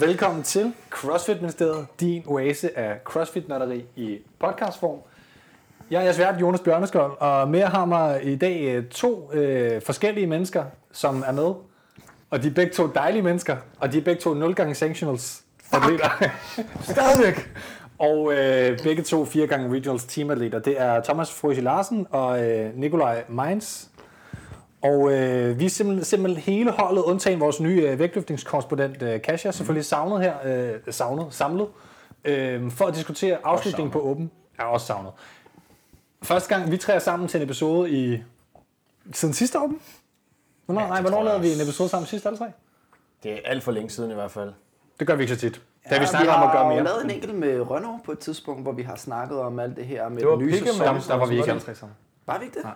Velkommen til CrossFit Ministeriet, din oase af CrossFit-nørderi i podcastform. Jeg er jeres vært, Jonas Bjørneskold, og med har mig i dag øh, to øh, forskellige mennesker, som er med. Og de er begge to dejlige mennesker, og de er begge to 0 gange sanctionals atleter. Stadigvæk! Og øh, begge to 4 gange regionals teamatleter. Det er Thomas Frøsje Larsen og øh, Nikolaj Mainz. Og øh, vi er simpelthen, simpelthen hele holdet, undtagen vores nye øh, vægtløftningskorrespondent øh, Kasia, selvfølgelig savnet her, øh, savnet, samlet, øh, for at diskutere afslutningen på Åben. Er også savnet. Første gang, vi træder sammen til en episode i... Siden sidste Åben? Hvornår, Ja, nej, hvornår lavede vi en episode sammen sidst alle tre? Det er alt for længe siden i hvert fald. Det gør vi ikke så tit. Da vi Ja, snakker om at gøre har jo mere. lavet en enkelt med Rønnow på et tidspunkt, hvor vi har snakket om alt det her med Det var den nye sæson. Der, der var vi ikke alle tre sammen. Var vi ikke det? Nej.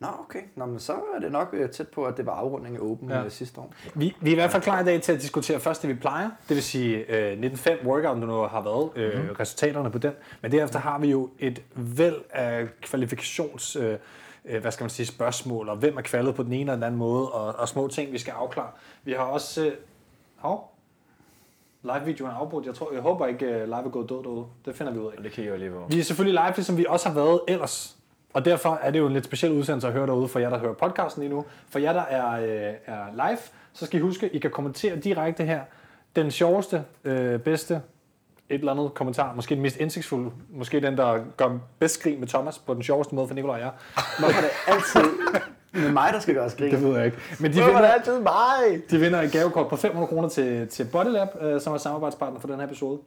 Nå, okay. Nå, men så er det nok øh, tæt på, at det var afrunding af Open Ja. ja. sidste år. Vi, vi er i hvert fald klar i dag til at diskutere først det, vi plejer. Det vil sige øh, 19.5 workout, nu har været, øh, mm. resultaterne på den. Men derefter har vi jo et væld af kvalifikations... Øh, øh, hvad skal man sige, spørgsmål, og hvem er kvalet på den ene eller den anden måde, og, og små ting, vi skal afklare. Vi har også... Øh, hov, live-videoen er afbrudt. Jeg, tror, jeg håber ikke, øh, live er gået død derude. Det finder vi ud af. Og det kigger jeg lige på. Vi er selvfølgelig live, ligesom vi også har været ellers. Og derfor er det jo en lidt speciel udsendelse at høre derude for jer, der hører podcasten lige nu. For jer, der er, øh, er live, så skal I huske, at I kan kommentere direkte her. Den sjoveste, øh, bedste, et eller andet kommentar, måske den mest indsigtsfulde, måske den, der gør bedst grin med Thomas på den sjoveste måde for Nikolaj og jeg. Hvorfor er det altid med mig, der skal gøre skrig? Det ved jeg ikke. Men de Hvorfor er det vinder, altid mig? de vinder et gavekort på 500 kroner til, til Bodylab, øh, som er samarbejdspartner for den her episode.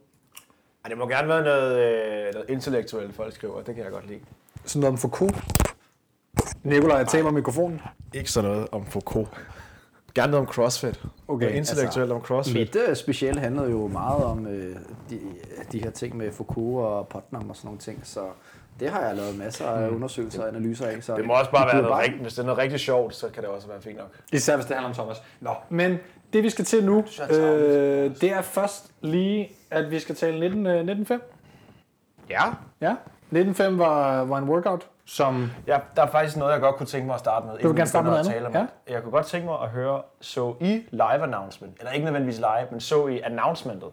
Ej, det må gerne være noget, øh, noget intellektuelt, folk skriver. Det kan jeg godt lide. Sådan noget om Foucault. Nikolaj, jeg taber mikrofonen. Ikke sådan noget om Foucault. Gerne noget om CrossFit. Okay, Noget intellektuelt om CrossFit. Mit øh, speciale handlede jo meget om øh, de, de her ting med Foucault og Putnam og sådan nogle ting, så det har jeg lavet masser af undersøgelser og analyser af. Så Hmm. Det må også bare være noget rigtigt. Hvis det er noget rigtig sjovt, så kan det også være fint nok. Især hvis det handler om Thomas. Nå, men det vi skal til nu, tarveligt. øh, det er først lige, at vi skal tale 19, øh, 19.5. Ja. Ja, 19.5 var, var en workout, som... ja. Der er faktisk noget, jeg godt kunne tænke mig at starte med. vil gerne starte med at noget tale om andet? det. Jeg kunne godt tænke mig at høre, så I live announcement, eller ikke nødvendigvis live, men så I announcementet.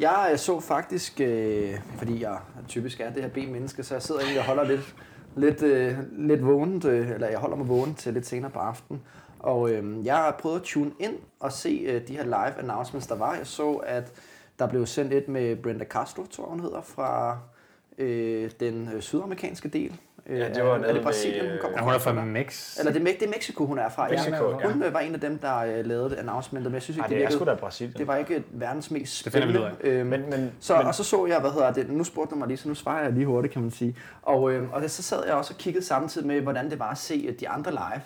Jeg øh, så faktisk, øh, fordi jeg typisk er det her B-menneske, så jeg sidder egentlig og holder lidt, lidt, øh, lidt vågent, øh, eller jeg holder mig vågen til lidt senere på aftenen. Og øh, jeg har prøvet at tune ind og se øh, de her live announcements, der var. Jeg så, at der blev sendt et med Brenda Castro, tror jeg hun hedder, fra øh, den øh, sydamerikanske del. Øh, Ja, det var er, er det Brasilien, hun øh, kommer Ja, hun er fra eller? Mex. Eller det er, det er Mexico, hun er fra. Mexico, ja. Hun øh, var en af dem, der øh, lavede det announcementet, men jeg synes ikke, Ej, det, det er virkede- sgu da Brasilien. det var ikke verdens mest Det finder vi ud spændende. Øhm, Men, men, så, men, og så så jeg, hvad hedder det, nu spurgte du mig lige, så nu svarer jeg lige hurtigt, kan man sige. Og, øh, og så sad jeg også og kiggede samtidig med, hvordan det var at se øh, de andre live.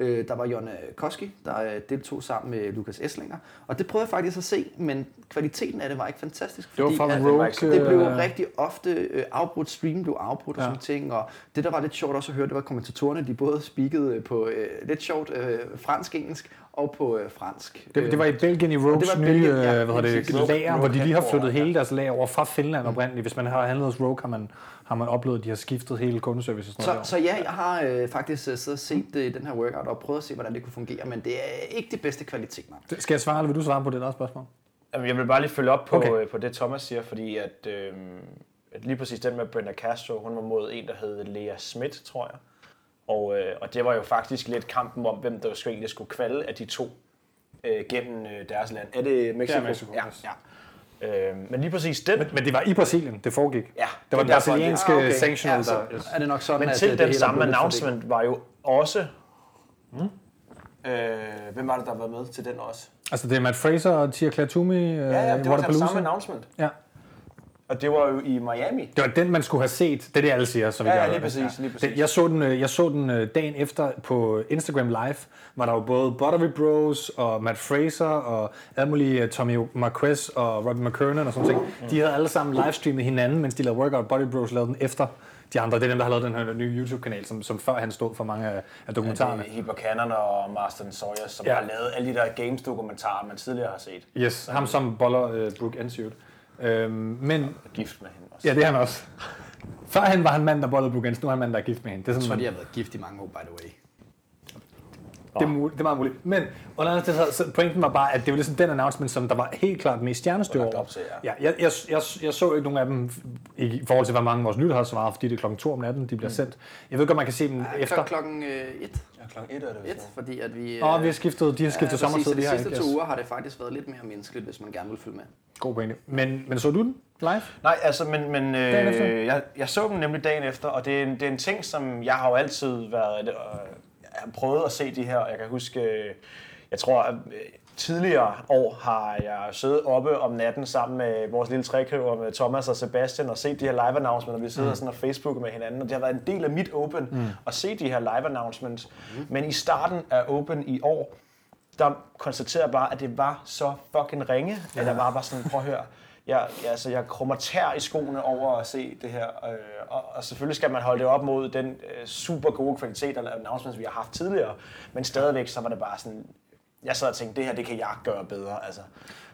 Øh, der var Jonne Koski, der øh, deltog sammen med Lukas Esslinger. Og det prøvede jeg faktisk at se, men kvaliteten af det var ikke fantastisk. Det var fra at, Rogue. det blev øh, rigtig ofte øh, afbrudt, stream blev afbrudt og Ja. sådan ting, og det der var lidt sjovt også at høre, det var kommentatorerne, de både speakede øh, på øh, lidt sjovt øh, fransk-engelsk og på øh, fransk. Det, det var i Belgien i Rogues det var nye Belgien, ja, øh, hvad hedder det, lager, Rogue hvor de lige har flyttet hele deres lager over fra Finland oprindeligt. Hvis man har handlet hos Rogue, har man, har man oplevet, at de har skiftet hele kundeservice og sådan Så, noget. så ja, jeg har øh, faktisk øh, siddet og set øh, den her workout og prøvet at se, hvordan det kunne fungere, men det er ikke det bedste kvalitet. Derovre. Skal jeg svare, eller vil du svare på det der spørgsmål? Jamen, jeg vil bare lige følge op på, Okay. okay. på det, Thomas siger, fordi at, øh, at lige præcis den med Brenda Castro, hun var mod en, der hed Lea Schmidt, tror jeg. Og, øh, og det var jo faktisk lidt kampen om, hvem der skulle, egentlig skulle kvalde af de to øh, gennem øh, deres land. Er det Mexico? Det er Mexico, ja, ja. Øh, men lige præcis den, Men, men det var i Brasilien, det foregik. ja, Det var den brasilianske Ah, okay. okay. sanctional, Ja, så der... Yes. er det nok sådan, Men at til øh, det den hele er samme announcement var jo også... Øh, hvem var det, der var med til den også? Altså, det er Matt Fraser og Tia Klatumi, øh, Ja, ja, det var den Wodapalooza. samme announcement. Ja. Og det var jo i Miami. Det var den, man skulle have set. Det er det, alle siger. Så vidt Ja, jeg ja, lige præcis, lige præcis. Jeg, så den, øh, jeg så den øh, dagen efter på Instagram Live, hvor der var både Buttery Bros og Matt Fraser og alle mulige øh, Tommy Marquez og Robbie McKernan og sådan noget. De havde alle sammen livestreamet hinanden, mens de lavede workout. Buttery Bros lavede den efter de andre. Det er dem, der har lavet den her nye YouTube-kanal, som, som før han stod for mange af, af dokumentarerne. Er Hipper Cannon og Marston Sawyer, som Ja. ja. har lavet alle de der games-dokumentarer, man tidligere har set. Yes, ham som boller uh, Brooke Ensuit. Øhm, men Og gift med hende også. ja, det er han også. Førhen var han mand, der bollede Ensuit, nu er han mand, der er gift med hende. Det er Jeg tror, sådan, de har været gift i mange år, by the way. Det er, muligt, det er meget muligt. Men under andet, så, så pointen var bare, at det var ligesom den announcement, som der var helt klart mest stjernestyr Lagt over. til, ja. jeg, jeg, jeg, jeg, så ikke nogen af dem i forhold til, hvor mange vores lytter har svaret, fordi det er klokken 2 om natten, de bliver sendt. Jeg ved godt, man kan se dem efter. Efter klokken øh, et. Ja, klokken 1 er det et, fordi at vi... Åh, vi har skiftet, de har skiftet ja, sommertid, de de sidste to uger har det faktisk været lidt mere menneskeligt, hvis man gerne vil følge med. God pointe. Men, men så du den live? Nej, altså, men, men øh, jeg, jeg så dem nemlig dagen efter, og det er, en, det er en ting, som jeg har jo altid været... Øh, prøvet at se de her, og jeg kan huske... Øh, jeg tror, at øh, tidligere år har jeg siddet oppe om natten sammen med vores lille trækøver med Thomas og Sebastian og set de her live announcements, og vi sidder mm. sådan og Facebook med hinanden, og det har været en del af mit Open mm. at se de her live announcements. Mm. Men i starten af Open i år, der konstaterede jeg bare, at det var så fucking ringe, at jeg bare var sådan, prøv at høre, jeg, altså, jeg krummer tær i skoene over at se det her, øh, og, og selvfølgelig skal man holde det op mod den øh, super gode kvalitet af announcements, vi har haft tidligere, men stadigvæk så var det bare sådan, jeg sad og tænkte, det her, det kan jeg gøre bedre, altså.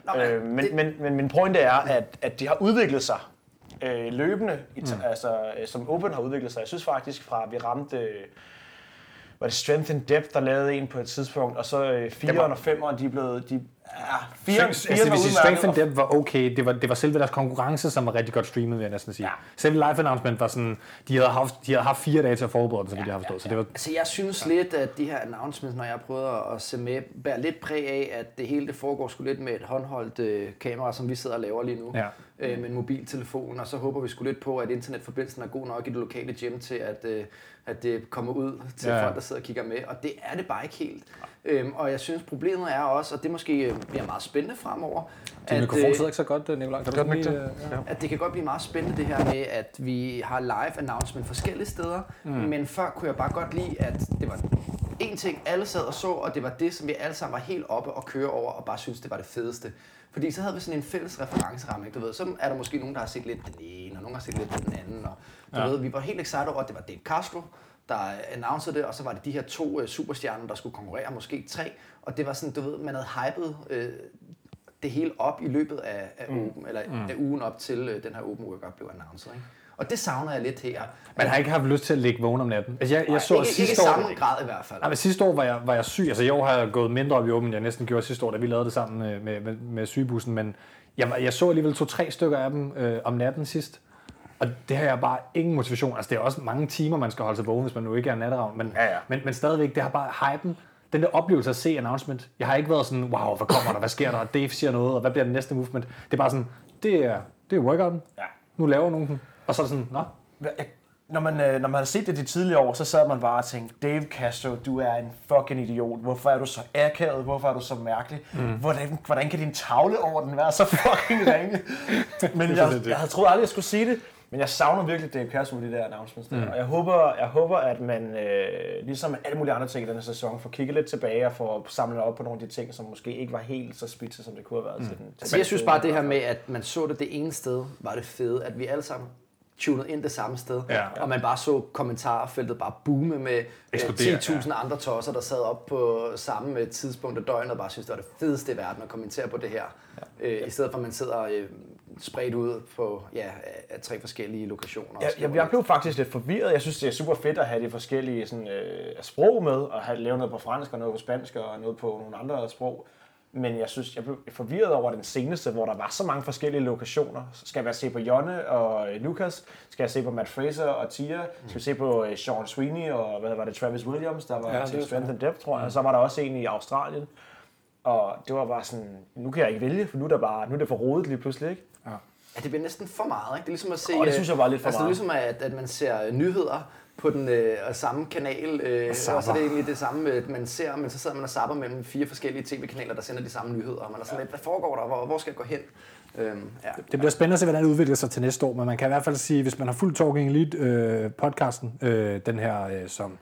Nå, men øh, men, det- men, men min pointe er, at, at det har udviklet sig øh, løbende, t- altså, øh, som Open har udviklet sig. Jeg synes faktisk, fra vi ramte, øh, var det Strength and Depth, der lavede en på et tidspunkt, og så øh, 4'eren og 5'eren, de er blevet, de, ja, 4'eren, Altså, hvis var I Strength and Depth var okay, det var, det var selve deres konkurrence, som var rigtig godt streamet, vil jeg næsten sige. Ja. Selve live announcement var sådan, de havde haft, de havde haft fire dage til at forberede det, som ja, de har forstået. Så det var, Altså, jeg synes ja. lidt, at de her announcements, når jeg har prøvet at- at se med, bærer lidt præg af, at det hele det foregår sgu lidt med et håndholdt øh, kamera, som vi sidder og laver lige nu. Ja. Øh, med en mobiltelefon, og så håber vi sgu lidt på, at internetforbindelsen er god nok i det lokale gym til, at, øh, at det kommer ud til Ja, folk, der sidder og kigger med. Og det er det bare ikke helt. Øhm, og jeg synes, problemet er også, og det måske øh, bliver meget spændende fremover, din at, mikrofon øh, sidder ikke så godt, øh, Nicolaj. Kan du lige, det? ja. at det kan godt blive meget spændende det her med, at vi har live announcement forskellige steder, mm. men før kunne jeg bare godt lide, at det var en ting, alle sad og så, og det var det, som vi alle sammen var helt oppe og køre over, og bare synes det var det fedeste. Fordi så havde vi sådan en fælles referenceramme, ikke? Du ved, så er der måske nogen, der har set lidt den ene, og nogen har set lidt den anden, og du Ja. ved, vi var helt excited over, at det var Dave Castro, der annoncerede det, og så var det de her to uh, superstjerner, der skulle konkurrere, måske tre, og det var sådan, du ved, man havde hypet øh, det hele op i løbet af, af, mm. open, eller mm. af ugen op til øh, den her open workout blev annonceret. Ikke? Og det savner jeg lidt her. Man har ikke haft lyst til at ligge vågen om natten. Altså, jeg, jeg så ikke, ikke i sidste år, samme grad i hvert fald. Nej, men sidste år var jeg, var jeg syg. Altså i år har jeg gået mindre op i åben, end jeg næsten gjorde sidste år, da vi lavede det sammen med, med, med, med sygebussen. Men jeg, jeg så alligevel to-tre stykker af dem øh, om natten sidst. Og det har jeg bare ingen motivation. Altså det er også mange timer, man skal holde sig vågen, hvis man nu ikke er natteravn. Men, Ja, ja. men, men stadigvæk, det har bare hypen. Den der oplevelse at se announcement. Jeg har ikke været sådan, wow, hvad kommer der, hvad sker der, Dave siger noget, og hvad bliver det næste movement. Det er bare sådan, det er, det er workouten. Ja. Nu laver nogen den. Og så er det sådan, nå, Jeg- Når man, øh, når man har set det de tidligere år, så sad man bare og tænkte, Dave Castro, du er en fucking idiot. Hvorfor er du så akavet? Hvorfor er du så mærkelig? Mm. Hvordan, hvordan kan din tavle over den være så fucking ringe? Men jeg, det. jeg havde troet aldrig, jeg skulle sige det. Men jeg savner virkelig Dave Castro med de der announcements der. Mm. Og jeg håber, jeg håber, at man, øh, ligesom alle mulige andre ting i denne sæson, får kigget lidt tilbage og får samlet op på nogle af de ting, som måske ikke var helt så spidse, som det kunne have været til den. Til Altså, jeg synes bare, det her med, at man så det det ene sted, var det fede, at vi alle sammen tunede ind det samme sted, Ja. og man bare så kommentarfeltet bare boome med øh, Eksplodere, 10.000 andre tosser, der sad op på samme øh, tidspunkt af døgnet og bare synes, det var det fedeste i verden at kommentere på det her, øh, i stedet for at man sidder øh, spredt ud på ja, tre forskellige lokationer. og Jeg, jeg, blev faktisk lidt forvirret. Jeg synes, det er super fedt at have de forskellige sådan, øh, sprog med, og have lavet noget på fransk og noget på spansk og noget på nogle andre sprog. Men jeg synes, jeg blev forvirret over den seneste, hvor der var så mange forskellige lokationer. Skal jeg se på Jonne og øh, Lucas? Skal jeg se på Matt Fraser og Tia? Skal vi se på øh, Sean Sweeney og hvad var det, Travis Williams, der var Ja, ja, til Strength and Depth, tror jeg. Og så var der også en i Australien. Og det var bare sådan, nu kan jeg ikke vælge, for nu er, der bare, nu er det for rodet lige pludselig, ikke? Ja, det bliver næsten for meget, ikke? Det er ligesom at se... Åh, det synes jeg var lidt for altså, meget. det er ligesom, at, at man ser øh, nyheder på den øh, samme kanal, øh, og så er det egentlig det samme, øh, man ser, men så sidder man og zapper mellem fire forskellige tv-kanaler, der sender de samme nyheder, og man er sådan lidt, hvad foregår der, hvor, hvor skal jeg gå hen? Øhm, ja. Det bliver spændende at se, hvordan det udvikler sig til næste år, men man kan i hvert fald sige, hvis man har fuldt Talking Elite øh, podcasten, øh, den her, øh, som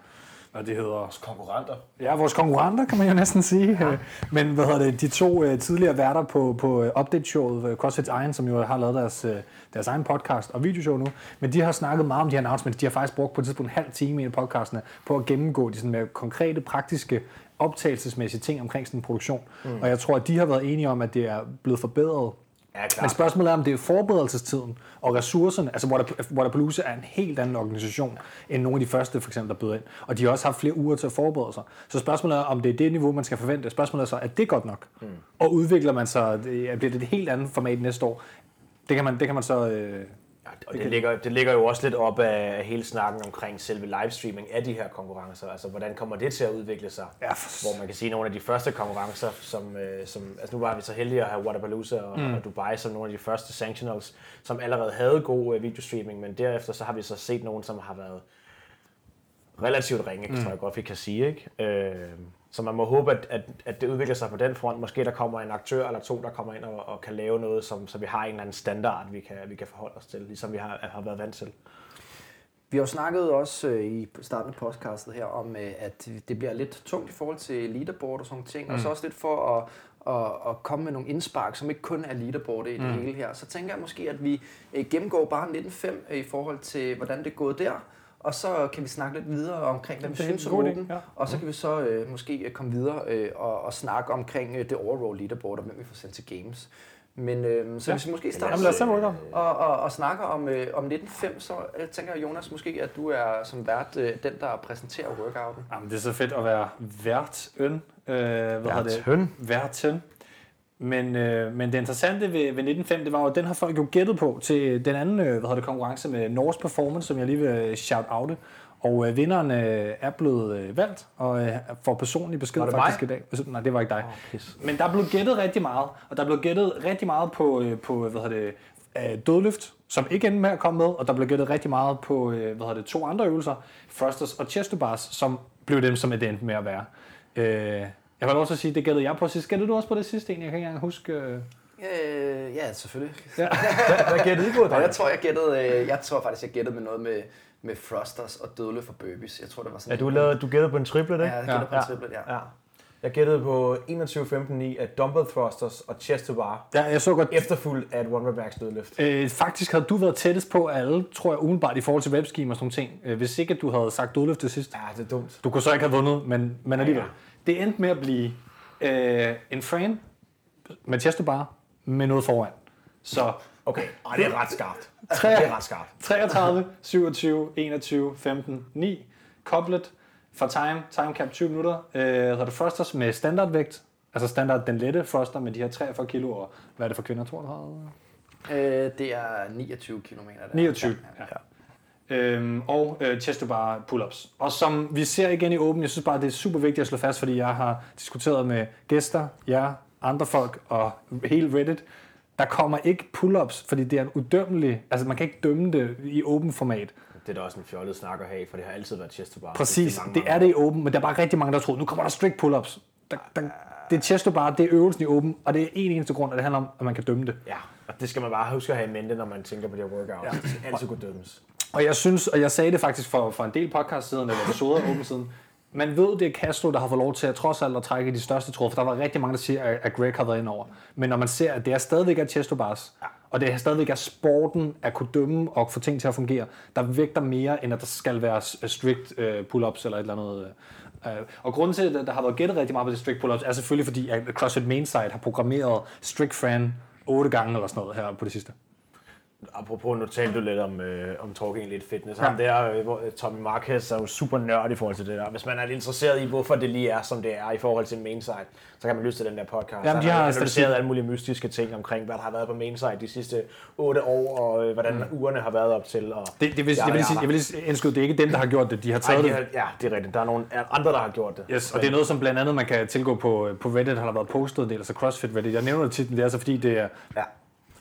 hvad det hedder, Konkurrenter. ja, vores konkurrenter, kan man jo næsten sige. Ja. Men hvad hedder det, de to øh, tidligere værter på, på øh, update-showet, øh, CrossFit Egen, som jo har lavet deres, deres egen podcast og videoshow nu, men de har snakket meget om de her announcements. De har faktisk brugt på et tidspunkt en halv time i podcastene på at gennemgå de sådan mere konkrete, praktiske optagelsesmæssige ting omkring sådan en produktion. Mm. Og jeg tror, at de har været enige om, at det er blevet forbedret Ja, klart. Men spørgsmålet er, om det er forberedelsestiden og ressourcerne. Altså Water- Waterpalooza er en helt anden organisation end nogle af de første, for eksempel, der bød ind. Og de har også haft flere uger til at forberede sig. Så spørgsmålet er, om det er det niveau, man skal forvente. Spørgsmålet er så, er det godt nok? Mm. Og udvikler man sig, bliver det et helt andet format næste år? Det kan man, det kan man så... Øh, Og det ligger, det ligger jo også lidt op af hele snakken omkring selve livestreaming af de her konkurrencer. Altså, hvordan kommer det til at udvikle sig? Ja, for- Hvor man kan sige, at nogle af de første konkurrencer, som, øh, som altså nu var vi så heldige at have Waterpalooza og, mm. og Dubai som nogle af de første sanctionals, som allerede havde god øh, videostreaming, men derefter så har vi så set nogle, som har været relativt ringe, mm. tror jeg godt, vi kan sige. Ikke? Øh, så man må håbe, at, at, at det udvikler sig på den front. Måske der kommer en aktør eller to, der kommer ind og, og kan lave noget, som, så vi har en eller anden standard, vi kan, vi kan forholde os til, ligesom vi har, har været vant til. Vi har jo snakket også øh, i starten af podcastet her om, øh, at det bliver lidt tungt i forhold til leaderboard og sådan ting, mm. og så også lidt for at, at, at komme med nogle indspark, som ikke kun er leaderboard i det mm. hele her. Så tænker jeg måske, at vi øh, gennemgår bare 1905 i forhold til, hvordan det er gået der, og så kan vi snakke lidt videre omkring, hvad vi synes om Open, ja. og så kan vi så øh, måske komme videre øh, og, og snakke omkring øh, det overall leaderboard, og hvem vi får sendt til games. Men øh, så Ja. hvis vi måske starter Jamen lad os og, og, og snakker om, øh, om 1905, så øh, tænker jeg, Jonas, måske, at du er som vært øh, den, der præsenterer workouten. Jamen, det er så fedt at være værtøn. Øh, hvad hedder det? Værtøn? Men, øh, men det interessante ved, ved 1905, det var jo, at den har folk jo gættet på til den anden øh, hvad hedder det, konkurrence med Norse Performance, som jeg lige vil shout oute. Og øh, vinderen øh, er blevet øh, valgt, og øh, får personlig besked Var det faktisk mig? i dag. Altså, Nej, det var ikke dig. Pis. Men der er blevet gættet rigtig meget, og der er blevet gættet rigtig meget på, øh, på hvad hedder det, øh, dødløft, som ikke endte med at komme med, og der blev gættet rigtig meget på øh, hvad hedder det, to andre øvelser, thrusters og chest bars, som blev dem, som det endte med at være. Øh, jeg vil også sige, det gættede jeg på sidst. Gættede du også på det sidste en? Jeg kan ikke engang huske. Øh... Øh, ja, selvfølgelig. Ja. Hvad gættede I på, Og jeg tror, jeg gættede, øh, jeg tror faktisk, jeg gættede med noget med, med thrusters og dødle for burpees. Jeg tror, det var sådan Ja, du, lavede, du gættede på en triplet, ikke? Ja, jeg gættede på en triplet, ja. ja. Jeg gættede på 21-15 i at dumbbell thrusters og chest to bar, ja, jeg så godt. efterfulgt af et one rep max dødløft. Øh, faktisk havde du været tættest på alle, tror jeg, umiddelbart i forhold til webscheme og sådan nogle ting. Øh, hvis ikke, at du havde sagt dødløft til sidst. Ja, det er dumt. Du kunne så ikke have vundet, men, men alligevel. Ja, Det endte med at blive øh, en frame med chest to bar med noget foran. Så Okay, Ej, det er ret skarpt. Tre- Det er ret skarpt. 33, 27, 21, 15, 9. Koblet for time, time cap 20 minutter. Øh, hedder det thrusters med standardvægt. Altså standard den lette thruster med de her 43 kilo. Og hvad er det for kvinder? 32? Øh, det er 29 km. 29. Ja, ja. Øhm, og øh, chest to bar pull-ups. Og som vi ser igen i Open, jeg synes bare, det er super vigtigt at slå fast, fordi jeg har diskuteret med gæster, jer, andre folk og hele Reddit. Der kommer ikke pull-ups, fordi det er en udømmelig... Altså, man kan ikke dømme det i åben format. Det er da også en fjollet snak at have, for det har altid været chest to bar. Præcis, mange, det er det i åben, men der er bare rigtig mange, der tror, nu kommer der strict pull-ups. Der, der, det er chest to bar, det er øvelsen i åben, og det er en eneste grund, at det handler om, at man kan dømme det. Ja, og det skal man bare huske at have i mente, når man tænker på de her workouts. Ja. Det skal altid kunne dømmes. Og jeg synes, og jeg sagde det faktisk for, for en del podcast siden, eller episoder åben siden, man ved, det er Castro, der har fået lov til at trods alt at trække de største tråd, for der var rigtig mange, der siger, at Greg har været ind over. Men når man ser, at det er stadigvæk er Chesto bars, og det er stadigvæk er sporten at kunne dømme og få ting til at fungere, der vægter mere, end at der skal være øh, strict øh, pull-ups eller et eller andet. Øh, og grunden til, at der har været gættet rigtig meget på de strict pull-ups, er selvfølgelig fordi, at CrossFit Mainside har programmeret strict fan otte gange eller sådan noget her på det sidste. Apropos, nu talte du lidt om, øh, om Talking Lidt Fitness. Ja. Ham der, øh, hvor- Tommy Marquez er jo super nørd i forhold til det der. Hvis man er lidt interesseret i, hvorfor det lige er, som det er i forhold til Mainside, så kan man lytte til den der podcast. Jamen, de har analyseret alle mulige mystiske ting omkring, hvad der har været på Mainside de sidste otte år, og øh, hvordan mm. ugerne har været op til. Og Det, det vil, jeg, vil lige sige, jeg vil lige indskyde, det er ikke dem, der har gjort det. De har Ej, taget de det. har, ja, det er rigtigt. Der er nogle andre, der har gjort det. Yes, og det er noget, som blandt andet man kan tilgå på, på Reddit, har der været postet en del, altså CrossFit Reddit. Jeg nævner det tit, men det er så fordi, det er... Ja.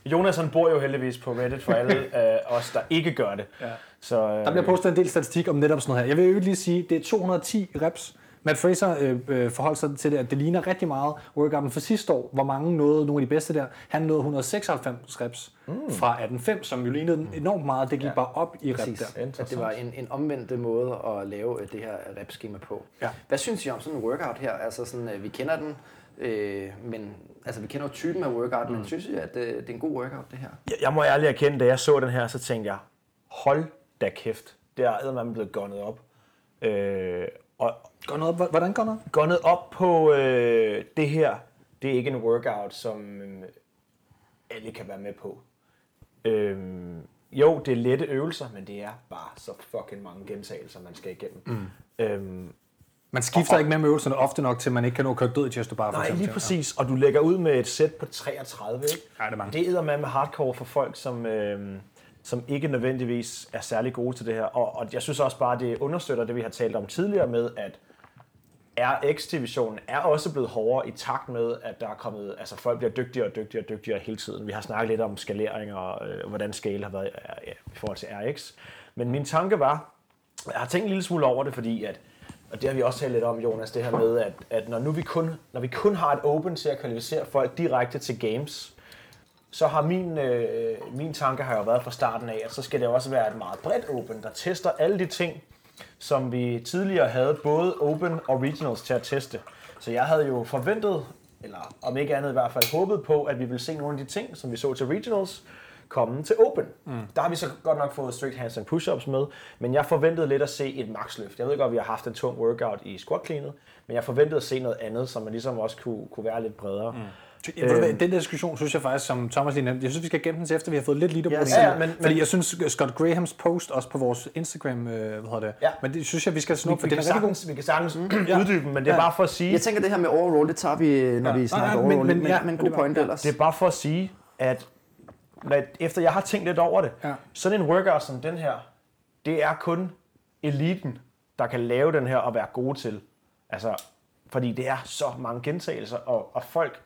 Jonas han bor jo heldigvis på Reddit for alle øh, os, der ikke gør det. Ja. Så, øh, Der bliver postet en del statistik om netop sådan noget her. Jeg vil jo lige sige, det er 210 reps. Matt Fraser øh, øh, forholdt sig til det, at det ligner rigtig meget workouten for sidste år, hvor mange nåede nogle af de bedste der. Han nåede 196 reps mm. fra 18.5, som jo lignede enormt meget. Det gik ja. bare op i rep Præcis. der. At det var en, en omvendt måde at lave øh, det her repskema på. Ja. Hvad synes I om sådan en workout her? Altså sådan, øh, vi kender den, øh, men altså vi kender jo typen af workout, Mm. men synes I, at øh, det er en god workout det her? Jeg, jeg må ærligt erkende, da jeg så den her, så tænkte jeg, hold da kæft, det er man blevet gunnet op. Øh, og Går noget op? Hvordan går noget? gunnet op på øh, det her, det er ikke en workout, som, øh, alle kan være med på. Øhm, jo, det er lette øvelser, men det er bare så fucking mange gentagelser, man skal igennem. Mm. Øhm, Man skifter ikke med øvelserne ofte nok, til man ikke kan nå at køre død i chest to bar. Nej, lige præcis. Og du lægger ud med et sæt på 33, ikke? Ja, det er mange. Det er med med hardcore for folk, som, øh, som ikke nødvendigvis er særlig gode til det her. Og, og jeg synes også bare, det understøtter det, vi har talt om tidligere med, at RX-divisionen er også blevet hårdere i takt med, at der er kommet, altså folk bliver dygtigere og dygtigere og dygtigere hele tiden. Vi har snakket lidt om skalering og øh, hvordan scale har været ja, i forhold til RX. Men min tanke var, jeg har tænkt en lille smule over det, fordi at, og det har vi også talt lidt om, Jonas, det her med, at, at når, nu vi kun, når vi kun har et open til at kvalificere folk direkte til games, så har min, øh, min tanke har jo været fra starten af, at så skal det også være et meget bredt open, der tester alle de ting, som vi tidligere havde både Open og Regionals til at teste. Så jeg havde jo forventet, eller om ikke andet i hvert fald håbet på, at vi ville se nogle af de ting, som vi så til Regionals, komme til Open. Mm. Der har vi så godt nok fået strict hands and push-ups med, men jeg forventede lidt at se et maxløft. Jeg ved godt, at vi har haft en tung workout i squat cleanet, men jeg forventede at se noget andet, som man ligesom også kunne, kunne være lidt bredere. Mm. Hvad, den der diskussion, synes jeg faktisk, som Thomas lige nævnte, jeg synes, vi skal gemme den til efter, vi har fået lidt leaderboard. Ja, ind. ja, men- Fordi men- jeg synes, Scott Grahams post også på vores Instagram, øh, hvad hedder det, Ja. men det synes jeg, vi skal snuppe, for Vi den kan, er rigtig god. sagtens, vi kan sagtens uddybe den, men det er bare for at sige, Jeg tænker, det her med overall, det tager vi, når Ja. vi snakker men- overall. men- Men, ja, men, god point ja. ellers. Det er bare for at sige, at når, efter jeg har tænkt lidt over det, Ja. sådan en workout som den her, det er kun eliten, der kan lave den her og være gode til. Altså, fordi det er så mange gentagelser, og, og folk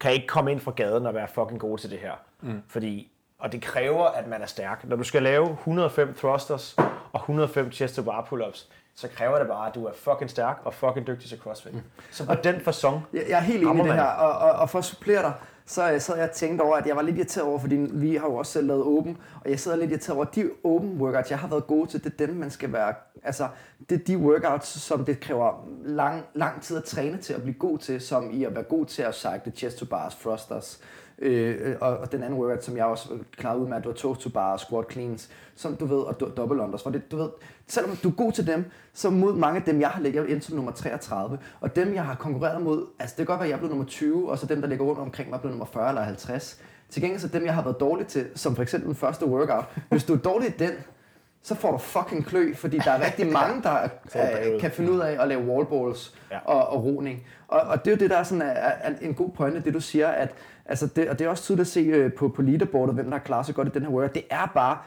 kan ikke komme ind fra gaden og være fucking gode til det her. Mm. Fordi, og det kræver, at man er stærk. Når du skal lave 105 thrusters og 105 chest to bar pull-ups, så kræver det bare, at du er fucking stærk og fucking dygtig til CrossFit. Mm. Så på den fasong, Jeg, jeg er helt enig i det her, og, og, og for at supplere dig, så øh, sad jeg og tænkte over, at jeg var lidt irriteret over, fordi vi har jo også selv lavet open, og jeg sidder lidt irriteret over, at de open workouts, jeg har været god til, det er dem, man skal være, altså, det er de workouts, som det kræver lang, lang tid at træne til at blive god til, som i at være god til at cycle chest to bars, thrusters, Øh, og, og den anden workout, som jeg også klarede ud med, at du har toes to bar, squat cleans, som du ved, og double unders. For det, du ved, selvom du er god til dem, så mod mange af dem, jeg har ligget ind som nummer 33, og dem, jeg har konkurreret mod, altså det kan godt være, at jeg blevet nummer 20, og så dem, der ligger rundt omkring mig, blevet nummer 40 eller 50. Til gengæld så dem, jeg har været dårlig til, som for eksempel den første workout, hvis du er dårlig i den, så får du fucking klø, fordi der er rigtig mange, der øh, kan finde ud af at lave wallballs Ja. ja. og, og roning. Og, og det er jo det, der er, sådan, er, er en god pointe, det du siger, at altså det, og det er også tydeligt at se øh, på, på leaderboardet, hvem der har klaret sig godt i den her workout. Det er bare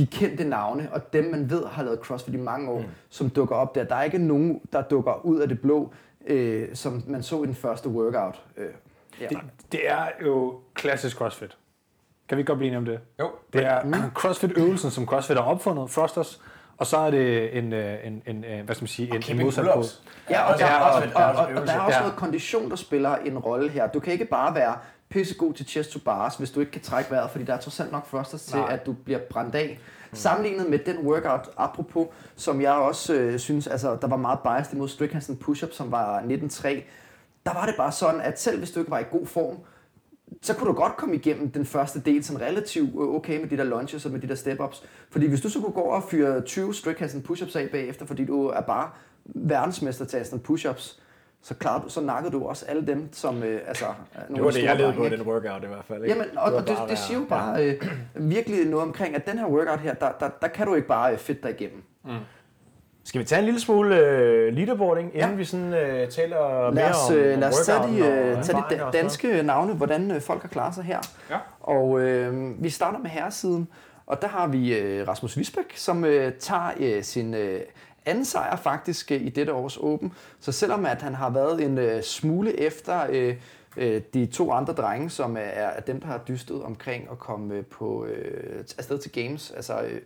de kendte navne, og dem man ved har lavet CrossFit i mange år, mm. som dukker op der. Der er ikke nogen, der dukker ud af det blå, øh, som man så i den første workout. Øh, ja. Det, det er jo klassisk CrossFit. Kan vi godt blive enige om det? Jo. Det er CrossFit-øvelsen, som CrossFit har opfundet, thrusters, og så er det en, øh, en, en, en hvad skal man sige, en, en modsat pose. Ja, og, der, er og, også- der og, er og, også og der øvelser. er også Ja. noget kondition, der spiller en rolle her. Du kan ikke bare være pissegod til chest to bars, hvis du ikke kan trække vejret, fordi der er trods alt nok thrusters til, Nej. at du bliver brændt af. Sammenlignet med den workout, apropos, som jeg også øh, synes, altså, der var meget biased imod and push-up, som var 19.3, der var det bare sådan, at selv hvis du ikke var i god form, så kunne du godt komme igennem den første del sådan relativt øh, okay med de der lunges og med de der step-ups. Fordi hvis du så kunne gå og fyre 20 strict hands and push-ups af bagefter, fordi du er bare verdensmester til sådan push-ups, så, klarede du, så nakkede du også alle dem, som øh, altså, er nogle Det var det, jeg levede på den workout i hvert fald. Ikke? Jamen, og, var og det, det siger jo bare øh, virkelig noget omkring, at den her workout her, der, der, der kan du ikke bare øh, fedt dig igennem. Skal vi tage en lille smule øh, leaderboarding, inden Ja. vi sådan øh, taler Lad mere os, om, øh, om lad os tage de, øh, tage de da- danske navne, hvordan øh, folk har klaret sig her. Ja. Og øh, vi starter med herresiden, og der har vi øh, Rasmus Visbæk, som øh, tager øh, sin øh, anden sejr faktisk øh, i dette års Open. Så selvom at han har været en øh, smule efter øh, øh, de to andre drenge, som øh, er, er dem, der har dystet omkring at komme øh, på øh, afsted til Games, altså øh,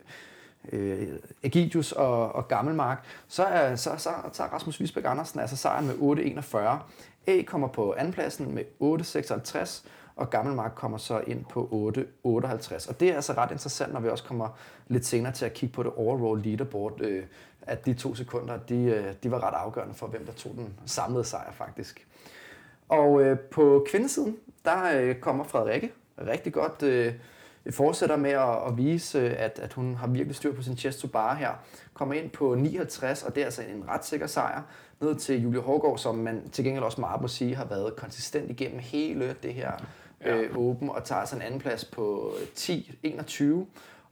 øh, Egidius og, og Gammelmark, så, er, så, så tager Rasmus Visbæk Andersen altså sejren med 8.41. A kommer på andenpladsen med 8.56, og Gammelmark kommer så ind på 8.58. Og det er altså ret interessant, når vi også kommer lidt senere til at kigge på det overall leaderboard, øh, at de to sekunder, de, øh, de var ret afgørende for, hvem der tog den samlede sejr faktisk. Og øh, på kvindesiden, der øh, kommer Frederikke rigtig godt øh, fortsætter med at, at vise, øh, at, at hun har virkelig styr på sin chest to bar her. Kommer ind på 59, og det er altså en ret sikker sejr. Ned til Julie Hårgaard, som man til gengæld også meget må sige, har været konsistent igennem hele det her ja. øh, Open, og tager altså en anden plads på øh, 10-21.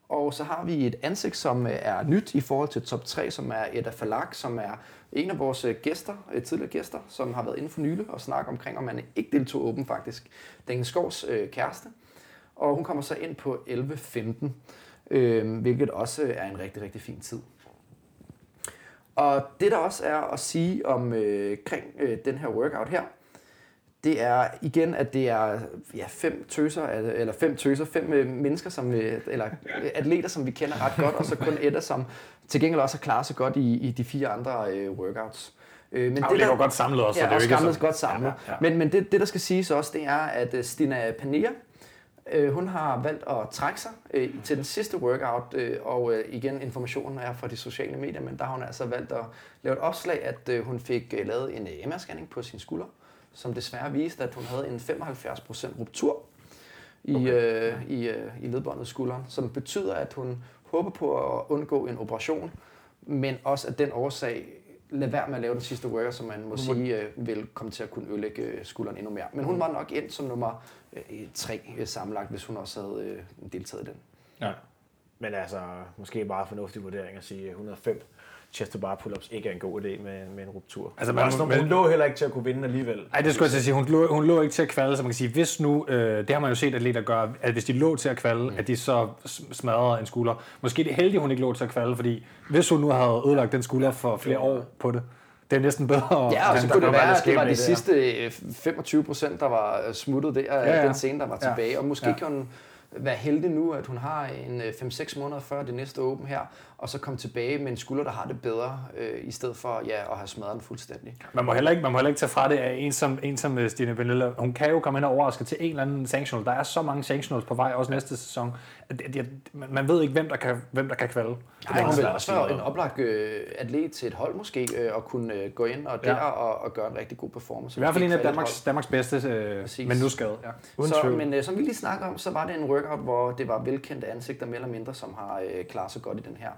Og så har vi et ansigt, som øh, er nyt i forhold til top 3, som er Edda Falak, som er en af vores øh, gæster, tidligere gæster, som har været inden for nylig og snakke omkring, om man ikke deltog åben faktisk. Daniel Skovs øh, kæreste. Og hun kommer så ind på 11.15, øh, hvilket også er en rigtig, rigtig fin tid. Og det der også er at sige om øh, kring øh, den her workout her, det er igen, at det er ja, fem tøser, eller fem tøser, fem øh, mennesker, som, eller atleter, som vi kender ret godt, og så kun Edda, som til gengæld også har klaret sig godt i, i de fire andre øh, workouts. Øh, men det, det er godt samlet også. Ja, så det er også samlet, godt samlet. Ja, ja. Men, men det, det, der skal siges også, det er, at Stina Panea, øh, hun har valgt at trække sig øh, til den sidste workout, øh, og øh, igen, informationen er fra de sociale medier, men der har hun altså valgt at lave et opslag, at øh, hun fik øh, lavet en øh, MR-scanning på sin skulder, som desværre viste, at hun havde en 75% ruptur i, okay. øh, i, øh, i ledbåndet skulderen, som betyder, at hun håber på at undgå en operation, men også at den årsag lad være med at lave den sidste worker, som man må sige øh, vil komme til at kunne ødelægge øh, skulderen endnu mere. Men hun var nok ind som nummer øh, tre øh, sammenlagt, hvis hun også havde øh, deltaget i den. Ja. Men altså, måske bare fornuftig vurdering at sige 105 chest bar pull-ups ikke er en god idé med, med en ruptur. Altså, man, hun, hun lå heller ikke til at kunne vinde alligevel. Nej, det skulle jeg sige. Hun lå, hun lå ikke til at kvalde, så man kan sige, hvis nu, øh, det har man jo set atleter gøre, at hvis de lå til at kvalde, mm. at de så smadrede en skulder. Måske det heldigt, hun ikke lå til at kvalde, fordi hvis hun nu havde ødelagt den skulder for flere år på det, det er næsten bedre. Ja, og så kunne det være, at det var de sidste 25 øh, procent, der var smuttet der, ja, ja. den scene, der var tilbage. Og måske ja. kan hun være heldig nu, at hun har en 5-6 øh, måneder før det næste åben her, og så komme tilbage med en skulder, der har det bedre, øh, i stedet for ja, at have smadret den fuldstændig. Man må heller ikke, man må heller ikke tage fra det af en som, en som øh, Stine Vanilla. Hun kan jo komme ind og overraske til en eller anden sanctional. Der er så mange sanctionals på vej, også næste sæson. At, at, at, man ved ikke, hvem der kan, hvem der kan kvalde. Nej, hun vil også være en oplagt øh, atlet til et hold måske, øh, og kunne øh, gå ind og der ja. og, og gøre en rigtig god performance. I hvert fald en af Danmarks, Danmarks bedste, øh, men nu skadet. Ja. Uden så, men øh, som vi lige snakker om, så var det en workout, hvor det var velkendte ansigter, mere eller mindre, som har øh, klaret sig godt i den her.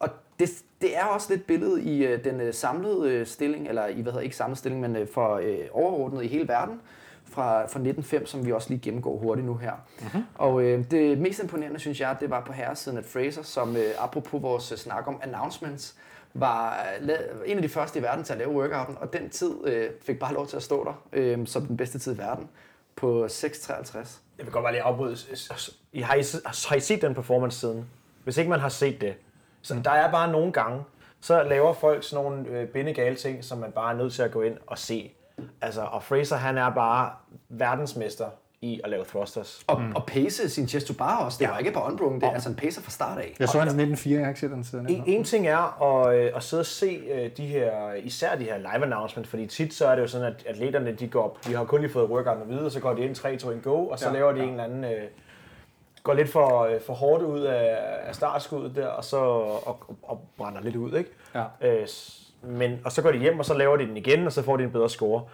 Og det, det er også lidt billedet i øh, den øh, samlede øh, stilling, eller i, hvad hedder ikke samlede stilling, men øh, for øh, overordnet i hele verden fra, fra 1905, som vi også lige gennemgår hurtigt nu her. Uh-huh. Og øh, det mest imponerende, synes jeg, det var på herresiden at Fraser, som øh, apropos vores øh, snak om announcements, var øh, en af de første i verden til at lave workouten, og den tid øh, fik bare lov til at stå der øh, som den bedste tid i verden på 6.53. Jeg vil godt bare lige afbryde. Har I, har I set den performance siden? Hvis ikke man har set det, så der er bare nogle gange, så laver folk sådan nogle øh, bindegale ting, som man bare er nødt til at gå ind og se. Altså, og Fraser, han er bare verdensmester i at lave thrusters. Og, mm. og pace sin chest to bar også. Det ja. var ikke på unbroken, det er altså en pacer fra start af. Jeg så han 1904, jeg har ikke set den siden. En, en ting er at, øh, at sidde og se øh, de her, især de her live announcement, fordi tit så er det jo sådan, at atleterne, de går op, de har kun lige fået workouten at vide, så går de ind 3, 2, 1, go, og så ja. laver de ja. en eller anden... Øh, går lidt for, øh, for hårdt ud af, af startskuddet der, og så og, og brænder lidt ud, ikke? Ja. Øh, men, og så går de hjem, og så laver de den igen, og så får de en bedre score.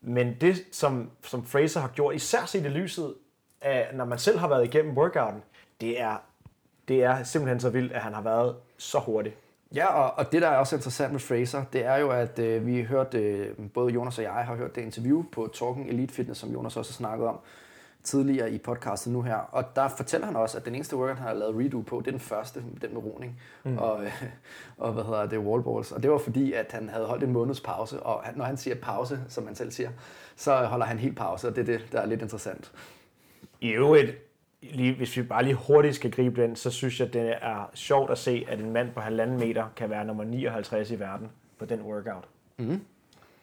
Men det, som, som Fraser har gjort, især set i lyset af, når man selv har været igennem workouten, det er, det er simpelthen så vildt, at han har været så hurtig. Ja, og, og det, der er også interessant med Fraser, det er jo, at øh, vi hørte, øh, både Jonas og jeg har hørt det interview på Talking Elite Fitness, som Jonas også har snakket om, tidligere i podcastet nu her. Og der fortæller han også, at den eneste workout, han har lavet redo på, det er den første, den med roning mm. og, og hvad hedder det, wallballs. Og det var fordi, at han havde holdt en måneds pause, og når han siger pause, som man selv siger, så holder han helt pause, og det er det, der er lidt interessant. I øvrigt, lige, hvis vi bare lige hurtigt skal gribe den, så synes jeg, det er sjovt at se, at en mand på halvanden meter kan være nummer 59 i verden på den workout. Mm.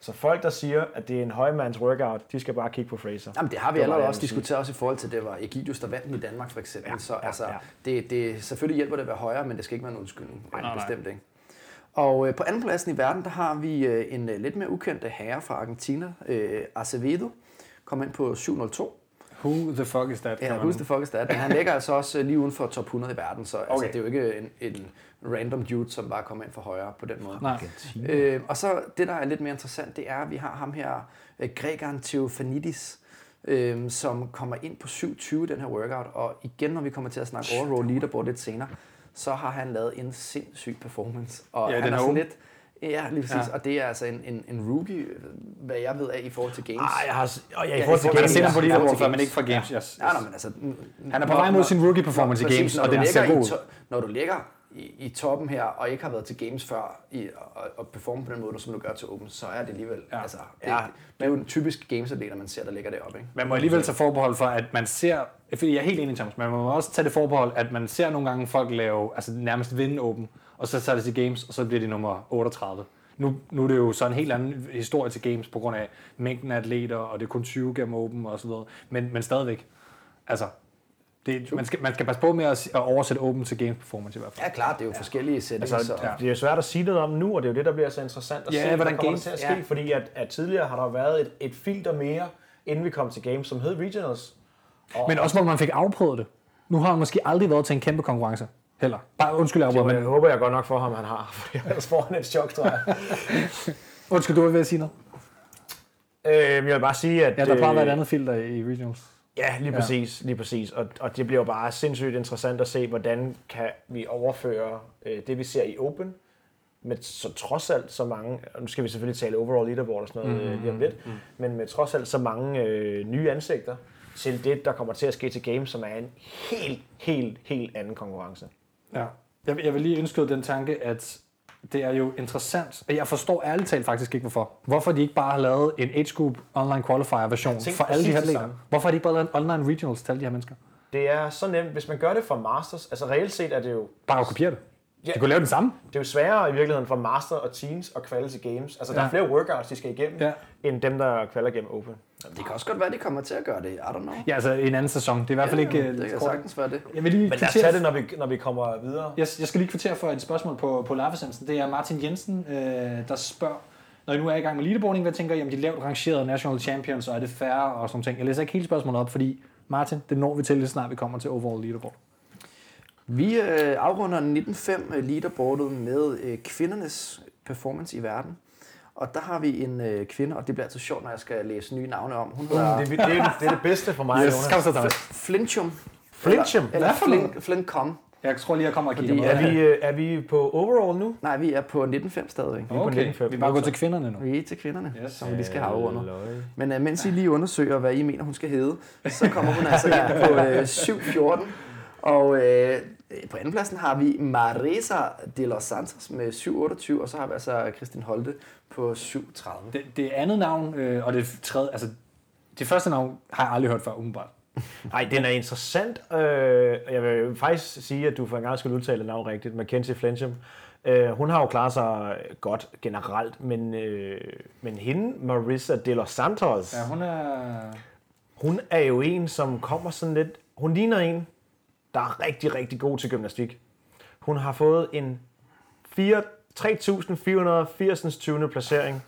Så folk, der siger, at det er en højmands workout, de skal bare kigge på Fraser. Jamen, det har vi allerede også diskuteret også i forhold til, det var Egidius, der vandt i Danmark for eksempel. Ja, så ja, altså, ja. Det, det, selvfølgelig hjælper det at være højere, men det skal ikke være en undskyldning. Nej, nej, bestemt ikke. Og øh, på andenpladsen i verden, der har vi øh, en øh, lidt mere ukendt herre fra Argentina, øh, Acevedo, kom ind på 702. Who the fuck is that? Ja, who the fuck is that? Men han ligger altså også øh, lige uden for top 100 i verden, så altså, okay. altså, det er jo ikke en, en random dude, som bare kommer ind for højre på den måde. Nej. Øh, og så det, der er lidt mere interessant, det er, at vi har ham her, øh, Gregeren Theophanidis, øh, som kommer ind på 7.20 den her workout, og igen, når vi kommer til at snakke overall leaderboard lidt senere, så har han lavet en sindssyg performance. Og ja, han er sådan lidt Ja, lige præcis. Ja. Ja. Og det er altså en, en, en rookie, hvad jeg ved af i forhold til games. Ah, jeg har, og ja, i Ja, forhold til games, ham på Ja, leaderboard før, men ikke fra games. Yes. Ja, nej, men altså... Han er på vej mod sin rookie performance i games, og den ser god ud. Når du ligger i, i toppen her, og ikke har været til games før, i, og, og performe på den måde, som du gør til Open, så er det alligevel... Ja. Ja. Altså, det, Ja. ja. det er jo en typisk gamesatleter, man ser, der ligger deroppe. Ikke? Man må alligevel tage forbehold for, at man ser, fordi jeg er helt enig, Thomas, men man må også tage det forbehold, at man ser nogle gange folk lave, altså nærmest vinde åben, og så tager det til games, og så bliver de nummer 38. Nu, nu er det jo så en helt anden historie til games, på grund af mængden af atleter, og det er kun 20 gennem åben og så videre. Men, men stadigvæk, altså, det, man, skal, man skal passe på med at, at oversætte åben til games performance i hvert fald. Ja, klart, det er jo forskellige settings. Altså, så, ja. Det er jo svært at sige noget om nu, og det er jo det, der bliver så interessant at Ja, se, hvad hvordan der kommer games- til at ske. ja. Ja. Fordi at, at tidligere har der været et, et filter mere, inden vi kom til games, som hed Regionals. Og, Men også hvor man fik afprøvet det. Nu har han måske aldrig været til en kæmpe konkurrence. Heller. Bare undskyld, jeg jeg håber jeg godt nok for ham, han har, for ellers får han et chok, tror jeg. undskyld, du var ved at sige noget. øh, jeg vil bare sige, at... Ja, der plejer at være et øh, andet filter i regionals. Ja, lige Ja. præcis, lige præcis. Og, og det bliver bare sindssygt interessant at se, hvordan kan vi overføre øh, det, vi ser i Open, med så trods alt så mange, og nu skal vi selvfølgelig tale overall leaderboard og sådan noget mm, lige om lidt, mm. men med trods alt så mange øh, nye ansigter til det, der kommer til at ske til Games, som er en helt, helt, helt anden konkurrence. Ja. Jeg, vil- jeg vil lige indskyde den tanke, at det er jo interessant, og jeg forstår ærligt talt faktisk ikke, hvorfor. Hvorfor de ikke bare har lavet en age group online qualifier version for alle de her atleter? Hvorfor har de ikke bare lavet en online regionals til alle de her mennesker? Det er så nemt, hvis man gør det for Masters, altså reelt set er det jo Bare at kopiere det. Ja. De kunne lave den samme. Det er jo sværere i virkeligheden for Master og Teens at kvalde til Games. Altså, der Ja. er flere workouts, de skal igennem, ja. end dem, der kvalder gennem Open. Det kan også godt være, at de kommer til at gøre det. I don't know. Ja, altså en anden sæson. Det er i hvert fald ikke... øh, det kan kort. sagtens være det. Jeg vil lige Men lad os tage det, når vi, når vi kommer videre. Jeg, jeg skal lige kvittere for et spørgsmål på, på live-essensen. Det er Martin Jensen, øh, der spørger, når I nu er i gang med leaderboarding, hvad tænker I om de lavt rangerede national champions, og er det færre og sådan ting? Jeg læser ikke hele spørgsmålet op, fordi Martin, det når vi til, lige snart vi kommer til overall leaderboard. Vi øh, afrunder 19.5 øh, leaderboardet med øh, kvindernes performance i verden. Og der har vi en øh, kvinde, og det bliver altid sjovt, når jeg skal læse nye navne om. Hun hedder Det, er- det, er, det er det bedste for mig, Yes, Jonas. kom så. Flinchum. Flinchum? Eller, eller? Flint, Flintcom. Jeg tror lige, jeg kommer og kigger Fordi. Er vi, øh, er vi på overall nu? Nej, vi er på 19.5 stadigvæk. er på Okay, 19,5. vi er bare gået til kvinderne nu. Vi er til kvinderne, Yes. som vi skal have. Løj. Men uh, mens I lige undersøger, hvad I mener, hun skal hedde, så kommer hun altså ind på uh, 7.14. Og uh, på andenpladsen har vi Marisa de los Santos med 7.28, og så har vi altså Kristin Holte på 7.30. Det, det andet navn, øh, og det tredje, altså det første navn har jeg aldrig hørt før, umiddelbart. Ej, den er interessant. Øh, jeg vil faktisk sige, at du for en gang skulle udtale navn rigtigt. Mackenzie Flensham. Øh, hun har jo klaret sig godt generelt, men, øh, men hende, Marissa de los Santos, Ja, hun er... hun er jo en, som kommer sådan lidt... Hun ligner en, der er rigtig, rigtig god til gymnastik. Hun har fået en 4 3.480. 20. placering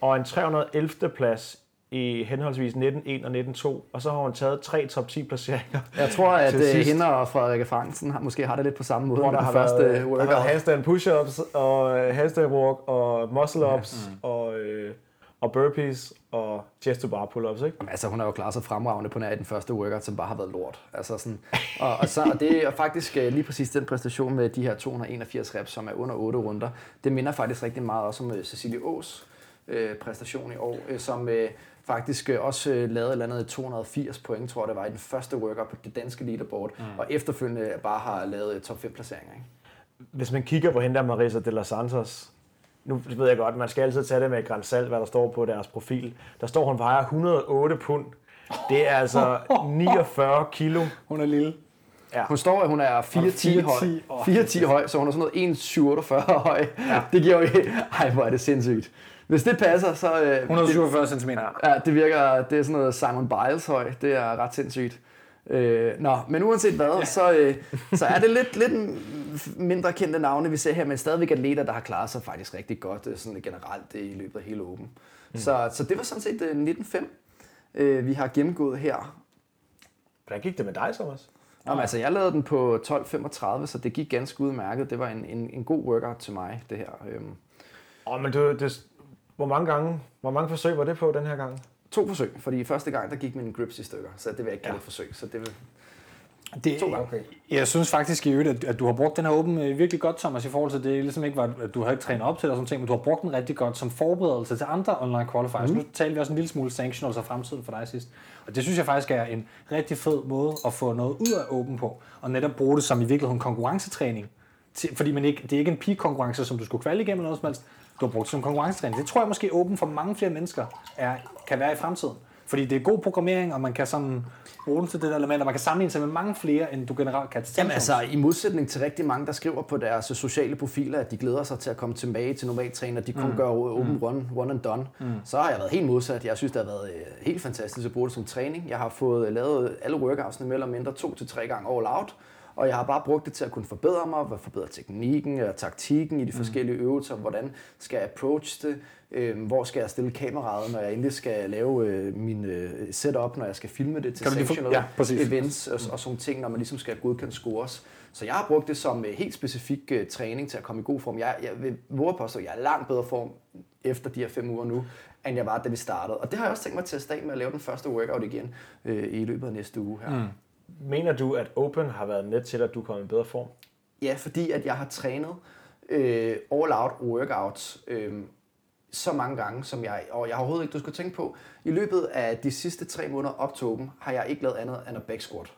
og en 311. plads i henholdsvis 19.1 og 19.2, og så har hun taget tre top 10 placeringer. Jeg tror, at uh, sidst. hende og Frederikke Fransen har, måske har det lidt på samme måde hvor der har første været, der har handstand push-ups, og øh, handstand walk, og muscle-ups, mm. og, øh, og burpees, og chest to bar pull-ups, ikke? Altså, hun har jo klaret sig fremragende på nær i den første workout, som bare har været lort. Altså sådan, og, og, så, og det er faktisk øh, lige præcis den præstation med de her 281 reps, som er under 8 runder. Det minder faktisk rigtig meget også om øh, Cecilie Ås øh, præstation i år, øh, som øh, faktisk øh, også øh, lavede et eller andet 280 point, tror jeg det var, i den første workout på det danske leaderboard, mm. og efterfølgende bare har lavet top 5 placeringer. Ikke? Hvis man kigger på hende der, Marisa de los Santos, nu ved jeg godt, man skal altid tage det med et salt, hvad der står på deres profil. Der står, hun vejer 108 pund. Det er altså 49 kilo. Hun er lille. Hun står, at hun er 4'10 høj. 4'10, åh, 4'10 høj, så hun er sådan noget 1,47 høj. Ja. Det giver jo ikke... Ej, hvor er det sindssygt. Hvis det passer, så... Øh, 147 cm. Ja, det virker, det er sådan noget Simon Biles høj, det er ret sindssygt. Øh, nå, men uanset hvad, ja. så, øh, så er det lidt, lidt mindre kendte navne, vi ser her, men stadigvæk atleter, der har klaret sig faktisk rigtig godt øh, sådan generelt øh, i løbet af hele åben. Mm. Så, så det var sådan set øh, 19.5, øh, vi har gennemgået her. Hvordan gik det med dig, Thomas? Nå, men, altså, jeg lavede den på 12.35, så det gik ganske udmærket. Det var en, en, en god workout til mig, det her. Øhm, oh, men du, det, hvor mange gange, hvor mange forsøg var det på den her gang? To forsøg, fordi første gang, der gik min grips i stykker, så det vil jeg ikke kalde ja. et forsøg. Så det vil, Det, To gange. Jeg synes faktisk i øvrigt, at, at du har brugt den her åben øh, virkelig godt, Thomas, i forhold til det. Ligesom ikke var, at du har ikke trænet op til det og sådan ting, men du har brugt den rigtig godt som forberedelse til andre online qualifiers. Mm. Nu talte vi også en lille smule sanctionals og fremtiden for dig sidst. Og det synes jeg faktisk er en rigtig fed måde at få noget ud af åben på. Og netop bruge det som i virkeligheden konkurrencetræning. Til, fordi man ikke, det er ikke en peak-konkurrence, som du skulle kvalde igennem eller noget som helst. Du har brugt som konkurrencetræning. Det tror jeg måske åben for mange flere mennesker er, kan være i fremtiden. Fordi det er god programmering, og man kan sådan bruge den til det der element, og man kan sammenligne sig med mange flere, end du generelt kan til Jamen altså, i modsætning til rigtig mange, der skriver på deres sociale profiler, at de glæder sig til at komme tilbage til normaltræning, og de kun mm. gør open mm. run, one and done, mm. så har jeg været helt modsat. Jeg synes, det har været øh, helt fantastisk at bruge det som træning. Jeg har fået øh, lavet alle workoutsene mere eller mindre to til tre gange all out, og jeg har bare brugt det til at kunne forbedre mig, forbedre teknikken og taktikken i de forskellige øvelser, hvordan skal jeg approach det, øh, hvor skal jeg stille kameraet, når jeg endelig skal lave øh, min øh, setup, når jeg skal filme det til Kan ja, præcis. events og, og sådan ting, når man ligesom skal godkende scores. Så jeg har brugt det som øh, helt specifik øh, træning til at komme i god form. Jeg, jeg vil våge at påstå, at jeg er langt bedre form efter de her fem uger nu, end jeg var, da vi startede. Og det har jeg også tænkt mig til at starte med at lave den første workout igen øh, i løbet af næste uge her. Mm. Mener du, at Open har været med til, at du kommer i bedre form? Ja, fordi at jeg har trænet øh, all-out workouts øh, så mange gange, som jeg, og jeg har overhovedet ikke, du skal tænke på, i løbet af de sidste tre måneder op til Open, har jeg ikke lavet andet end at back squat.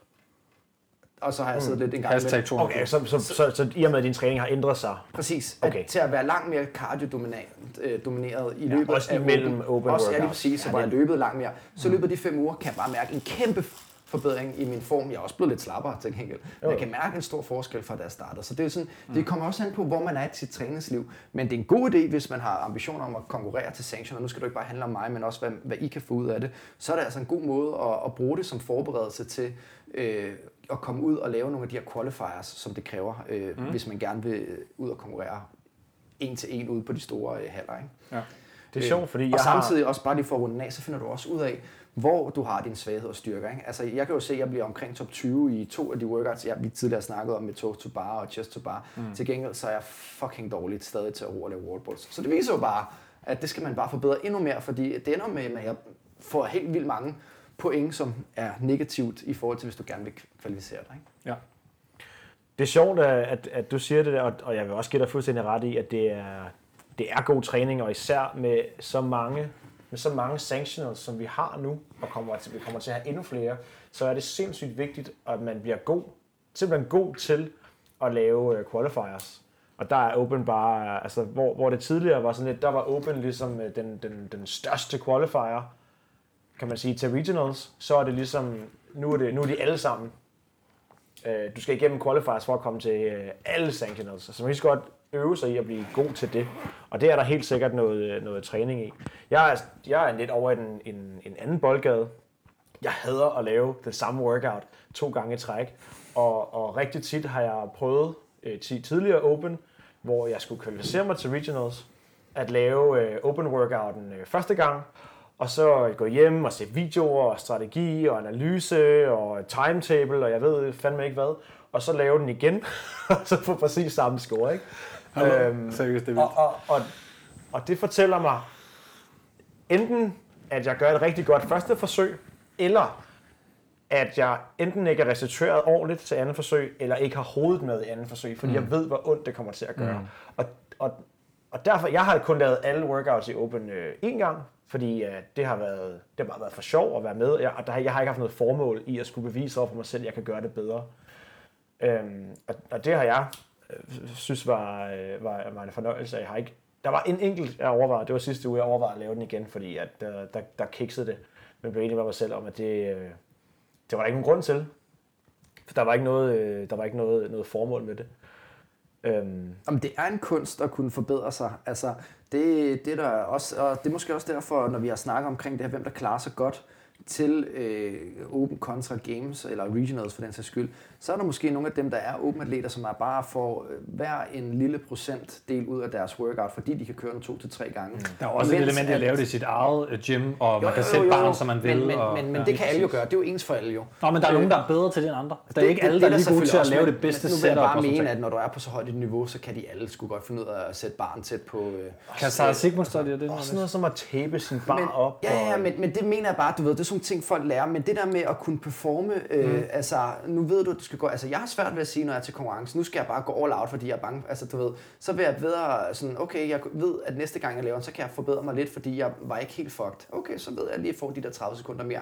Og så har jeg siddet lidt en gang Hashtag. 200. Okay, så, så, så, så, så i og med, at din træning har ændret sig, Præcis. Okay. At, til at være langt mere cardio-domineret øh, domineret i Ja, løbet også af imellem open, open Også, ja, lige workouts. præcis. Så Ja, hvor jeg løbet langt mere. Så i løbet af de fem uger kan jeg bare mærke en kæmpe forbedring i min form. Jeg er også blevet lidt slappere til gengæld. Men jeg kan mærke en stor forskel fra da jeg startede. Så det, er sådan, det kommer også an på, hvor man er i sit træningsliv. Men det er en god idé, hvis man har ambitioner om at konkurrere til sanctioner. Nu skal det ikke bare handle om mig, men også hvad, hvad I kan få ud af det. Så er det altså en god måde at, at bruge det som forberedelse til øh, at komme ud og lave nogle af de her qualifiers, som det kræver, øh, mm. hvis man gerne vil ud og konkurrere en til en ude på de store øh, haller. Ikke? Ja. det er sjovt, fordi og jeg har... samtidig også bare lige for at runde af, så finder du også ud af, hvor du har din svaghed og styrker. Ikke? Altså, jeg kan jo se, at jeg bliver omkring top 20 i to af de workouts, jeg vi tidligere snakket om med toe to bar og chest to bar. Mm. Til gengæld så er jeg fucking dårligt stadig til at ro og lave wallballs. Så det viser jo bare, at det skal man bare forbedre endnu mere, fordi det ender med, at jeg får helt vildt mange point, som er negativt i forhold til, hvis du gerne vil kvalificere dig. Ikke? Ja. Det er sjovt, at, at, at du siger det der, og- og jeg vil også give dig fuldstændig ret i, at det er, det er god træning, og især med så mange, med så mange sanctionals, som vi har nu, og kommer til, vi kommer til at have endnu flere, så er det sindssygt vigtigt, at man bliver god, simpelthen god til at lave øh, qualifiers. Og der er Open bare, altså hvor, hvor det tidligere var sådan lidt, der var Open ligesom øh, den, den, den største qualifier, kan man sige, til regionals, så er det ligesom, nu er, det, nu er de alle sammen Øh, du skal igennem qualifiers for at komme til øh, alle sanctionals, så man skal lige så godt øve sig i at blive god til det. Og det er der helt sikkert noget, øh, noget træning i. Jeg er, jeg er lidt over i en, en, en anden boldgade. Jeg hader at lave den samme workout to gange i træk. Og, og rigtig tit har jeg prøvet øh, ti- tidligere open, hvor jeg skulle kvalificere mig til regionals, at lave øh, open workouten øh, første gang, og så gå hjem og se videoer og strategi og analyse og timetable og jeg ved fandme ikke hvad, og så lave den igen, og så få præcis samme score, ikke? Øhm, Seriøst, det er og, og, og, og det fortæller mig enten, at jeg gør et rigtig godt første forsøg, eller at jeg enten ikke er restitueret ordentligt til andet forsøg, eller ikke har hovedet med i andet forsøg, fordi mm. jeg ved, hvor ondt det kommer til at gøre. Mm. Og, og, og derfor, jeg har kun lavet alle workouts i Open øh, én gang, fordi øh, det har været, det har bare været for sjov at være med, jeg, og der, jeg har ikke haft noget formål i at skulle bevise over for mig selv, at jeg kan gøre det bedre. Øhm, og, og det har jeg øh, synes var, øh, var, var en fornøjelse. Jeg har ikke, der var en enkelt, jeg overvejede, det var sidste uge, jeg overvejede at lave den igen, fordi at, der, der, der kiksede det. Men blev enig med mig selv om, at det, øh, det var der ikke nogen grund til. For der var ikke noget, øh, der var ikke noget, noget formål med det. Øhm, Om det er en kunst at kunne forbedre sig. Altså, det, det er der også, og det er måske også derfor, når vi har snakket omkring det her, hvem der klarer sig godt til øh, Open contra Games, eller Regionals for den sags skyld, så er der måske nogle af dem, der er Open-atleter, som er bare får øh, hver en lille procentdel ud af deres workout, fordi de kan køre den to til tre gange. Der er også et Mens element i at lave det i sit eget øh, gym, og man Jo, kan jo, sætte jo, barn, jo. som man vil. Men, men, og, men, men ja. det kan alle jo gøre. Det er jo ens for alle jo. Nå, men der er Øh, nogen, der er bedre til det end andre. Der er det- ikke alle, der er lige gode til at lave det bedste men nu vil setup. jeg bare og sådan mene, at når du er på så højt et niveau, så kan de alle skulle godt finde ud af at sætte barn tæt på... Kan Sarah Sigmund stå det? det? også noget som at tabe sin bar op. Ja, ja, og- men, men det mener jeg bare, du ved, det er sådan nogle ting, folk lærer, men det der med at kunne performe, mm. altså, nu ved du, at du skal gå, altså, jeg har svært ved at sige, når jeg er til konkurrence, nu skal jeg bare gå all out, fordi jeg er bange, altså, du ved, så vil jeg bedre sådan, okay, jeg ved, at næste gang jeg laver den, så kan jeg forbedre mig lidt, fordi jeg var ikke helt fucked. Okay, så ved jeg lige at få de der 30 sekunder mere.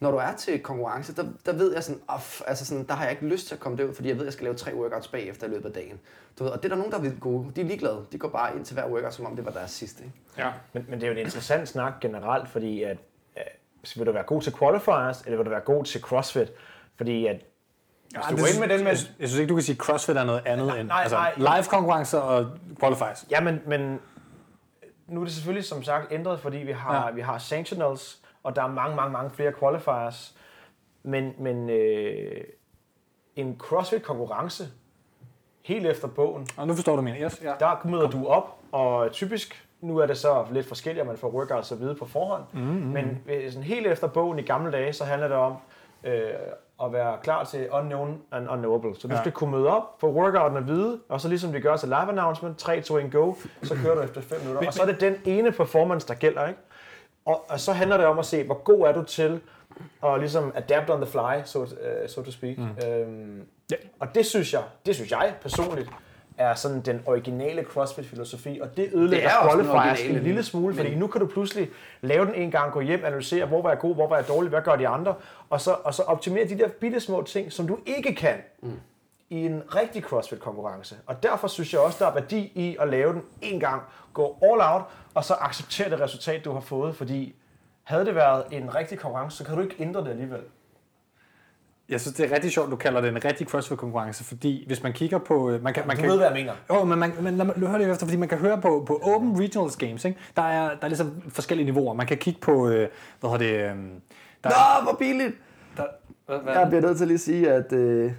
Når du er til konkurrence, der, der ved jeg sådan, off, altså sådan, der har jeg ikke lyst til at komme derud, fordi jeg ved, at jeg skal lave tre workouts bagefter i løbet af dagen. Du ved, og det er der nogen, der er vildt gode. De er ligeglade. De går bare ind til hver workout, som om det var deres sidste. Ikke? Ja. Men, men det er jo en interessant snak generelt, fordi at, at vil du være god til qualifiers, eller vil du være god til CrossFit? Fordi at hvis du går ind med den med... Jeg, jeg synes ikke, du kan sige, at CrossFit er noget andet Nej, end nej, altså, nej. live-konkurrencer og qualifiers. Ja, men, men nu er det selvfølgelig som sagt ændret, fordi vi har, Ja. ja. vi har sanctionals, og der er mange, mange, mange flere qualifiers. Men, men øh, en CrossFit-konkurrence, helt efter bogen, Og nu forstår du min. Yes, ja. der møder du op, og typisk, nu er det så lidt forskelligt, at man får workouts at vide på forhånd, mm-hmm. men øh, sådan helt efter bogen i gamle dage, så handler det om øh, at være klar til unknown and unknowable. Så du Ja. skal kunne møde op, få workouten at vide, og så ligesom de gør til live announcement, 3, 2, 1, go, så kører du efter 5 minutter. Og så er det den ene performance, der gælder, ikke? Og, og så handler det om at se, hvor god er du til at ligesom adapt on the fly, so, uh, so to speak. Mm. Øhm, Ja. og det synes jeg, det synes jeg personligt, er sådan den originale CrossFit-filosofi, og det ødelægger er qualifiers en lille smule, fordi men- nu kan du pludselig lave den en gang, gå hjem, analysere, hvor var jeg god, hvor var jeg dårlig, hvad gør de andre, og så, og så optimere de der bitte små ting, som du ikke kan mm. i en rigtig CrossFit-konkurrence. Og derfor synes jeg også, der er værdi i at lave den en gang, gå all out, og så acceptere det resultat, du har fået, fordi havde det været en rigtig konkurrence, så kan du ikke ændre det alligevel. Jeg synes, det er rigtig sjovt, du kalder det en rigtig CrossFit-konkurrence, fordi hvis man kigger på... øh, Man kan, man Du kan, ved, hvad jeg mener. Jo, men, man, men lad mig høre lige efter, fordi man kan høre på, på Open Regionals Games, ikke? Der, er, der er ligesom forskellige niveauer. Man kan kigge på, øh, hvad hedder det... Øh, der, Nå, hvor billigt! der, hvad, hvad, Jeg bliver nødt til lige at sige, at øh,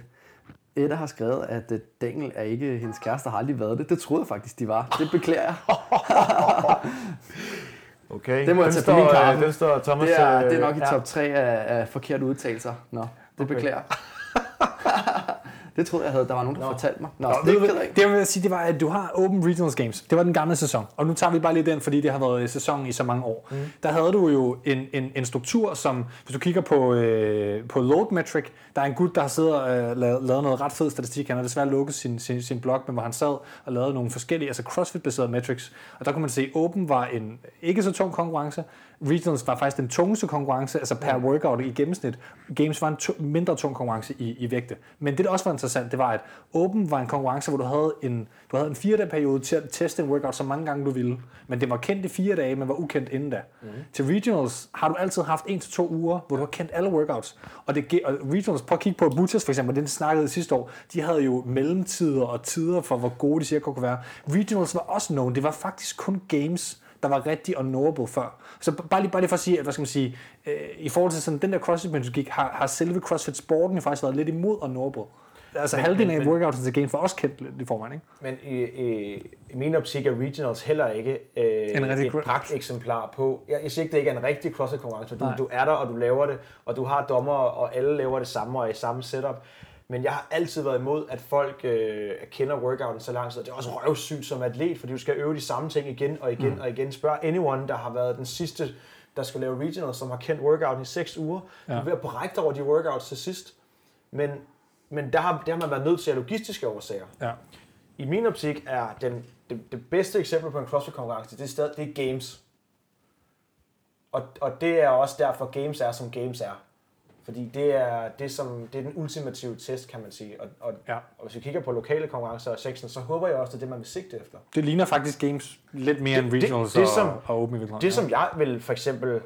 Edda har skrevet, at øh, Daniel er ikke hendes kæreste, har aldrig været det. Det troede jeg faktisk, de var. Det beklager jeg. Okay. Det må jeg tage på min står, kaffe. øh, Den står Thomas... Det er, øh, det er nok i top 3 af, af forkerte udtalelser. Nå, det Okay. beklager jeg. det troede jeg havde, der var nogen, der fortalte mig. Nå, Nå, det af. det jeg vil sige, det var, at du har Open Regionals Games. Det var den gamle sæson. Og nu tager vi bare lige den, fordi det har været sæsonen i så mange år. Mm. Der havde du jo en, en, en struktur, som, hvis du kigger på, øh, på Load Metric, der er en gut, der har siddet og øh, lavet, lavet noget ret fed statistik. Han har desværre lukket sin, sin, sin blog, men hvor han sad og lavede nogle forskellige, altså CrossFit-baserede metrics. Og der kunne man se, at Open var en ikke så tung konkurrence. Regionals var faktisk den tungeste konkurrence, altså per workout i gennemsnit. Games var en to, mindre tung konkurrence i, i vægte. Men det, der også var interessant, det var, at Open var en konkurrence, hvor du havde en, du havde en fire dage periode til at teste en workout så mange gange du ville. Men det var kendt i fire dage, men var ukendt inden da. Mm. Til Regionals har du altid haft en til to uger, hvor du har kendt alle workouts. Og, det, og Regionals, prøv at kigge på Butas for eksempel, den snakkede sidste år, de havde jo mellemtider og tider for, hvor gode de cirka kunne være. Regionals var også known, det var faktisk kun games, der var rigtig unknowable før. Så bare lige, bare lige for at sige, at, hvad skal man sige, øh, i forhold til sådan den der CrossFit-metodik, har, har selve CrossFit-sporten jo faktisk været lidt imod unknowable. Altså Men- halvdelen af men- workouts til games var også kendt lidt i forvejen, ikke? Men i, i, i min optik er Regionals heller ikke øh, En rigtig et cro- pragteksemplar på. Jeg, jeg siger ikke, det ikke er en rigtig CrossFit-konkurrence, for Nej. du, du er der, og du laver det, og du har dommer, og alle laver det samme og i samme setup. Men jeg har altid været imod, at folk øh, kender workouten så lang tid. Det er også røvsygt som atlet, fordi du skal øve de samme ting igen og igen mm. og igen. Spørg anyone, der har været den sidste, der skal lave regionals, som har kendt workouten i 6 uger. Ja. Du er ved at brække over de workouts til sidst. Men, men der, har, der har man været nødt til af logistiske årsager. Ja. I min optik er den, det, det bedste eksempel på en CrossFit-konkurrence, det er, stadig, det er games. Og, og det er også derfor, games er, som games er. Fordi det er, det, som, det er den ultimative test, kan man sige. Og, og, Ja. og hvis vi kigger på lokale konkurrencer og sektion, så håber jeg også, det er det, man vil sigte efter. Det ligner faktisk games lidt mere Det- end det- regionals det og, som- og open regionals. Det, som jeg vil for eksempel,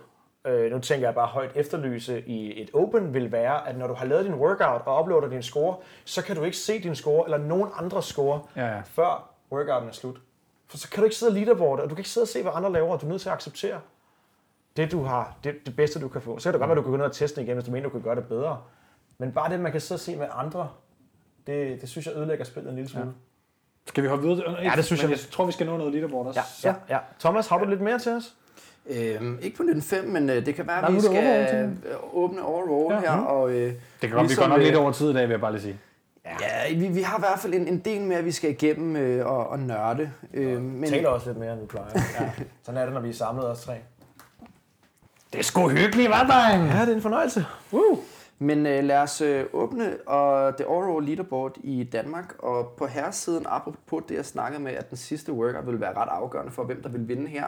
øh, nu tænker jeg bare højt efterlyse i et open, vil være, at når du har lavet din workout og uploader din score, så kan du ikke se din score eller nogen andre score, Ja, ja. før workouten er slut. For så kan du ikke sidde og leaderboarde, og du kan ikke sidde og se, hvad andre laver, og du er nødt til at acceptere det, du har, det, det bedste, du kan få. Så kan det godt være, at du kan gå ned og teste igen, hvis du mener, du kan gøre det bedre. Men bare det, man kan sidde og se med andre, det, det synes jeg ødelægger spillet en lille smule. Skal vi hoppe videre? Ja, det synes jeg. jeg tror, vi skal nå noget leaderboard også. Ja, ja, ja. Thomas, har du lidt mere til os? Øhm, ikke på 1905, men øh, det kan være, at vi overall, skal øh, åbne overall Ja, her. mhm. Og, øh, Det kan godt, vi Ligesom, går nok øh, lidt over tid i dag, vil jeg bare lige sige. ja, vi, vi har i hvert fald en, en del mere, vi skal igennem øh, og, og nørde. Øh, men taler også lidt mere, end vi plejer. Ja. Sådan er det, når vi er samlet os tre. Det er sgu hyggeligt, hva' dreng? Ja, det er en fornøjelse. Uh. Men øh, lad os øh, åbne og det overall leaderboard i Danmark. Og på herresiden, apropos det, jeg snakkede med, at den sidste workout vil være ret afgørende for, hvem der vil vinde her.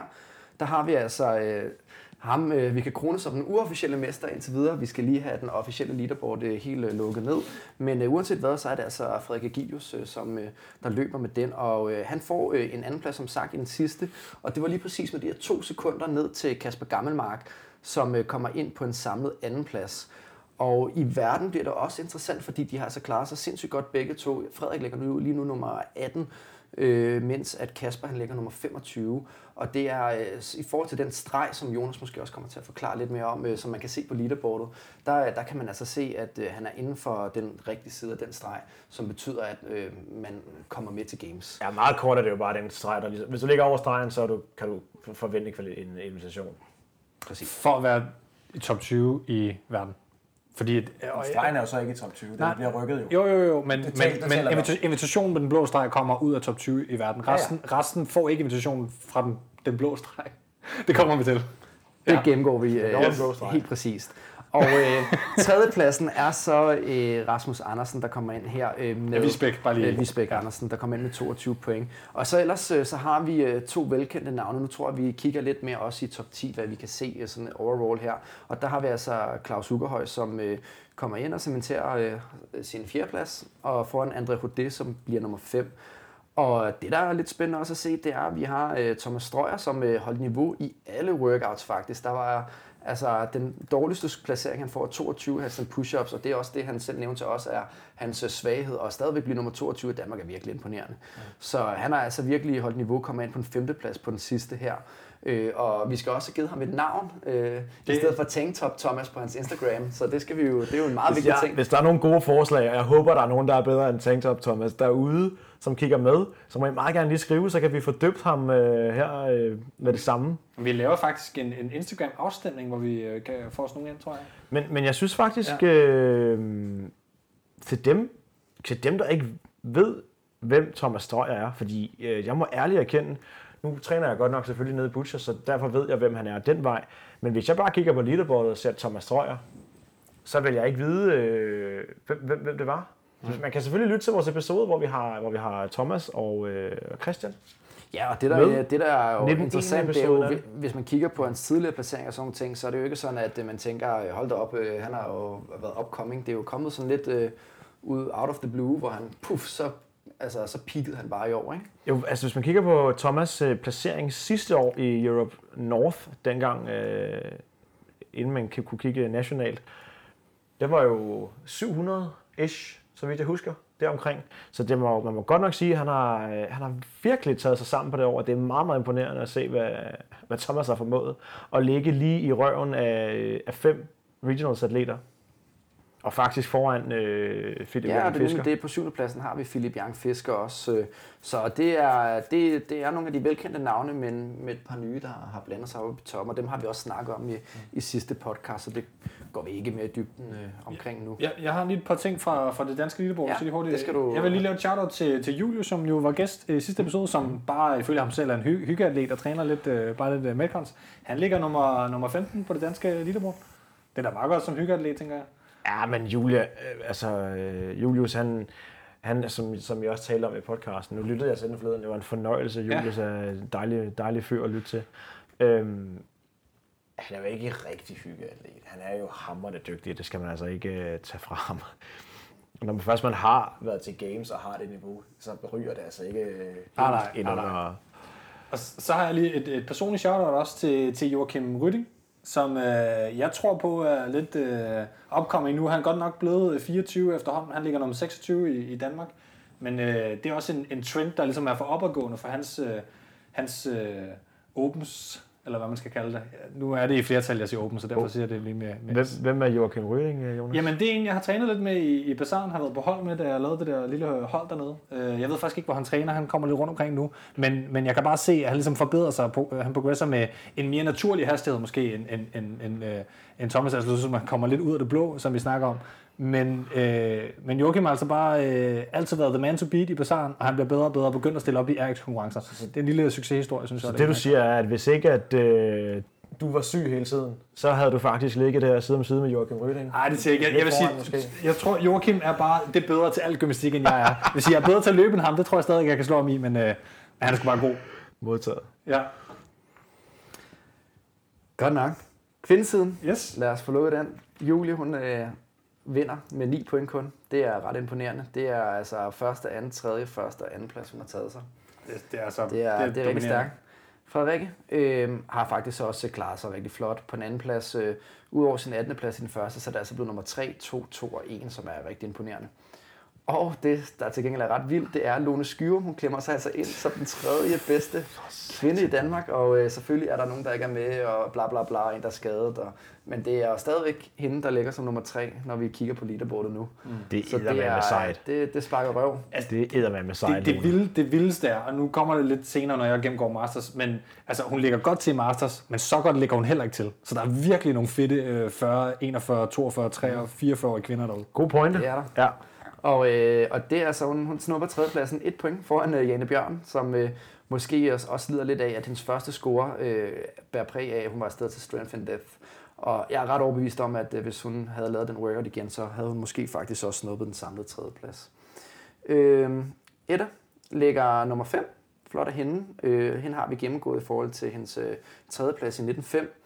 Der har vi altså øh, ham, øh, vi kan krone som den uofficielle mester indtil videre. Vi skal lige have den officielle leaderboard øh, helt øh, lukket ned. Men øh, uanset hvad, så er det altså Frederik Agilius, øh, som øh, der løber med den. Og øh, han får øh, en anden plads, som sagt, i den sidste. Og det var lige præcis med de her to sekunder ned til Kasper Gammelmark, som øh, kommer ind på en samlet anden plads. Og i verden bliver det også interessant, fordi de har altså klaret sig sindssygt godt begge to. Frederik ligger nu, lige nu nummer 18, øh, mens at Kasper han ligger nummer 25. Og det er øh, i forhold til den streg, som Jonas måske også kommer til at forklare lidt mere om, øh, som man kan se på leaderboardet, der, øh, der kan man altså se, at øh, han er inden for den rigtige side af den streg, som betyder, at øh, man kommer med til games. Ja, meget kort er det jo bare den streg, der ligesom, Hvis du ligger over stregen, så du, kan du forvente en invitation. Præcis. For at være i top 20 i verden. Fordi, at- og- Stregen er jo så ikke i top 20, den bliver rykket jo. Jo, jo, jo, men, Det tæller- men, men invita- invitationen med den blå streg kommer ud af top 20 i verden. ja. Resten, resten får ikke invitationen fra den, den blå streg. Det kommer vi til. Det Ja. gennemgår vi øh, streg. helt præcist. Og øh, tredjepladsen er så øh, Rasmus Andersen, der kommer ind her øh, med... Ja, Visbæk, bare lige. Øh, Visbæk Andersen, der kommer ind med 22 point. Og så ellers øh, så har vi øh, to velkendte navne. Nu tror jeg, vi kigger lidt mere også i top 10, hvad vi kan se øh, sådan overall her. Og der har vi altså Claus Ugerhøj, som øh, kommer ind og cementerer øh, sin fjerdeplads, og foran André Hodet, som bliver nummer 5. Og det, der er lidt spændende også at se, det er, at vi har øh, Thomas Strøyer, som øh, holdt niveau i alle workouts faktisk. Der var altså den dårligste placering, han får, er 22 handstand push-ups, og det er også det, han selv nævnte til os, er hans øh, svaghed, og stadigvæk blive nummer 22 i Danmark er virkelig imponerende. Ja. Så han har altså virkelig holdt niveau, kommer ind på en femteplads på den sidste her. Øh, og vi skal også have givet ham et navn, øh, det... i stedet for Tanktop Thomas på hans Instagram, så det skal vi jo, det er jo en meget Hvis, vigtig jeg, ting. hvis der er nogle gode forslag, og jeg håber, der er nogen, der er bedre end Tanktop Thomas derude, som kigger med, så må I meget gerne lige skrive, så kan vi få døbt ham øh, her øh, med det samme. Vi laver faktisk en, en Instagram-afstemning, hvor vi øh, kan få os nogle ind, tror jeg. Men, men jeg synes faktisk, ja. øh, til, dem, til dem, der ikke ved, hvem Thomas Strøger er, fordi øh, jeg må ærligt erkende, nu træner jeg godt nok selvfølgelig nede i Butcher, så derfor ved jeg, hvem han er den vej. Men hvis jeg bare kigger på leaderboardet og ser Thomas Strøger, så vil jeg ikke vide, øh, hvem, hvem, hvem det var. Mm. Man kan selvfølgelig lytte til vores episode, hvor vi har, hvor vi har Thomas og øh, Christian. Ja, og det der, Med det der er jo 19 interessant, det er jo, hvis man kigger på hans tidligere placering og sådan nogle ting, så er det jo ikke sådan, at øh, man tænker, øh, hold da op, øh, han har jo været upcoming. Det er jo kommet sådan lidt øh, ud out of the blue, hvor han, puff, så, altså, så peakede han bare i år, ikke? Jo, altså hvis man kigger på Thomas' øh, placering sidste år i Europe North, dengang, øh, inden man kunne kigge nationalt, det var jo 700-ish, så vidt jeg husker, deromkring. Så det må, man må godt nok sige, at han har, øh, han har virkelig taget sig sammen på det år. Det er meget, meget imponerende at se, hvad, hvad Thomas har formået. At ligge lige i røven af, øh, af fem regionals atleter. Og faktisk foran øh, Philip Ja, ja, det, er Fisker. nemlig det på syvende pladsen har vi Philip Young Fisker også. øh, Så det er, det, det er nogle af de velkendte navne, men med et par nye, der har blandet sig op i toppen, og dem har vi også snakket om i, i sidste podcast, så det går vi ikke mere i dybden øh, omkring nu. Jeg, jeg har lige et par ting fra, fra det danske leaderboard. Ja, så lige hurtigt. det skal du- Jeg vil lige lave et shout-out til, til Julius, som jo var gæst i sidste episode, som bare ifølge ham selv er en hy- hyggeatlet og træner lidt, øh, bare lidt uh, Metcons. Han ligger nummer, nummer 15 på det danske leaderboard. Det er da meget godt som hyggeatlet, tænker jeg. Ja, men Julia, øh, altså øh, Julius, han, han som, som jeg også talte om i podcasten, nu lyttede jeg til den forleden, det var en fornøjelse. Julius ja. er en dejlig, dejlig fyr at lytte til. Øhm, han er jo ikke rigtig hyggeatlet. Han er jo hammerende dygtig, det skal man altså ikke øh, tage fra ham. Når man først man har været til games og har det niveau, så ryger det altså ikke øh, Nej, nej, ind under... nej. Og så har jeg lige et, et personligt shout-out også til, til Joachim Rytting, som øh, jeg tror på er lidt øh, upcoming nu. Han er godt nok blevet øh, 24 efterhånden. Han ligger nummer 26 i, i Danmark. Men øh, det er også en, en trend, der ligesom er for opadgående for hans, øh, hans øh, opens, eller hvad man skal kalde det. Nu er det i flertal, jeg siger open, så derfor siger jeg det lige med... med Hvem, hvem er Joachim Røding, øh, Jonas? Jamen, det er en, jeg har trænet lidt med i, i Bazaren, har været på hold med, da jeg lavede det der lille hold dernede. Øh, Jeg ved faktisk ikke, hvor han træner, han kommer lidt rundt omkring nu, men, men jeg kan bare se, at han ligesom forbedrer sig, på, han progresser med en mere naturlig hastighed måske, end, end, end, end, øh, end Thomas, altså som han kommer lidt ud af det blå, som vi snakker om. Men, øh, men Joachim har altså bare øh, altid været the man to beat i Bazaren, og han bliver bedre og bedre og begyndt at stille op i RX-konkurrencer. Det er en lille succeshistorie, synes jeg. Så det du siger er, at hvis ikke at øh, du var syg hele tiden, så havde du faktisk ligget der side om side med Joachim Ryding. Nej, det siger jeg ikke. Jeg, jeg vil sige, jeg tror, Joachim er bare det bedre til alt gymnastik, end jeg er. Sige, jeg er bedre til at løbe end ham. Det tror jeg stadig, jeg kan slå ham i, men øh, han er sgu bare god. Modtaget. Ja. Godt nok. Kvindesiden. Yes. Lad os få lukket den. Julie, hun øh, vinder med 9 point kun. Det er ret imponerende. Det er altså første, anden, tredje, første og anden plads, hun har taget sig. Det, det er, altså, Det er, det er, det er rigtig stærkt. Frederikke øh, har faktisk også klaret sig rigtig flot på en anden plads. Øh, Udover sin 18. plads i den første, så er det altså blevet nummer 3, 2, 2 og 1, som er rigtig imponerende. Og det, der til gengæld er ret vildt, det er Lone Skyre. Hun klemmer sig altså ind som den tredje bedste kvinde i Danmark. Og øh, selvfølgelig er der nogen, der ikke er med, og bla bla bla, en der er skadet. Og, men det er jo stadigvæk hende, der ligger som nummer 3, når vi kigger på leaderboardet nu. Det Så det, er, det, det sparker røv. Altså, det er med sejt. Det, det, vilde, det vildeste er, og nu kommer det lidt senere, når jeg gennemgår Masters, men altså, hun ligger godt til Masters, men så godt ligger hun heller ikke til. Så der er virkelig nogle fedte øh, 40, 41, 42, 43, 44 kvinder derude. God pointe. Det er der. Ja. Og, øh, og det er så, hun, hun snupper tredjepladsen et point foran øh, Jane Bjørn, som øh, måske også, også lider lidt af, at hendes første score øh, bærer præg af, at hun var afsted til Strength and Death. Og jeg er ret overbevist om, at øh, hvis hun havde lavet den workout igen, så havde hun måske faktisk også snuppet den samlede tredjeplads. Øh, Edda ligger nummer 5. Flot af hende. Øh, hende har vi gennemgået i forhold til hendes øh, tredjeplads i 1905.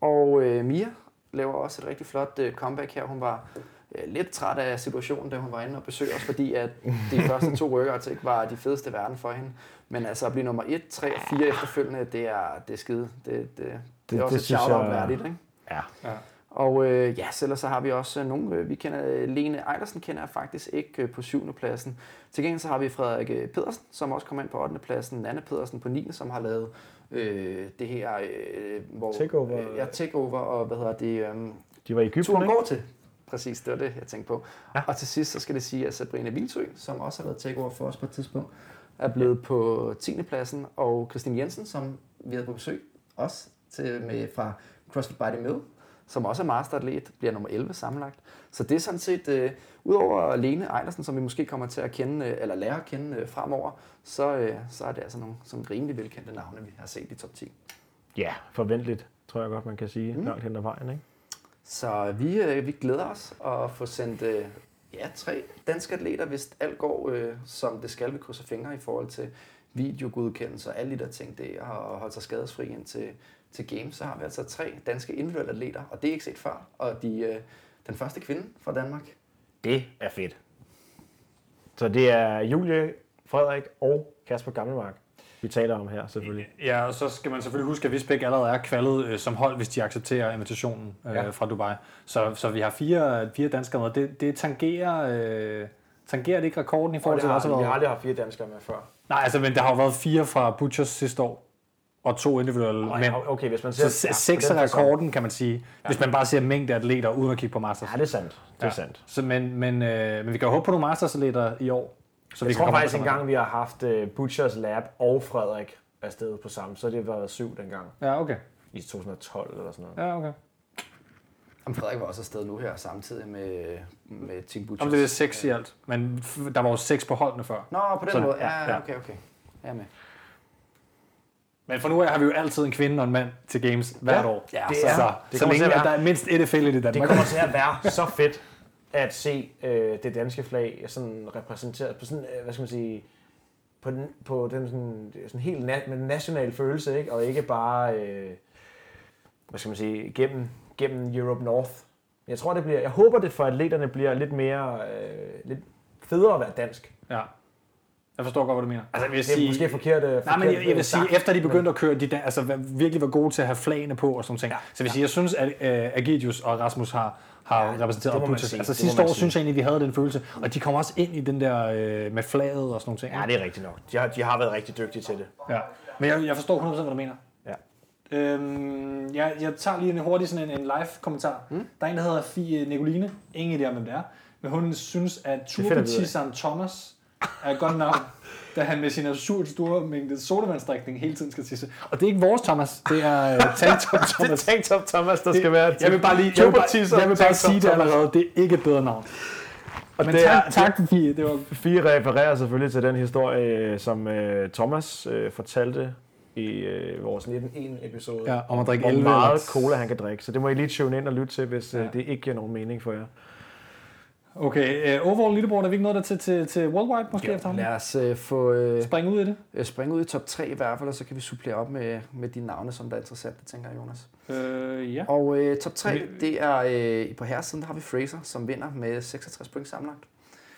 Og øh, Mia laver også et rigtig flot øh, comeback her. Hun var lidt træt af situationen, da hun var inde og besøge os, fordi at de første to workouts ikke var de fedeste i verden for hende. Men altså at blive nummer 1, 3 og 4 efterfølgende, det er, det er skide. Det, det, det, det er også det et shout-out jeg- værdigt, ikke? Ja. Ja. Og øh, ja, så ellers så har vi også øh, nogle, øh, vi kender, øh, Lene Ejlersen kender jeg faktisk ikke øh, på syvende pladsen. Til gengæld så har vi Frederik øh, Pedersen, som også kommer ind på 8. pladsen, Nanne Pedersen på 9. som har lavet øh, det her, øh, hvor... Takeover. Øh, ja, takeover, og hvad hedder det, øh, De var i Egypten, turen ikke? går til. Præcis, det var det, jeg tænkte på. Ja. Og til sidst, så skal det sige, at Sabrina Vilsø, som også har været takeover for os på et tidspunkt, er blevet på 10. pladsen, og Christine Jensen, som vi havde på besøg, også til, med, fra CrossFit by the Mill, som også er masteratlet, bliver nummer 11 sammenlagt. Så det er sådan set, øh, udover Lene Ejlersen, som vi måske kommer til at kende, øh, eller lære at kende øh, fremover, så, øh, så er det altså nogle sådan rimelig velkendte navne, vi har set i top 10. Ja, forventeligt, tror jeg godt, man kan sige. Mm. Langt hen ad vejen, ikke? Så vi, øh, vi glæder os at få sendt øh, ja, tre danske atleter, hvis alt går, øh, som det skal. Vi krydser fingre i forhold til videogodkendelse og alle de der ting, det er at holde sig skadesfri ind til, til Games. Så har vi altså tre danske individuelle atleter, og det er ikke set før. Og de, øh, den første kvinde fra Danmark. Det er fedt. Så det er Julie, Frederik og Kasper Gammelmark, vi taler om her selvfølgelig. Ja, og så skal man selvfølgelig huske, at Visbæk allerede er kvalet øh, som hold, hvis de accepterer invitationen øh, Ja. ja. fra Dubai. Så, så vi har fire, fire danskere med. Det, det tangerer, øh, tangerer det ikke rekorden i forhold til, hvad der har været? aldrig haft fire danskere med før. Nej, altså, men der har jo været fire fra Butchers sidste år, og to individuelle Oh, mænd. ja, okay, hvis man ser... Så ja, seks er rekorden, kan man sige, hvis man bare ser mængde atleter uden at kigge på Masters. Ja, det er sandt. Det er sandt. Så, men, men, øh, men vi kan jo håbe på nogle Masters-atleter i år. Så Jeg vi tror faktisk engang, vi har haft uh, Butchers Lab og Frederik afsted på samme, så det har været syv dengang Ja, okay. i 2012 eller sådan noget. Ja, okay. Om Frederik var også afsted nu her, samtidig med, med Team Butchers. Om det er seks i alt, men der var jo seks på holdene før. Nå, på den Sådan, måde. ja, Ja, okay, okay. Jeg er med. Men for nu af har vi jo altid en kvinde og en mand til games hvert Ja, år. ja, så, det er- så, det så kommer længe at der er mindst et affiliate i Danmark. Det kommer til at være så fedt at se øh, det danske flag sådan repræsenteret på sådan, øh, hvad skal man sige, på den, på den sådan, sådan helt na- med den nationale følelse, ikke? og ikke bare, øh, hvad skal man sige, gennem, gennem Europe North. Jeg tror, det bliver, jeg håber det for atleterne bliver lidt mere, øh, lidt federe at være dansk. Ja. Jeg forstår godt, hvad du mener. Altså, jeg vil Det er måske forkert. Nej, men jeg, forkert, jeg vil sige, sagt, efter de begyndte at køre, de dan- altså virkelig var gode til at have flagene på og sådan ting. Ja. Så jeg vil sige, jeg synes, at uh, Agidius og Rasmus har, har Ja, repræsenteret sige. Altså sidste år synes jeg egentlig, vi havde den følelse. Og de kom også ind i den der øh, med flaget og sådan nogle ting. Ja, det er rigtigt nok. De har, de har været rigtig dygtige til det. Ja. Men jeg, jeg forstår 100% hvad du mener. Ja. Øhm, jeg, jeg tager lige en hurtig sådan en, en live-kommentar. Mm. Der er en, der hedder Fie Nicoline. Ingen idé om, hvem det er. Men hun synes, at. Turpetisan Thomas er et godt navn, da han med sin absurd store mængde sodavandsdrikning hele tiden skal tisse. Og det er ikke vores Thomas, det er uh, Tanktop Thomas. Tank Top Thomas, der Det- skal være jeg vil bare lige jeg vil bare, Turbotisser, jeg vil bare sige det allerede. Det er ikke et bedre navn. Og Men det tak, er- tak Fie. Det var Fie refererer selvfølgelig til den historie, som øh, Thomas øh, fortalte i øh, vores 19.1-episode. Ja, om at drikke hvor 11 meget eller- cola han kan drikke. Så det må I lige tune ind og lytte til, hvis Ja. ja. det ikke giver nogen mening for jer. Okay, uh, overall leaderboard, er vi ikke nået der til, til, til worldwide måske Jo, efterhånden? lad os øh, få øh, Springe ud i det? øh, springe ud i top 3 i hvert fald, og så kan vi supplere op med, med de navne, som der er interessante, tænker jeg, Jonas. Uh, ja. Og øh, top 3, Vi- det er øh, på herresiden, der har vi Fraser, som vinder med 66 point sammenlagt.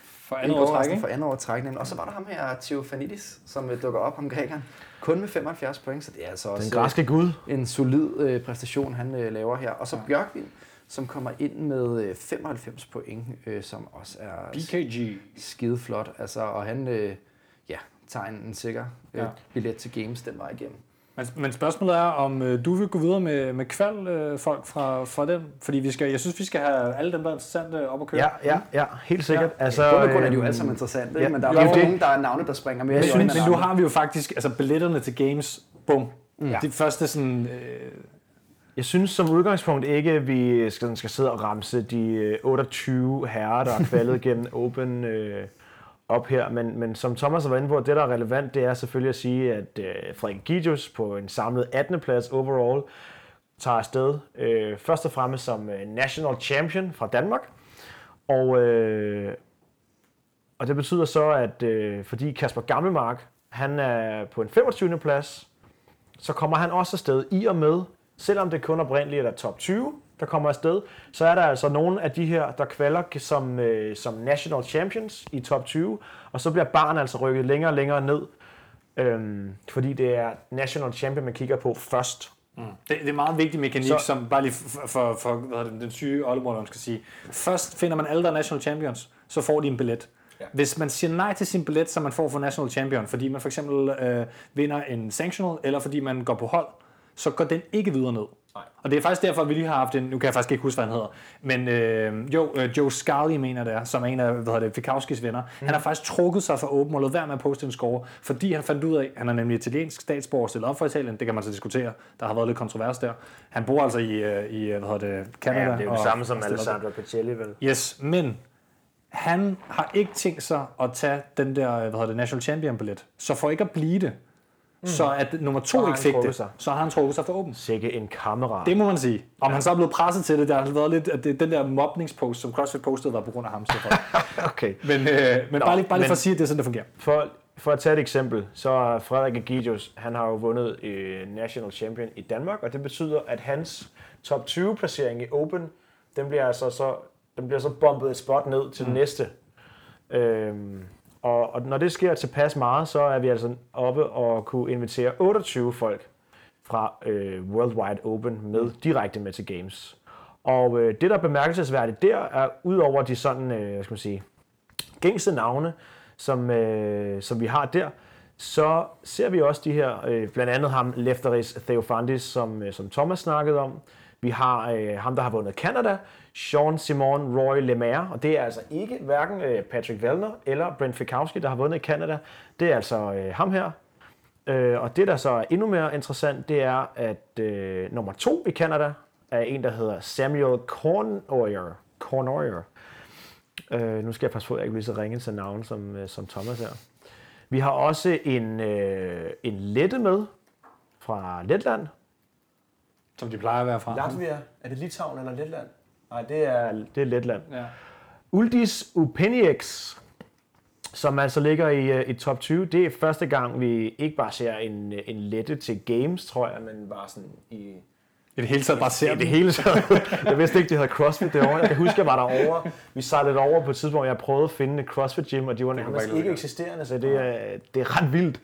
For andet år træk, for anden år trækning. Og så var der ham her, Theofanidis, som øh, dukker op, ham grækeren. Kun med 75 point, så det er altså Den også græske gud. en solid øh, præstation, han øh, laver her. Og så Ja. Bjørkvind, som kommer ind med øh, 95 point, øh, som også er BKG. skide flot. Altså, og han øh, ja, tager en, en sikker øh, Ja. billet til games den vej igennem. Men, men spørgsmålet er, om øh, du vil gå videre med, med kval øh, folk fra, fra den? Fordi vi skal, jeg synes, vi skal have alle dem, der er interessante op at køre. Ja, ja, ja, helt sikkert. Ja. Altså, og grund er de jo øhm, alle sammen interessante, ja, ja, men der er det bare det. nogen, der er navne, der springer mere Men, i men, nu har vi jo faktisk altså billetterne til games. Bum. Ja. De første sådan... Øh, Jeg synes som udgangspunkt ikke, at vi skal, skal sidde og ramse de øh, 28 herrer, der er kvalet gennem Open øh, op her. Men, men som Thomas var inde på, det der er relevant, det er selvfølgelig at sige, at øh, Frederik Gidius på en samlet 18. plads overall tager afsted. Øh, først og fremmest som øh, national champion fra Danmark. Og, øh, og det betyder så, at øh, fordi Kasper Gammelmark, han er på en 25. plads, så kommer han også afsted i og med, selvom det kun oprindeligt er der top 20, der kommer afsted, så er der altså nogle af de her, der kvalder som, øh, som national champions i top 20, og så bliver barn altså rykket længere og længere ned, øhm, fordi det er national champion, man kigger på først. det, det er en meget vigtig mekanik, Så- som bare lige for, for, for hvad det, den syge oldemor, man skal sige. Først finder man alle, der er national champions, så får de en billet. Ja. Hvis man siger nej til sin billet, som man får for national champion, fordi man for eksempel øh, vinder en sanctional, eller fordi man går på hold, så går den ikke videre ned. Nej. Og det er faktisk derfor, at vi lige har haft en, nu kan jeg faktisk ikke huske, hvad han hedder, men øh, jo, øh, Joe Scully mener det er, som er en af, hvad hedder det, Fikowskis venner. Mm. Han har faktisk trukket sig fra Open og lavet være med at poste en score, fordi han fandt ud af, han er nemlig italiensk statsborger stillet op for Italien, det kan man så diskutere, der har været lidt kontrovers der. Han bor altså i, øh, i øh, hvad hedder det, Canada. Ja, det er jo det samme som. Alessandro Pacelli, vel? Yes, men han har ikke tænkt sig at tage den der, hvad hedder det, National Champion billet. Så for ikke at blive det, mm. så at nummer to har ikke fik det, sig. så har han trukket sig for åben. Sikke en kammerat. Det må man sige. Om han så er blevet presset til det, der har været lidt, at det, den der mobningspost, som CrossFit postede, var på grund af ham. Så. Okay. Men, øh, men bare lige, bare lige for at sige, at det er sådan, det fungerer. For, for at tage et eksempel, så er Frederik Egidius, han har jo vundet øh, National Champion i Danmark, og det betyder, at hans top 20 placering i Open, den bliver altså så, den bliver så bombet et spot ned til mm. den næste. Øhm, og, og når det sker tilpas meget, så er vi altså oppe og kunne invitere 28 folk fra øh, Worldwide Open med direkte med til Games. Og øh, det, der er bemærkelsesværdigt der, er udover de sådan, øh, hvad skal man sige, gængse navne, som, øh, som vi har der, så ser vi også de her, øh, blandt andet ham Lefteris Theofantis, som, øh, som Thomas snakkede om. Vi har øh, ham, der har vundet Canada, Sean Simon Roy Lemaire, og det er altså ikke hverken øh, Patrick Vellner eller Brent Fikowski, der har vundet i Canada. Det er altså øh, ham her. Øh, og det, der så er endnu mere interessant, det er, at øh, nummer to i Canada er en, der hedder Samuel Cornoyer. Cornoyer. Øh, nu skal jeg passe på, at jeg ikke bliver så ringe til navn som, øh, som Thomas her. Vi har også en, øh, en lette med fra Letland. Som de plejer at være fra. Latvia. Er det Litauen eller Letland? Nej, det er, det er Letland. Ja. Uldis Upenieks, som altså ligger i, øh, i top 20. Det er første gang, vi ikke bare ser en, øh, en lette til games, tror jeg, men bare sådan i, I det hele taget bare ser i det hele taget. Jeg vidste ikke, det hedder CrossFit derovre. Jeg kan huske, jeg var derovre. Vi sejlede over på et tidspunkt, jeg prøvede at finde et CrossFit gym, og de var nærmest ikke ikke eksisterende, så det er, det er ret vildt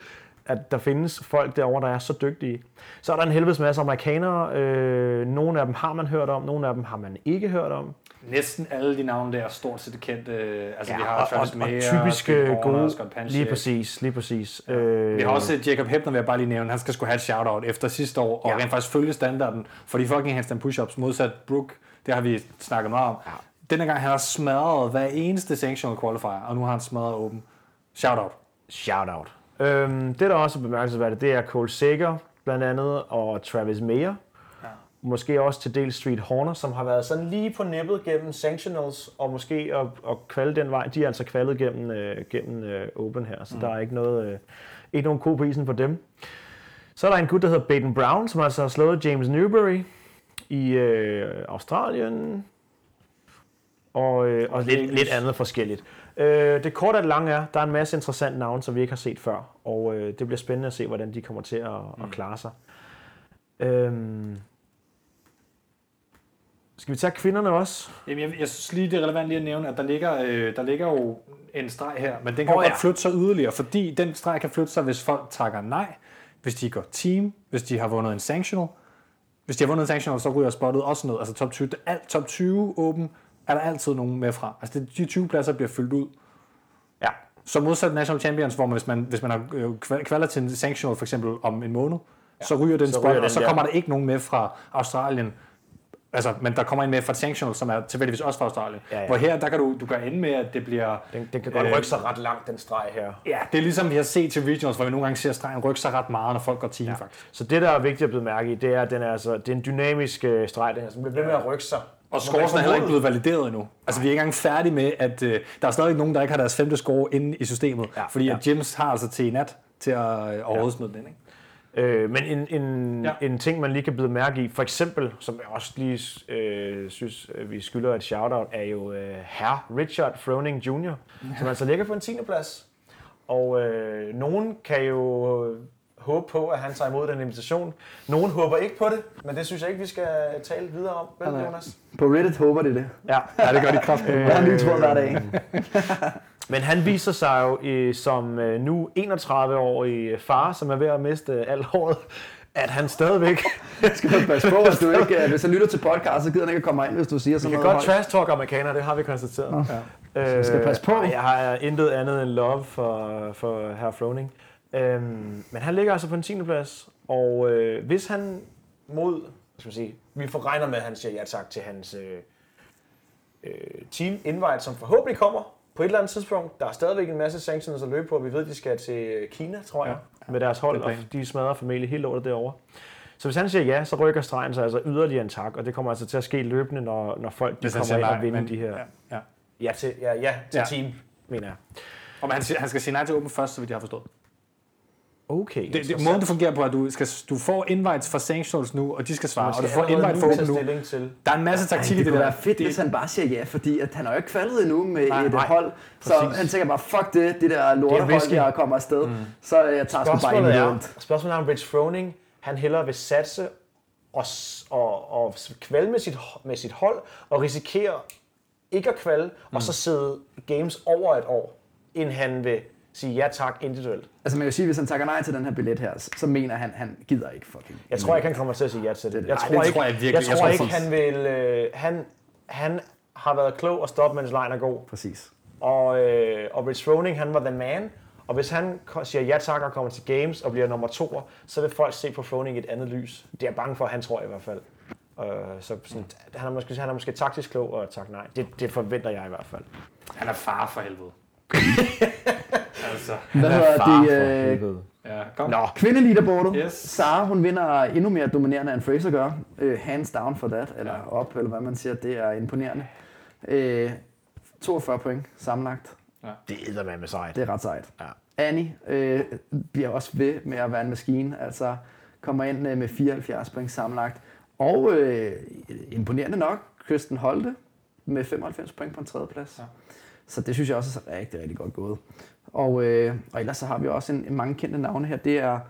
at der findes folk derovre, der er så dygtige. Så er der en helvedes masse amerikanere. Øh, nogle af dem har man hørt om, nogle af dem har man ikke hørt om. Næsten alle de navne der er stort set kendt. Øh, altså, Ja, vi har og, og, Travis og Mayer, Steve Horner, gode, Scott Panchik. lige præcis, lige præcis. Øh, Vi har også Jacob Hebner, vil jeg bare lige nævne. Han skal sgu have et shout-out efter sidste år, og Ja. rent faktisk følge standarden for de fucking handstand push-ups, modsat Brook. Det har vi snakket meget om. Ja. Denne gang han har smadret hver eneste sanctional qualifier, og nu har han smadret åben. Shout-out. Shout-out. Øhm, det, der også er bemærkelsesværdigt, det er Cole Sager, blandt andet, og Travis Mayer. Ja. Måske også til del Street Horner, som har været sådan lige på nippet gennem sanctionals, og måske at, at kvalde den vej. De er altså kvalet gennem, øh, gennem øh, Open her, så mm. der er ikke noget, øh, ikke nogen ko på isen for dem. Så er der en gut, der hedder Baden Brown, som altså har slået James Newbury i øh, Australien. Og, øh, og lidt, lidt andet forskelligt. Øh, det korte og det lange er, der er en masse interessante navne, som vi ikke har set før. Og øh, det bliver spændende at se, hvordan de kommer til at, mm. at klare sig. Øhm, skal vi tage kvinderne også? Jamen, jeg, jeg synes lige, det er relevant lige at nævne, at der ligger, øh, der ligger jo en streg her, men den kan oh, ja. godt flytte sig yderligere, fordi den streg kan flytte sig, hvis folk takker nej, hvis de går team, hvis de har vundet en sanctional. Hvis de har vundet en sanctional, så ryger spottet også ned. Altså top 20, det er alt, top 20 åben er der altid nogen med fra. Altså de 20 pladser bliver fyldt ud. Ja. Så modsat National Champions, hvor man, hvis, man, hvis man har øh, kval- kvaler til en sanctional for eksempel om en måned, ja. så ryger den Så spot, ryger og den så der. kommer der ikke nogen med fra Australien. Altså, men der kommer en med fra sanctional, som er tilfældigvis også fra Australien. Ja, ja. Hvor her, der kan du, du kan ende med, at det bliver... Den, den kan godt Øh, rykke sig ret langt, den streg her. Ja, det er ligesom vi har set til regionals, hvor vi nogle gange ser stregen rykke sig ret meget, når folk går team, ja. faktisk. Så det, der er vigtigt at blive mærke i, det er, at den er, altså, det er en dynamisk øh, streg, den her, som bliver ved med at rykke sig. Og scoresen er heller ikke blevet valideret endnu. Altså, vi er ikke engang færdige med, at øh, der er stadig nogen, der ikke har deres femte score inde i systemet. Ja, fordi ja. at James har altså til i nat til at øh, overhovedet smide den ind. Ikke? Øh, men en, en, Ja. ja. en ting, man lige kan blive mærke i, for eksempel, som jeg også lige øh, synes, øh, vi skylder et shout-out, er jo øh, herr Richard Froning Jr., som altså ligger på en 10. plads. Og øh, nogen kan jo håbe på, at han tager imod den invitation. Nogen håber ikke på det, men det synes jeg ikke, vi skal tale videre om, vel, Nej. Jonas? På Reddit håber de det. Ja. Ja, det gør de kraftigt. Jeg har en ny tråd hver dag. Men han viser sig jo øh, som øh, nu 31-årig far, som er ved at miste øh, alt håret, at han stadigvæk skal man passe på, hvis du ikke, øh, hvis han lytter til podcast, så gider han ikke at komme ind, hvis du siger Vi sådan kan noget. godt trash talk amerikanere, det har vi konstateret. Ja. Øh, vi skal passe på. Jeg har intet andet end love for, for herr Froning. Øhm, men han ligger altså på en 10. plads, og øh, hvis han mod, skal man sige, vi får regner med, at han siger ja tak til hans øh, øh, team invite, som forhåbentlig kommer på et eller andet tidspunkt. Der er stadigvæk en masse sanctions at løbe på. Vi ved, de skal til Kina, tror jeg, ja. med deres hold, og de smadrer familie helt lortet derovre. Så hvis han siger ja, så rykker stregen sig altså yderligere en tak, og det kommer altså til at ske løbende, når, når folk de kommer ind og vinder men- de her. Ja, ja. Ja, til, ja, ja, til Ja. ja. team, mener jeg. Og han, han skal sige nej til åben først, så vidt jeg har forstået. Okay, Det, det, måden det fungerer på, er, at du, skal, du får invites fra sanctionals nu, og de skal svare, og du får invite for nu. stilling til. Der er en masse taktik i det det der. være fedt, hvis han bare siger ja, fordi at han har jo ikke kvalet endnu med Nej, et nej, hold. Så præcis. han tænker bare, fuck det, det der lortehold, jeg kommer afsted. Mm. Så jeg tager sgu bare er, individuelt. spørgsmålet er, om Rich Froning, han hellere vil satse og, og, og kvalde med sit, med sit hold, og risikere ikke at kvalde, mm. og så sidde games over et år, end han vil sige ja tak individuelt. Altså man kan sige, hvis han takker nej til den her billet her, så- mener han, han gider ikke fucking. Jeg tror ikke, han kommer til at sige ja til det. Jeg Nej, tror det ikke, tror jeg virkelig. Jeg Jeg tror tror ikke, han vil... Øh, han, han har været klog og stoppe, mens lejen er god. Præcis. Og, øh, og Rich Froning, han var the man. Og hvis han siger ja tak og kommer til games og bliver nummer to, så vil folk se på Froning i et andet lys. Det er jeg bange for, han tror i hvert fald. Øh, så sådan, han, er måske, han er måske taktisk klog og tak nej. Det, det forventer jeg i hvert fald. Han er far for helvede. altså, Hvad hedder det? Øh, ja, kom. Nå, Kvindeleaderboardet. Yes. Sara, hun vinder endnu mere dominerende end Fraser gør. Uh, hands down for that, eller op, eller hvad man siger. Det er imponerende. Uh, 42 point sammenlagt. det er med sejt. Det er ret sejt. Ja. Annie øh, bliver også ved med at være en maskine, altså kommer ind øh, med 74 point sammenlagt. Og øh, imponerende nok, Kristen Holte med 95 point på en tredjeplads. Ja. Så det synes jeg også er rigtig, rigtig godt gået. Og, øh, og ellers så har vi også en, en mange kendte navne her. Det er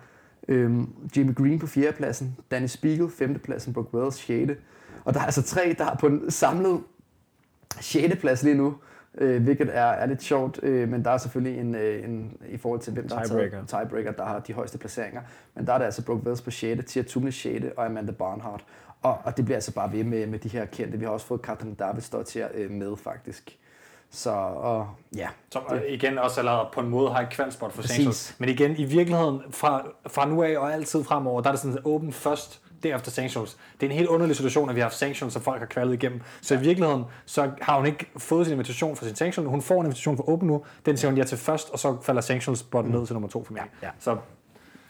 øh, Jamie Green på fjerdepladsen, Danny Spiegel femtepladsen, Brooke Wells sjette. Og der er altså tre, der har på en samlet 6. plads lige nu, øh, hvilket er, er lidt sjovt, øh, men der er selvfølgelig en, øh, en i forhold til hvem der har Tiebreaker. taget tiebreaker, der har de højeste placeringer. Men der er det altså Brooke Wells på 6., Tia Tumne 6. og Amanda Barnhart. Og, og det bliver altså bare ved med, med de her kendte. Vi har også fået Katrin Davidsdottir øh, med faktisk. Så og, ja, Som øh, igen også allerede på en måde har et kvalspot for Præcis. sanctions. Men igen, i virkeligheden, fra, fra nu af og altid fremover, der er det sådan åben først, derefter sanctions. Det er en helt underlig situation, at vi har haft sanctions, som folk har kvalet igennem. Så i virkeligheden, så har hun ikke fået sin invitation for sin sanction. Hun får en invitation for åben nu. Den siger hun ja til først, og så falder sanctions botten ned til nummer to for mig. Ja, ja. Så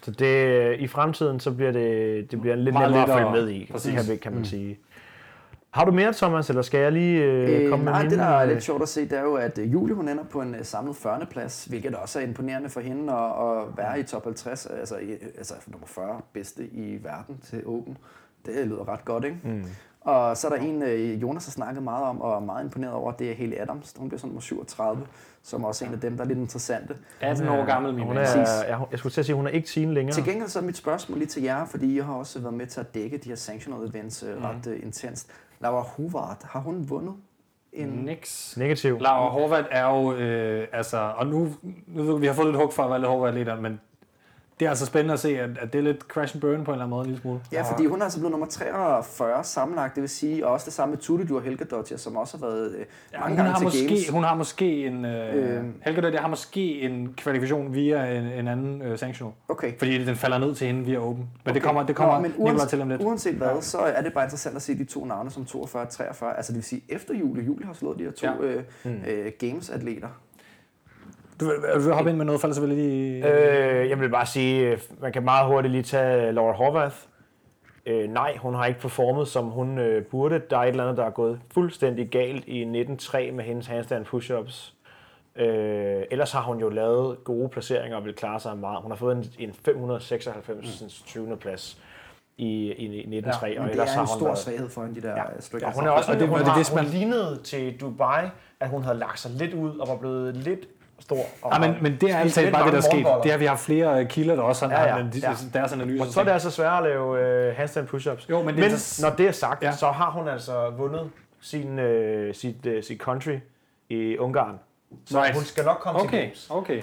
Så det, i fremtiden, så bliver det, det bliver lidt Meget nemmere at følge med i, Præcis. kan, vi- kan man sige. Har du mere, Thomas, eller skal jeg lige øh, Øh, komme nej, med det mine? der er øh, lidt sjovt at se, det er jo, at øh, Julie hun ender på en samlet 40. plads, hvilket også er imponerende for hende at, at være i top 50, altså, i, altså nummer 40 bedste i verden til Open. Det lyder ret godt, ikke? Mm. Og så er der en, Jonas har snakket meget om, og er meget imponeret over, det er Haley Adams. Hun bliver sådan nummer 37, som også er en af dem, der er lidt interessante. 18 år gammel, min Hun er, Præcis. jeg, jeg skulle til at sige, hun er ikke teen længere. Til gengæld så er mit spørgsmål lige til jer, fordi jeg har også været med til at dække de her sanctional events øh, ret øh, intenst. Laura Huvard, har hun vundet en... Nix. Negativ. Laura Horvath er jo, øh, altså, og nu, nu vi, vi har fået lidt hug for at være lidt Horvath lidt, men det er altså spændende at se, at, at det er lidt crash and burn på en eller anden måde, en lille smule. Ja, fordi hun er altså blevet nummer 43 sammenlagt, det vil sige, og også det samme med Tulidur Helgadottir, som også har været øh, Ja, mange hun, gange har til måske, Games. hun har måske en, øh, Øh. Dødt, har måske en kvalifikation via en, en anden øh, sanctional. Okay. Fordi den falder ned til hende via Open. Men okay. det kommer, det kommer Nå, men uanset, til om lidt. Uanset hvad, så er det bare interessant at se de to navne som 42 og 43. Altså det vil sige, efter Julie. Julie har slået de her to Ja. øh, øh, Games-atleter. Du, vil- du vil hoppe ind med noget, for ellers vil jeg lige... Øh, jeg vil bare sige, øh, man kan meget hurtigt lige tage Laura Horvath. Øh, nej, hun har ikke performet, som hun øh, burde. Der er et eller andet, der er gået fuldstændig galt i 1903 med hendes handstand push-ups. Øh, ellers har hun jo lavet gode placeringer og vil klare sig meget. Hun har fået en, en 596. Mm. 20. plads i, i 1903. Men og det er har en hun stor været, svaghed for hende, de der Ja. ja. stykker. Ja, hun er også Og det- hun, det har, hun man- lignede til Dubai, at hun havde lagt sig lidt ud og var blevet lidt stor. Og Ja, men, men det er altid bare det, der er sket. Det er, vi har flere øh, kilder, der også har Ja, ja, ja, deres analyser. Og så er det altså svært at lave øh, handstand push-ups. Jo, men det men inter- når det er sagt, Ja. så har hun altså vundet sin, øh, sit, øh, sit country i Ungarn. Så Right. hun skal nok komme til Okay, games. okay.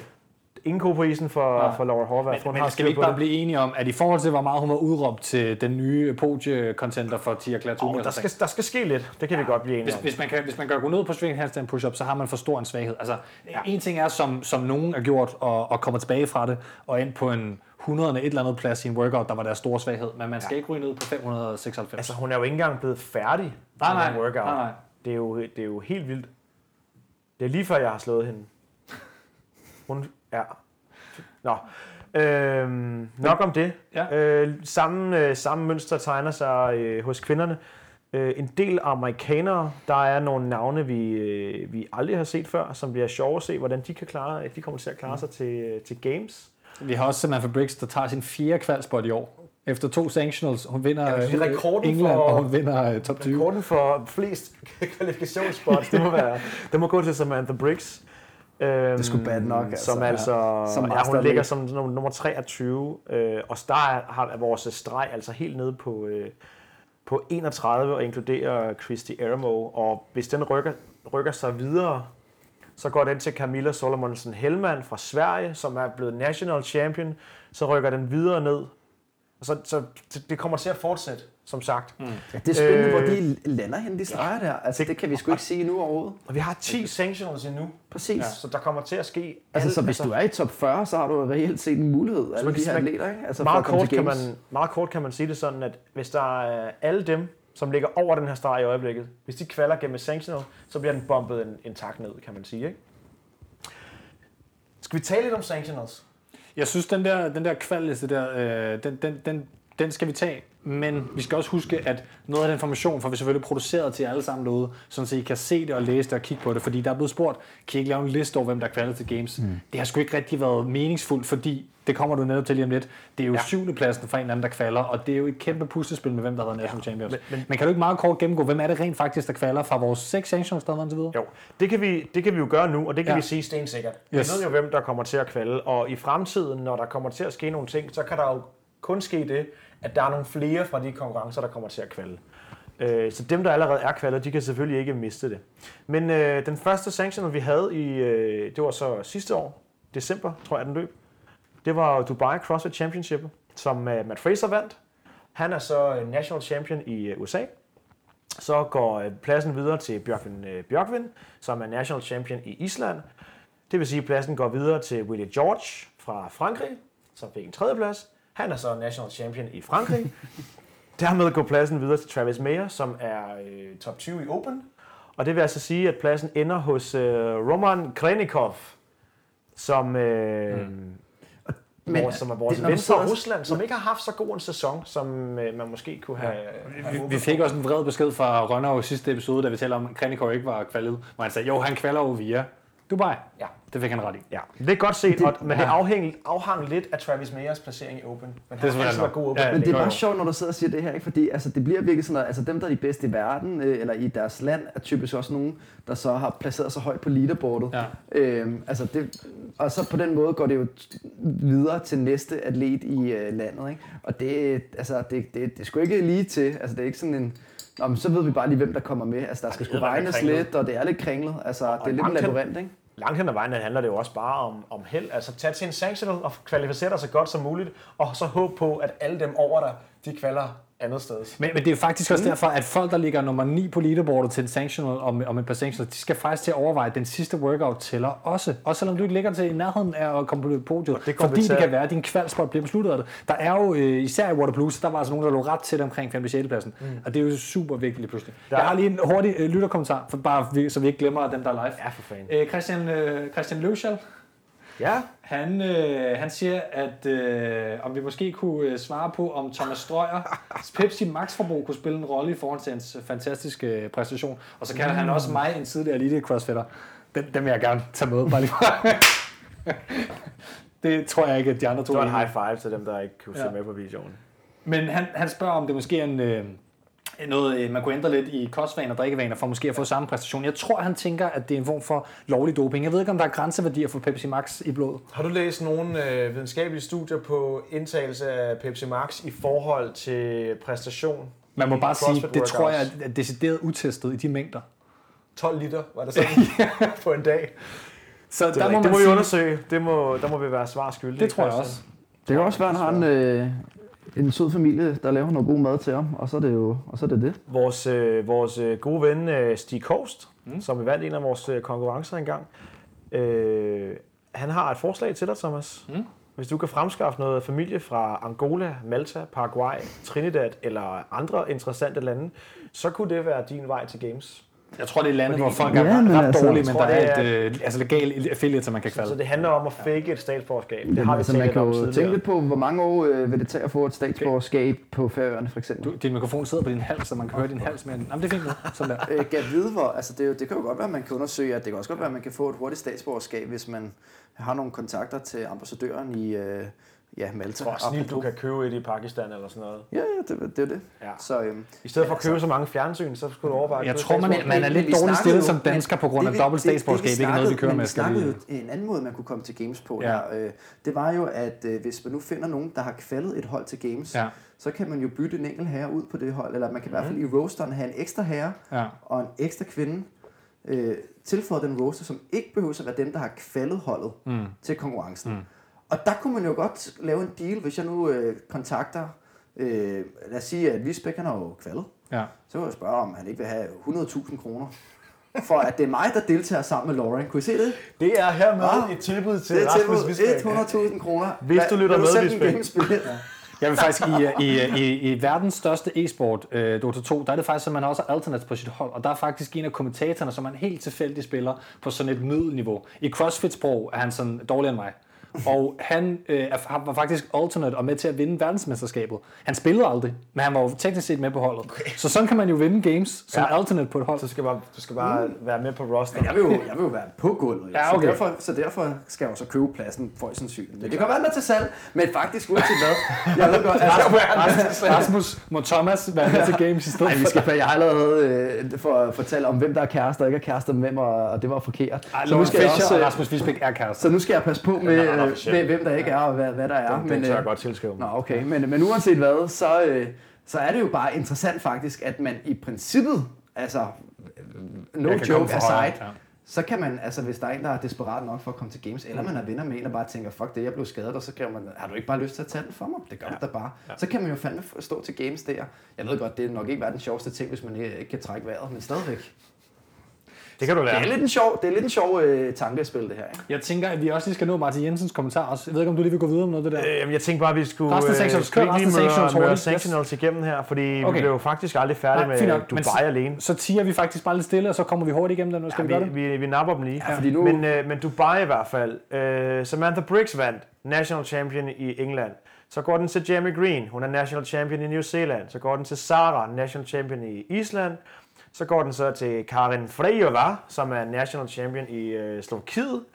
Ingen ko på isen for, Nej. for Laura Horvath. Men, Hun har men skal vi ikke bare det. blive enige om, at i forhold til, hvor meget hun var udråbt til den nye podie-contenter for Tia Claire Oh, der, skal, der skal ske lidt. Det kan vi godt blive enige hvis, om. hvis, man kan, hvis man kan gå ned på swing handstand push-up, så har man for stor en svaghed. Altså, ja. en ting er, som, som nogen har gjort, og, og kommer tilbage fra det, og ind på en 100 et eller andet plads i en workout, der var deres store svaghed. Men man skal ja. ikke ryge ned på 596. Altså, hun er jo ikke engang blevet færdig Nej, med nej. den workout. Nej, nej. Det, er jo, det er jo helt vildt. Det er lige før, jeg har slået hende. Hun, ja. Nå. Øhm, nok om det. Ja. Øh, samme, øh, samme mønster tegner sig øh, hos kvinderne. Øh, en del amerikanere, der er nogle navne, vi, øh, vi aldrig har set før, som bliver sjove at se, hvordan de kan klare, de kommer til at klare sig til, øh, til games. Vi har også Samantha Briggs, der tager sin fjerde kvalspot i år. Efter to sanctionals. Hun vinder Ja, det er øh, rekorden England, for- og hun vinder uh, top 20. Rekorden for flest kvalifikationsspots, det må, være, det må gå til Samantha Briggs. Øhm, Det skulle bad nok, altså. Som altså, Ja. Som ja, hun ligger som nummer, nummer 23, øh, og der er, har er vores streg altså helt nede på, øh, på 31 og inkluderer Christy Eremo, og hvis den rykker, rykker sig videre, så går den til Camilla Solomonsen Hellman fra Sverige, som er blevet national champion, så rykker den videre ned. Og så, så det kommer til at fortsætte, som sagt. Mm. Ja, det er spændende, Øh, hvor de lander hen, de streger der. Altså, det kan vi sgu ikke sige nu overhovedet. Og vi har 10 sanctions endnu, Præcis. ja. så der kommer til at ske... Altså, alt- så hvis du er i top 40, så har du reelt set en mulighed. Alle de kan- her man- atleter, ikke? Altså, meget, kort kan man, meget kort kan man sige det sådan, at hvis der er alle dem, som ligger over den her streg i øjeblikket, hvis de kvalder gennem sanctional, så bliver den bumpet en, en tak ned, kan man sige. Ikke? Skal vi tale lidt om sanctionals? Jeg synes, den der, den der kvalliste der, øh, den, den, den, den skal vi tage. Men vi skal også huske, at noget af den information får vi selvfølgelig produceret til alle sammen derude, sådan så I kan se det og læse det og kigge på det. Fordi der er blevet spurgt, kan I ikke lave en liste over, hvem der er kvalet til games? Mm. Det har sgu ikke rigtig været meningsfuldt, fordi det kommer du netop til lige om lidt. Det er jo ja. Ja. syvende pladsen for en eller anden, der kvalder, og det er jo et kæmpe puslespil med, hvem der har været national champions. Men, men- men, kan du ikke meget kort gennemgå, hvem er det rent faktisk, der kvalder fra vores seks sanctions, der har videre? Jo, det kan, vi, det kan vi jo gøre nu, og det kan Ja. ja. vi sige stensikkert. Vi Yes. ved jo, hvem der kommer til at kvalde, og i fremtiden, når der kommer til at ske nogle ting, så kan der jo kun ske det, at der er nogle flere fra de konkurrencer, der kommer til at kvalde. Øh, Så dem, der allerede er kvalet, de kan selvfølgelig ikke miste det. Men øh, den første sanction, vi havde i, øh, det var så sidste år, december, tror jeg, den løb. Det var Dubai CrossFit Championship, som øh, Matt Fraser vandt. Han er så øh, national champion i øh, USA. Så går øh, pladsen videre til Bjørkvin øh, Bjørkvin, som er national champion i Island. Det vil sige, at pladsen går videre til Willie George fra Frankrig, som fik en tredje plads. Han er så national champion i Frankrig. Dermed går pladsen videre til Travis Mayer, som er øh, top 20 i Open. Og det vil altså sige, at pladsen ender hos øh, Roman Krenikov, som... Øh, mm. Men vores, som er vores når du ven fra Rusland, som ikke har haft så god en sæson, som øh, man måske kunne have... have Vi, vi fik også en vred besked fra Rønner i sidste episode, da vi talte om, at Krenikov ikke var kvalet. Hvor han sagde, jo, han kvalder jo via Dubai. Ja. Det fik han ret i. Ja, det er godt set, og, men det ja. afhæng, afhang lidt af Travis Mayers placering i Open. Men han selvfølgelig har altid nok. god Open. Ja, Men det er bare jo. sjovt, når du sidder og siger det her, ikke? fordi altså, det bliver virkelig sådan noget, altså dem, der er de bedste i verden, øh, eller i deres land, er typisk også nogen, der så har placeret sig højt på leaderboardet. Ja. Øhm, altså det, og så på den måde går det jo videre til næste atlet i øh, landet. Ikke? Og det, altså, det, det, det er sgu ikke lige til. Altså, det er ikke sådan en... Nå, men så ved vi bare lige, hvem der kommer med. Altså, der skal sgu regnes lidt, og det er lidt kringlet. Altså, det er lidt en labyrint, ikke? Langt hen ad vejen handler det jo også bare om, om held. Altså tag til en sanctional og kvalificere dig så godt som muligt, og så håb på, at alle dem over dig, de kvalder andet sted. Men, men det er faktisk også derfor, at folk, der ligger nummer 9 på leaderboardet til en sanctional om, om et par sanctionals, de skal faktisk til at overveje, at den sidste workout tæller også. Også selvom du ikke ligger til i nærheden af at komme på podiet. det fordi til det kan være, at din kvalspot bliver besluttet af det. Der er jo, øh, især i Water Blues, der var altså nogen, der lå ret tæt omkring 5. 6. pladsen. Mm. Og det er jo super vigtigt lige pludselig. Der- Jeg har lige en hurtig øh, lytterkommentar, for bare, så vi ikke glemmer dem, der er live. Ja, for fanden. Øh, Christian, øh, Christian Løvschall, Ja, han, øh, han siger, at øh, om vi måske kunne øh, svare på, om Thomas Strøyer Pepsi Max forbrug kunne spille en rolle i forhold til hans fantastiske øh, præstation. Og så kalder han også mig en tidligere elite crossfitter. Den, dem vil jeg gerne tage med. Bare lige. det tror jeg ikke, at de andre to det var en er high five til dem, der ikke kunne se Ja. med på videoen. Men han, han spørger, om det måske er en, øh, noget, øh, man kunne ændre lidt i kostvaner og drikkevaner for måske at få samme præstation. Jeg tror, han tænker, at det er en form for lovlig doping. Jeg ved ikke, om der er grænseværdier for Pepsi Max i blodet. Har du læst nogle øh, videnskabelige studier på indtagelse af Pepsi Max i forhold til præstation? Man må bare sige, det tror jeg er decideret utestet i de mængder. 12 liter, var det sådan, på en dag. Så Det, der må det man må vi sige, undersøge. Det må, der må vi være svar skyldige. det tror jeg også. Det kan også være, at han har en, øh, en sød familie, der laver noget god mad til ham, og så er det jo og så er det det. Vores, øh, vores øh, gode ven øh, Stig Kost, mm. som vi vandt en af vores øh, konkurrencer engang, øh, han har et forslag til dig, Thomas. Mm. Hvis du kan fremskaffe noget familie fra Angola, Malta, Paraguay, Trinidad eller andre interessante lande, så kunne det være din vej til Games. Jeg tror, det er landet, hvor folk er men ret altså, dårlige, men tror, der er det et øh, altså legal affiliate, som man kan Så kvalde. det handler om at fake et statsborgerskab. Det Men har vi altså, man kan jo tænke lidt på, hvor mange år øh, vil det tage at få et statsborgerskab på Færøerne, for eksempel. Du, din mikrofon sidder på din hals, så man kan høre din hals mere. Jamen, det er fint nu. Sådan der. Øh, gav vide, hvor, altså det, er jo- det kan jo godt være, at man kan undersøge, at det kan også godt være, at man kan få et hurtigt statsborgerskab, hvis man har nogle kontakter til ambassadøren i øh, ja, Malta. Også snilt, du kan købe et i Pakistan eller sådan noget. Ja, ja, det, det er det. Ja. Så, øhm, I stedet for at købe så mange fjernsyn, så skulle du overveje at Jeg tror, man, man er lidt dårligt stillet som dansker på grund af det dobbelt det- det, statsborgerskab. Ikke noget, vi kører med. Vi snakkede en anden måde, man kunne komme til Games på Ja. her. Øh, det var jo, at øh, hvis man nu finder nogen, der har kvaldet et hold til Games, Ja. så kan man jo bytte en enkelt herre ud på det hold, eller man kan i hvert fald i roasteren have en ekstra herre Ja. og en ekstra kvinde øh, tilføjet den roster, som ikke behøver at være dem, der har kvaldet holdet Mm. til konkurrencen. Mm. Og der kunne man jo godt lave en deal, hvis jeg nu øh, kontakter, øh, lad os sige, at Visbæk, han har jo kvaldet, Ja. så kunne jeg spørge, om han ikke vil have 100.000 kroner. For at det er mig, der deltager sammen med Lauren. Kunne I se det? Det er hermed Ah, et tilbud til Det er Rasmus tilbud Visbæk. 100.000 kroner. Hvis du lytter med, Visbæk. gamesbillet? Jeg vil faktisk i, i, i, i verdens største e-sport, øh, Dota 2, der er det faktisk, at man også har alternates på sit hold, og der er faktisk en af kommentatorerne, som er en helt tilfældig spiller på sådan et middelniveau. I CrossFit-sprog er han sådan dårligere end mig. Og han øh, var faktisk alternate og med til at vinde verdensmesterskabet. Han spillede aldrig, men han var jo teknisk set med på holdet. Okay. Så sådan kan man jo vinde games som Ja. alternate på et hold. Du skal bare, du skal bare være med på roster. Jeg vil, jo, jeg vil jo være på gulvet, Ja, okay. så, derfor, så derfor skal jeg jo så købe pladsen for sandsynligt. Men det kan være, er til salg, men faktisk uanset hvad. Jeg ved godt, altså, Rasmus, Rasmus, må Thomas være med til games i stedet Ej, vi skal, jeg har allerede øh, for at fortælle om, hvem der er kærester og ikke er kærester med hvem, og, og det var forkert. Ej, så, nu skal jeg Fischer også, og øh, Rasmus Visbæk er kærester. så nu skal jeg passe på med, er ret øh, hvem der ikke er og hvad, hvad der er. Den, den tør øh, jeg godt tilskrive mig. Nå, okay. Men, men uanset hvad, så, øh, så er det jo bare interessant faktisk, at man i princippet, altså no kan joke højre, aside, ja. så kan man, altså hvis der er en, der er desperat nok for at komme til games, eller man er venner med en, og bare tænker, fuck det, jeg blev skadet, og så skriver man, har du ikke bare lyst til at tage den for mig? Det gør ja. da bare. Ja. Så kan man jo fandme stå til games der. Jeg ved godt, det er nok ikke være den sjoveste ting, hvis man ikke ikke kan trække vejret, men stadigvæk. Det kan du Det lære. er lidt en sjov, det er lidt en sjov øh, tankespil, det her. Ikke? Jeg tænker, at vi også lige skal nå Martin Jensens kommentar også. Jeg ved ikke, om du lige vil gå videre med noget af det der. Øh, jeg tænkte bare, at vi skulle, Resten af øh, sections. lige resten af sections møre, møre sectionals igennem her, fordi okay. Vi blev jo faktisk aldrig færdige Nej, med nok, men Dubai alene. Så tiger vi faktisk bare lidt stille, og så kommer vi hurtigt igennem den. Nu skal Ja, vi gøre det? vi, vi, vi napper dem lige. Ja, fordi nu- Men, øh, men Dubai i hvert fald. Øh, Samantha Briggs vandt national champion i England. Så går den til Jamie Green, hun er national champion i New Zealand. Så går den til Sara, national champion i Island. Så går den så til Karin Frejova, som er national champion i øh, Slovakiet.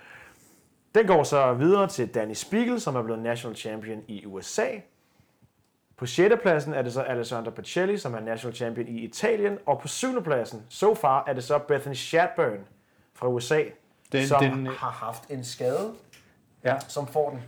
Den går så videre til Danny Spiegel, som er blevet national champion i USA. På 6. pladsen er det så Alessandra Pacelli, som er national champion i Italien. Og på 7. pladsen, so far, er det så Bethany Shatburn fra USA, Den, som den, har haft en skade, ja. som får den.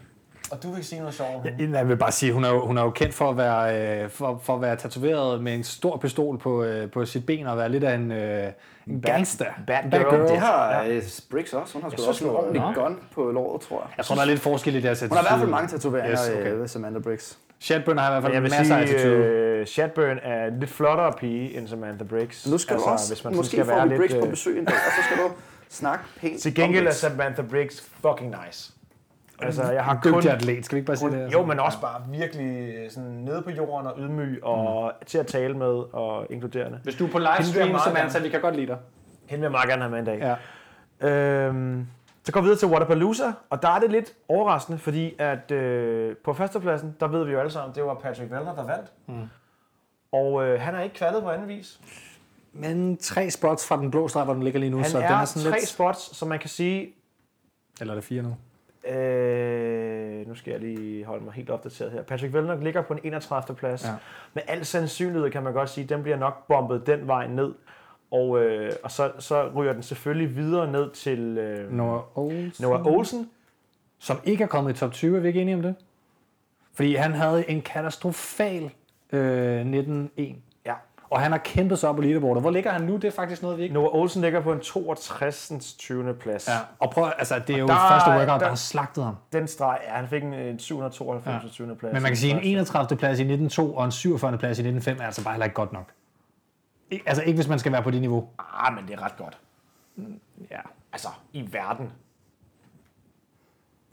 Og du vil sige noget sjovt. Ja, Jeg vil bare sige, hun er jo, hun er jo kendt for at være, øh, for, for at være tatoveret med en stor pistol på, øh, på sit ben og være lidt af en, øh, en gangster. bad Bad girl. girl. Det har ja. Briggs også. Hun har sgu også en ordentlig Nå. gun på låret, tror jeg. Jeg tror, der er lidt forskel i deres Hun har i hvert fald attitude. mange tatoveringer, Yes, okay. Samantha Briggs. Shatburn har i hvert fald Jeg vil masser af sige, attitude. øh, Shatburn er en lidt flottere pige end Samantha Briggs. Nu skal altså, du også, hvis man måske skal får være vi lidt, Briggs på øh, besøg en dag, og så skal du snakke pænt Til gengæld er. Samantha Briggs fucking nice. Altså, jeg har kun... Atlet, skal vi ikke bare sige det? Jo, men også bare virkelig sådan nede på jorden og ydmyg og til at tale med og inkluderende. Hvis du er på livestream, meget Samantha, gerne. vi kan godt lide dig. Hende vil jeg meget gerne have med en dag. Ja. Øhm, så går vi videre til Waterpalooza, og der er det lidt overraskende, fordi at øh, på førstepladsen, der ved vi jo alle sammen, det var Patrick Vellner, der vandt. Mm. Og øh, han er ikke kvalet på anden vis. Men tre spots fra den blå streg, hvor den ligger lige nu, Han så er, den er sådan tre lidt... spots, som man kan sige, Eller er det fire nu? Øh, nu skal jeg lige holde mig helt opdateret her. Patrick Vellner ligger på en 31. plads. Ja. Med al sandsynlighed kan man godt sige, at den bliver nok bombet den vej ned. Og, øh, og så, så ryger den selvfølgelig videre ned til øh, Noah Olsen. Noah Olsen. Som ikke er kommet i top 20, er vi ikke enige om det? Fordi han havde en katastrofal øh, 19-1. Og han har kæmpet sig op på leaderboardet. Hvor ligger han nu? Det er faktisk noget, vi ikke... Noah Olsen ligger på en 62. 20. plads. Ja, og prøv, altså, det er jo der- første workout, der der- har slagtet ham. Den streg, ja, han fik en, en 792. Ja. 20. plads. Men man kan sige, en Første. 31. plads i 1902 og en 47. plads i 1905 er altså bare heller ikke godt nok. Ik- altså ikke, hvis man skal være på det niveau. Ah, men det er ret godt. Ja. Altså, i verden.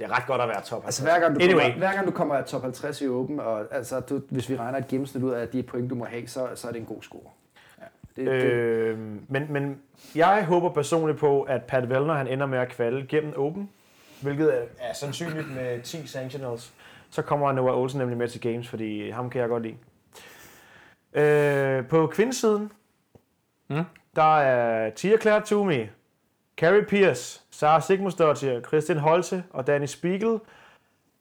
Det er ret godt at være top. Altså hver gang, du Anyway. kommer, hver gang du kommer af top 50 i Open, og altså, du, hvis vi regner et gennemsnit ud af de point, du må have, så, så er det en god score. Ja. Det, det, Øh, men, men jeg håber personligt på, at Pat Vellner han ender med at kvalde gennem Open, hvilket er, er sandsynligt med 10 sanctionals. Så kommer Noah Olsen nemlig med til Games, fordi ham kan jeg godt lide. Øh, på kvindesiden, Mm. der er Tia Claire Toomey, Carrie Pierce, Sara Sigmundsdottir, Christian Holte og Danny Spiegel.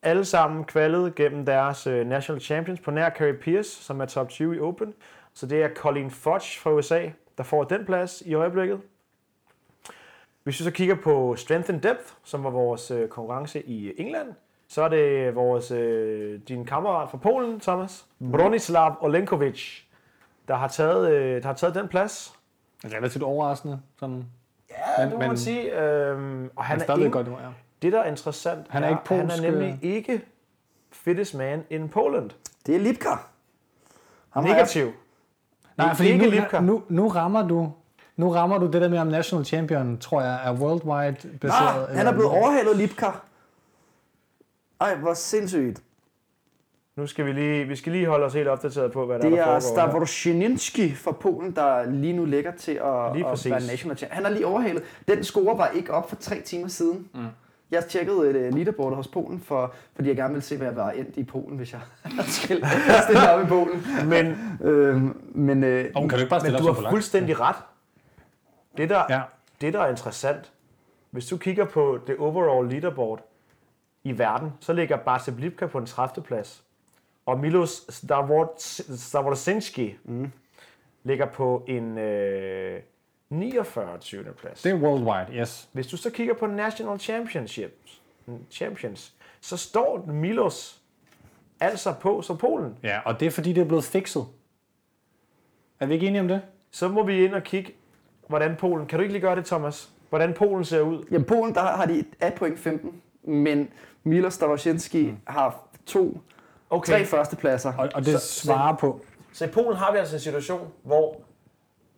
Alle sammen kvalet gennem deres øh, National Champions på nær Carey Pierce, som er top 20 i Open. Så det er Colin Fudge fra USA, der får den plads i øjeblikket. Hvis vi så kigger på Strength and Depth, som var vores øh, konkurrence i England, så er det vores, øh, din kammerat fra Polen, Thomas, Bronislav Olenkovic, der har taget, øh, der har taget den plads. Relativt overraskende. Sådan. Ja, Men- det må men- man sige. Øhm, og han Han er, stadig ikke, godt nu, ja. det, der er interessant, Han er ikke han polsk, er nemlig øh. ikke fittest man in Poland. det er Lipka. Ham Negativ. Nej, Ikke- fordi ikke nu, Lipka. nu, nu, rammer du nu rammer du det der med, om national champion, tror jeg, er worldwide baseret. Ah, han er blevet overhalet Lipka. Ej, hvor sindssygt. Nu skal vi lige, vi skal lige holde os helt opdateret på, hvad der, Det der er foregår. her. Stavrosinski fra Polen, der lige nu ligger til at, Lige at være national champion. Han er lige overhalet. Den score var ikke op for tre timer siden. Mm. Jeg tjekkede et uh, leaderboard hos Polen, for, fordi jeg gerne ville se, hvad jeg var endt i Polen, hvis jeg skulle stille op i Polen. Men, Øhm, men øh, Oh, kan du ikke bare men du har fuldstændig ret. Det der, Ja. det, der er interessant, hvis du kigger på det overall leaderboard i verden, så ligger Bartek Lipka på en 30. plads. Og Milos Stavrosinski mm. ligger på en øh, 49. 20. plads. Det er worldwide, yes. Hvis du så kigger på National Championships, Champions, så står Milos altså på som Polen. Ja, og det er fordi, det er blevet fikset. Er vi ikke enige om det? Så må vi ind og kigge, hvordan Polen... Kan du ikke lige gøre det, Thomas? Hvordan Polen ser ud? i Polen der har de 1 point 15, men Milos Stavrosinski mm. har to, Okay. tre førstepladser. Og, og det Så- svarer på... Så i Polen har vi altså en situation, hvor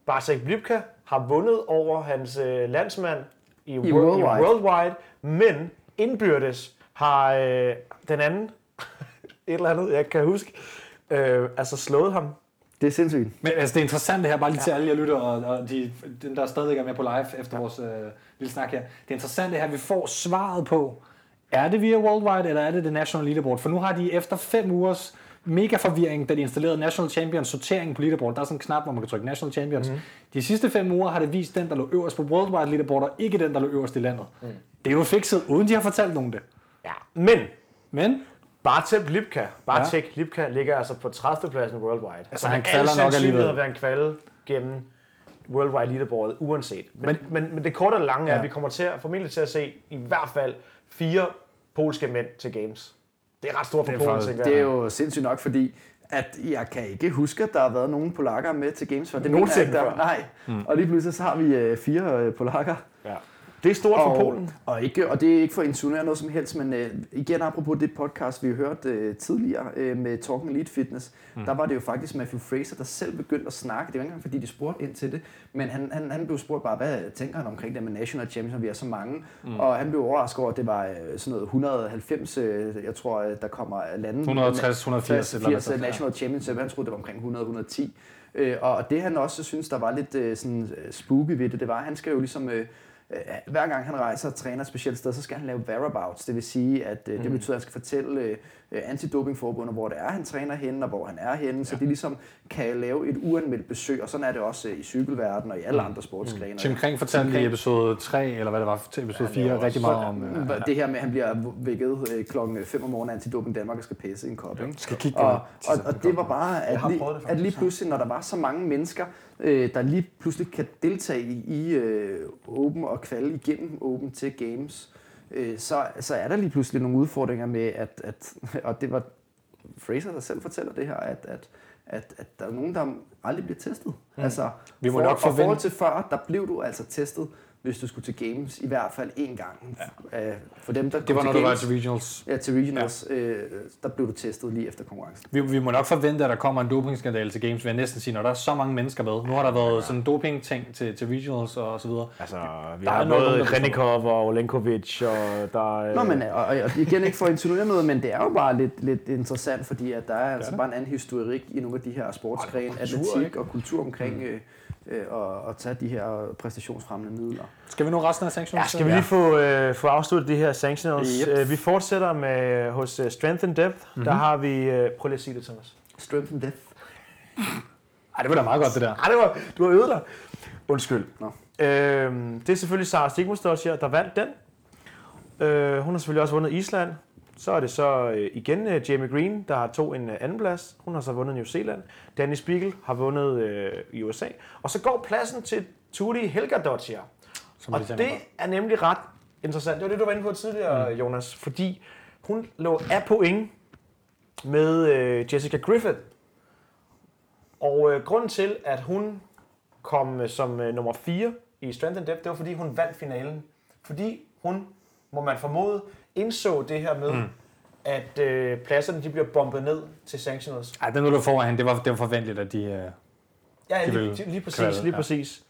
Bartek Blipka har vundet over hans øh, landsmand i, I World, Worldwide. i Worldwide, men indbyrdes har øh, den anden, et eller andet, jeg kan huske, øh, altså slået ham. Det er sindssygt. Men altså, det er interessant det her, bare lige til alle jer lytter, og, og de, dem, der stadigvæk er med på live efter vores øh, lille snak her. Det er interessant det her, vi får svaret på, er det via Worldwide, eller er det det National Leaderboard? For nu har de efter fem ugers mega forvirring, da de installerede National Champions sortering på leaderboard. Der er sådan en knap, hvor man kan trykke National Champions. Mm. De sidste fem uger har det vist den, der lå øverst på Worldwide leaderboard, og ikke den, der lå øverst i landet. Mm. Det er jo fikset, uden de har fortalt nogen det. Ja. Men Men Bartel Lipka, Bartek Ja. Lipka ligger altså på 30. pladsen worldwide. Altså han kvalder al nok alligevel. at være en kvalde gennem worldwide leaderboardet, uanset. Men, men, men, men det korte og lange er, Ja. at vi kommer til at, formentlig til at se i hvert fald fire polske mænd til Games. Det er ret stort for er Polen, tænker Det er jo sindssygt nok, fordi at jeg kan ikke huske, at der har været nogen polakker med til Games før. Det Nogensinde mener jeg der- før. Nej. Mm. Og lige pludselig så har vi øh, fire øh, polakker. Ja. Det er stort for og, Polen. Og, ikke, og det er ikke for at insinuere noget som helst, men øh, igen apropos det podcast, vi har hørt øh, tidligere øh, med Talking Elite Fitness, mm. der var det jo faktisk Matthew Fraser, der selv begyndte at snakke. Det var ikke engang fordi, de spurgte ind til det, men han, han, han blev spurgt bare, hvad tænker han omkring det med National Champions, vi er så mange? Mm. Og han blev overrasket over, at det var øh, sådan noget 190, øh, jeg tror, øh, der kommer lande. 160, 180 eller hvad 80 der- National Championship, han troede, det var omkring 100-110. Øh, og det han også synes, der var lidt øh, sådan, øh, spooky ved det, det var, at han skal jo ligesom... Øh, øh, hver gang han rejser og træner et specielt sted, så skal han lave whereabouts. Det vil sige, at øh, det betyder, at han skal fortælle øh, antidopingforbundet, hvor det er, han træner henne, og hvor han er henne, så de ligesom kan lave et uanmeldt besøg. Og sådan er det også øh, i cykelverdenen og i alle andre sportsgrene. Tim Kring fortalte Tim i Kring- episode 3, eller hvad det var, til episode Ja, det 4, var rigtig også- meget om... Øh, Hvor Det her med, at han bliver vækket øh, klokken 5 om morgenen Antidoping Danmark og skal pisse i en kop. Ikke? skal kigge på Og, det. og, og det var bare, at lige, det at lige pludselig, når der var så mange mennesker, øh, der lige pludselig kan deltage i, i øh, Open og kvalde igennem Open til Games, øh, så, så er der lige pludselig nogle udfordringer med, at, at og det var Fraser, der selv fortæller det her, at, at, at, at der er nogen, der aldrig bliver testet. Mm. Altså, Vi må for, nok forvente- forhold til før, der blev du altså testet, hvis du skulle til Games, i hvert fald én gang. Ja. Øh, for dem, der det var, når til du var Games, til regionals. Ja, til regionals, ja. øh, der blev du testet lige efter konkurrencen. Vi, vi må nok forvente, at der kommer en dopingskandale til Games, vil jeg næsten sige, når der er så mange mennesker med. Nu har der været sådan en doping-ting til, til regionals og så videre. Altså, vi Der har er noget, både Krenikov og Olenkovic, og der er... Nå, men og, og, og igen ikke for at insinuere noget, men det er jo bare lidt, lidt interessant, fordi at der er altså bare en anden historik i nogle af de her sportsgrene, atletik ikke? og kultur omkring øh, øh, og, og tage de her præstationsfremmende midler. Skal vi nu resten af sanctions? Ja, skal vi lige få, øh, få afsluttet de her sanctionals? Yep. Yep. vi fortsætter med hos uh, Strength and Depth. Mm-hmm. Der har vi... Øh, prøv lige at sige det, Thomas. Strength and death. Ej, det var da meget godt, det der. Ej, det var, du har øvet dig. Undskyld. Nå. Øhm, det er selvfølgelig Sara Stigmusdottir, der vandt den. Øh, hun har selvfølgelig også vundet Island. Så er det så øh, igen øh, Jamie Green, der har tog en øh, anden plads. Hun har så vundet New Zealand. Danny Spiegel har vundet øh, i USA. Og så går pladsen til Tudi Helgadottir. Og de det er nemlig ret interessant. Det var det, du var inde på tidligere, mm. Jonas. Fordi hun lå af point med øh, Jessica Griffith. Og øh, grunden til, at hun kom øh, som øh, nummer 4 i Strength and Depth, det var fordi hun vandt finalen. Fordi hun, må man formode, indså det her med, mm. at øh, pladserne de bliver bombet ned til sanctionals. Ej, den nu der foran, det var, det var forventeligt, at de... Øh, Ja, De lige, lige, præcis. kvalde, lige ja. præcis.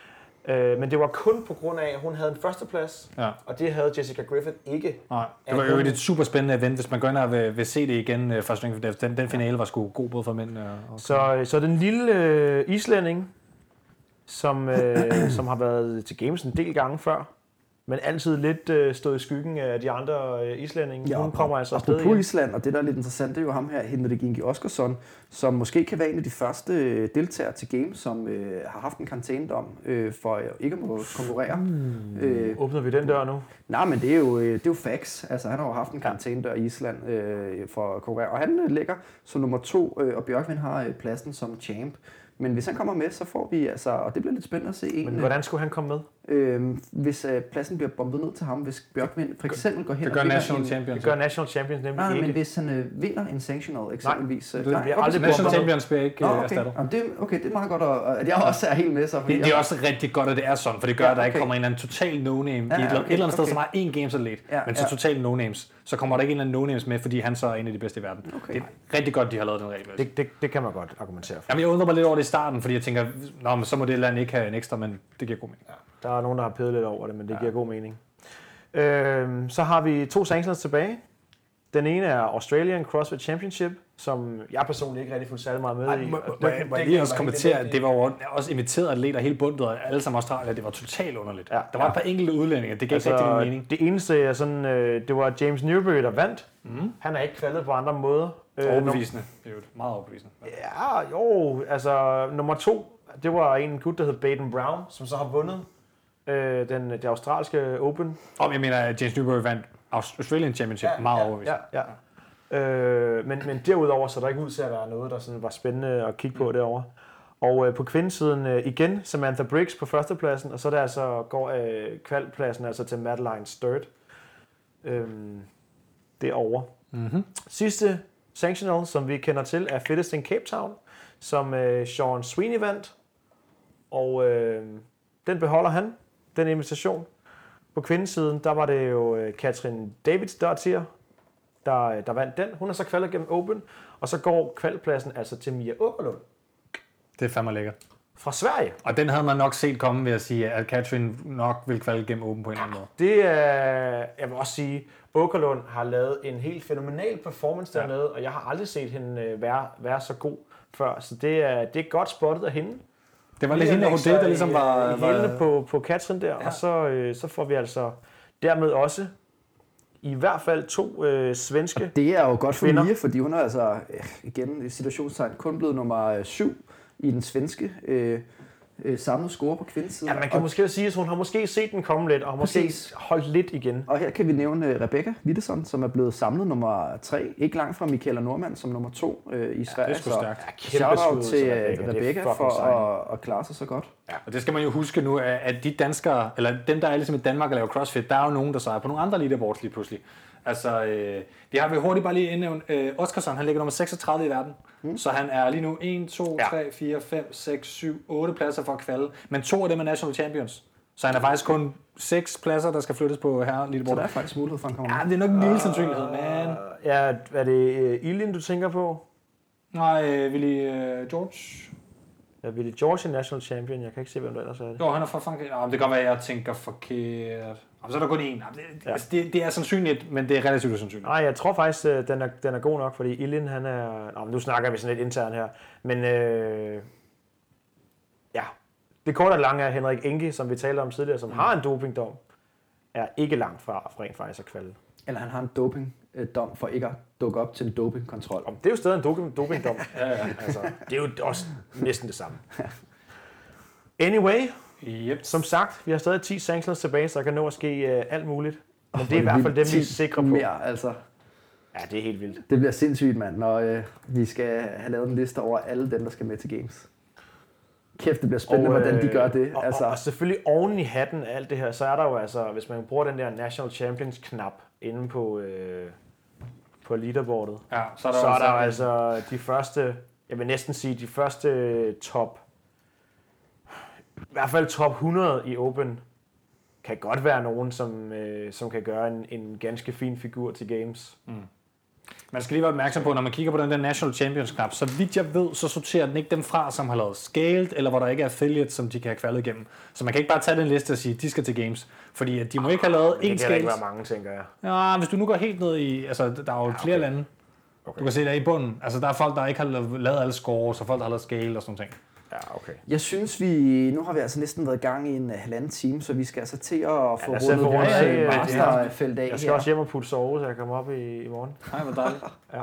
Øh, men det var kun på grund af, at hun havde en førsteplads, ja. og det havde Jessica Griffith ikke. Nej, det var jo hun- et super spændende event, hvis man går ind og vil, vil se det igen øh, fra Strength. Den, den finale var sgu god både for mænd og... og Så, så den lille øh, islænding, som, øh, som har været til Games en del gange før, men altid lidt øh, stået i skyggen af de andre øh, islændinge. Ja, hun kommer altså afsted igen. Island, og det der er lidt interessant, det er jo ham her, Henrik Gingi Oskarsson, som måske kan være en af de første øh, deltagere til Games, som øh, har haft en karantænedom øh, for øh, ikke at må konkurrere. Mm. Øh, Åbner vi den dør nu? nej, men det er jo, øh, det er jo facts. Altså, han har jo haft en karantænedør i Island øh, for at konkurrere, og han øh, ligger som nummer to, øh, og Bjørkvind har øh, pladsen som champ. Men hvis han kommer med, så får vi altså, og det bliver lidt spændende at se en. Men øh, hvordan skulle han komme med? Øh, hvis øh, pladsen bliver bombet ned til ham, hvis Bjørkvind for eksempel går hen Det og gør vinder National en, Champions. Det gør National Champions nemlig Nej, ikke. men hvis han øh, vinder en sanctional eksempelvis. øh, Det nej, bliver okay, aldrig National. Champions bliver ikke Nå, øh, okay. erstattet. Jamen, det, okay, det er meget godt, at, at jeg også er helt med så. fordi Det, det er også rigtig godt, at det er sådan, for det gør, Ja, at der ikke okay. kommer en eller anden total no-name Ja, i et, ja, eller- okay, et eller andet sted, okay. som har én games atlet, Ja, men så ja. total no-names, så kommer der ikke en eller anden no-names med, fordi han så er en af de bedste i verden. Okay. Det er rigtig godt, de har lavet den regel. Det, det, det kan man godt argumentere for. Jamen, jeg undrer mig lidt over det i starten, fordi jeg tænker, Nå, men så må det land ikke have en ekstra, men det giver god mening. Der er nogen, der har pedet lidt over det, men det giver god mening. Øhm, så har vi to sanctions tilbage. Den ene er Australian CrossFit Championship, som jeg personligt ikke rigtig fulgt særlig meget med Ej, i. må, må, det- må, jeg lige også kommentere, at det var jo også inviteret atleter hele bundet, og alle sammen Australier, det var totalt underligt. Ja, der var ja. et par enkelte udlændinge, det gav altså, ikke rigtig mening. det eneste er sådan, øh, det var James Newbury, der vandt. Mm. Han er ikke kvalet på andre måder. Øh, Overbevisende. Det er jo meget overbevisende. Ja, jo, altså nummer to, det var en gut, der hed Baden Brown, som så har vundet øh, den, det australske Open. Og jeg mener, at James Newbury vandt Australian Championship meget overbevisende. Ja, ja. Øh, men, men derudover så er der ikke ud til at være noget, der sådan var spændende at kigge på derovre. Og øh, på kvindesiden øh, igen Samantha Briggs på førstepladsen, og så der altså går øh, kvalpladsen altså til Madeline Sturt øh, derovre. Mm-hmm. Sidste sanctional, som vi kender til, er Fittest in Cape Town, som øh, Sean Sweeney vandt. Og øh, den beholder han, den invitation. På kvindesiden, der var det jo øh, Katrin Davids Dottier, der, der vandt den. Hun er så kvalet gennem Open, og så går kvalpladsen altså til Mia Åkerlund Det er fandme lækkert. fra Sverige. Og den havde man nok set komme ved at sige, at Catherine nok vil kvalde gennem åben på en eller anden måde. Det er, jeg vil også sige, Åkerlund har lavet en helt fænomenal performance Ja. dernede, og jeg har aldrig set hende øh, være, være så god før. Så det er, det er godt spottet af hende. Det var lidt hende, og det, der ligesom var... i var på, på Katrin der, ja. og så, øh, så får vi altså dermed også i hvert fald to øh, svenske. Det er jo godt for Kvinder. Mia, fordi hun er altså, øh, igen i situationstegn, kun blevet nummer 7 i den svenske øh, øh, samlede score på kvindesiden. Ja, man kan og, måske sige, at hun har måske set den komme lidt, og har måske Præcis. holdt lidt igen. og her kan vi nævne øh, Rebecca Wittesson, som er blevet samlet nummer 3, ikke langt fra Michaela Normand som nummer 2 øh, i Sverige. det er sgu så stærkt. Kæmpe shout skud out til øh, Rebecca. Rebecca for at, at klare sig så godt. Og det skal man jo huske nu, at at de danskere, eller dem, der er ligesom i Danmark og laver CrossFit, der er jo nogen, der sejrer på nogle andre leaderboards lige pludselig. Altså, øh, vi har vel hurtigt bare lige indnævnt, øh, Oskarsson, han ligger nummer 36 i verden. Mm. Så han er lige nu 1, 2, Ja. 3, 4, 5, 6, 7, 8 pladser for at kvalde. Men to af dem er national champions. Så han er faktisk kun 6 pladser, der skal flyttes på her Så der er faktisk mulighed for, at han kommer Ja, det er nok en lille sandsynlighed, men... Ja, er det øh, Ilin, du tænker på? Nej, øh, Willy øh, George. Ja, Willie George er national champion. Jeg kan ikke se, hvem der ellers er det. Jo, han er fra Frankrig. Nå, det kan godt være, at jeg tænker forkert. Nå, så er der kun én. Det, Ja. altså, det, det er sandsynligt, men det er relativt usandsynligt. Nej, jeg tror faktisk, øh, den er, den er god nok, fordi Ilin, han er... Nå, men nu snakker vi sådan lidt internt her. Men øh, ja, det korte og lange er Henrik Enke, som vi talte om tidligere, som har en dopingdom, er ikke langt fra, fra rent faktisk at kvalde. Eller han har en dopingdom for ikke at dukke op til en dopingkontrol. Om det er jo stadig en doping, dopingdom. Ja, ja. altså, det er jo også næsten det samme. Anyway, Yep. som sagt, vi har stadig 10 sanctions tilbage, så der kan nå at ske øh, alt muligt. Men det er i hvert fald dem, vi er sikre på. Mere, altså. Ja, det er helt vildt. Det bliver sindssygt, mand, når øh, vi skal have lavet en liste over alle dem, der skal med til Games. Kæft, det bliver spændende, og, hvordan de gør det. Og, altså, og, og selvfølgelig oven i hatten af alt det her, så er der jo altså, hvis man bruger den der National Champions-knap inde på, øh, på leaderboardet, Ja, så er der, så er der altså de første, jeg vil næsten sige, de første top, i hvert fald top 100 i Open, kan godt være nogen, som, øh, som kan gøre en, en ganske fin figur til Games. Man skal lige være opmærksom på, når man kigger på den der National Champions knap, så vidt jeg ved, så sorterer den ikke dem fra, som har lavet scaled, eller hvor der ikke er affiliates, som de kan have kvalet igennem. Så man kan ikke bare tage den liste og sige, de skal til games. Fordi at de må ikke have lavet Det én kan der ikke scale. være mange, tænker jeg. Ja, hvis du nu går helt ned i, altså der er jo ja, flere lande. Okay. Du kan se der i bunden. Altså der er folk, der ikke har lavet lavet alle scores, og folk, der har lavet scale og sådan noget. Ja, okay. jeg synes, vi... Nu har vi altså næsten været i gang i en uh, halvanden time, så vi skal altså til at få os rundet vores af, øh, øh, masterfelt af Jeg skal her. også hjem og putte sove, så jeg kommer op i, i morgen. Nej, hvor dejligt. Ja.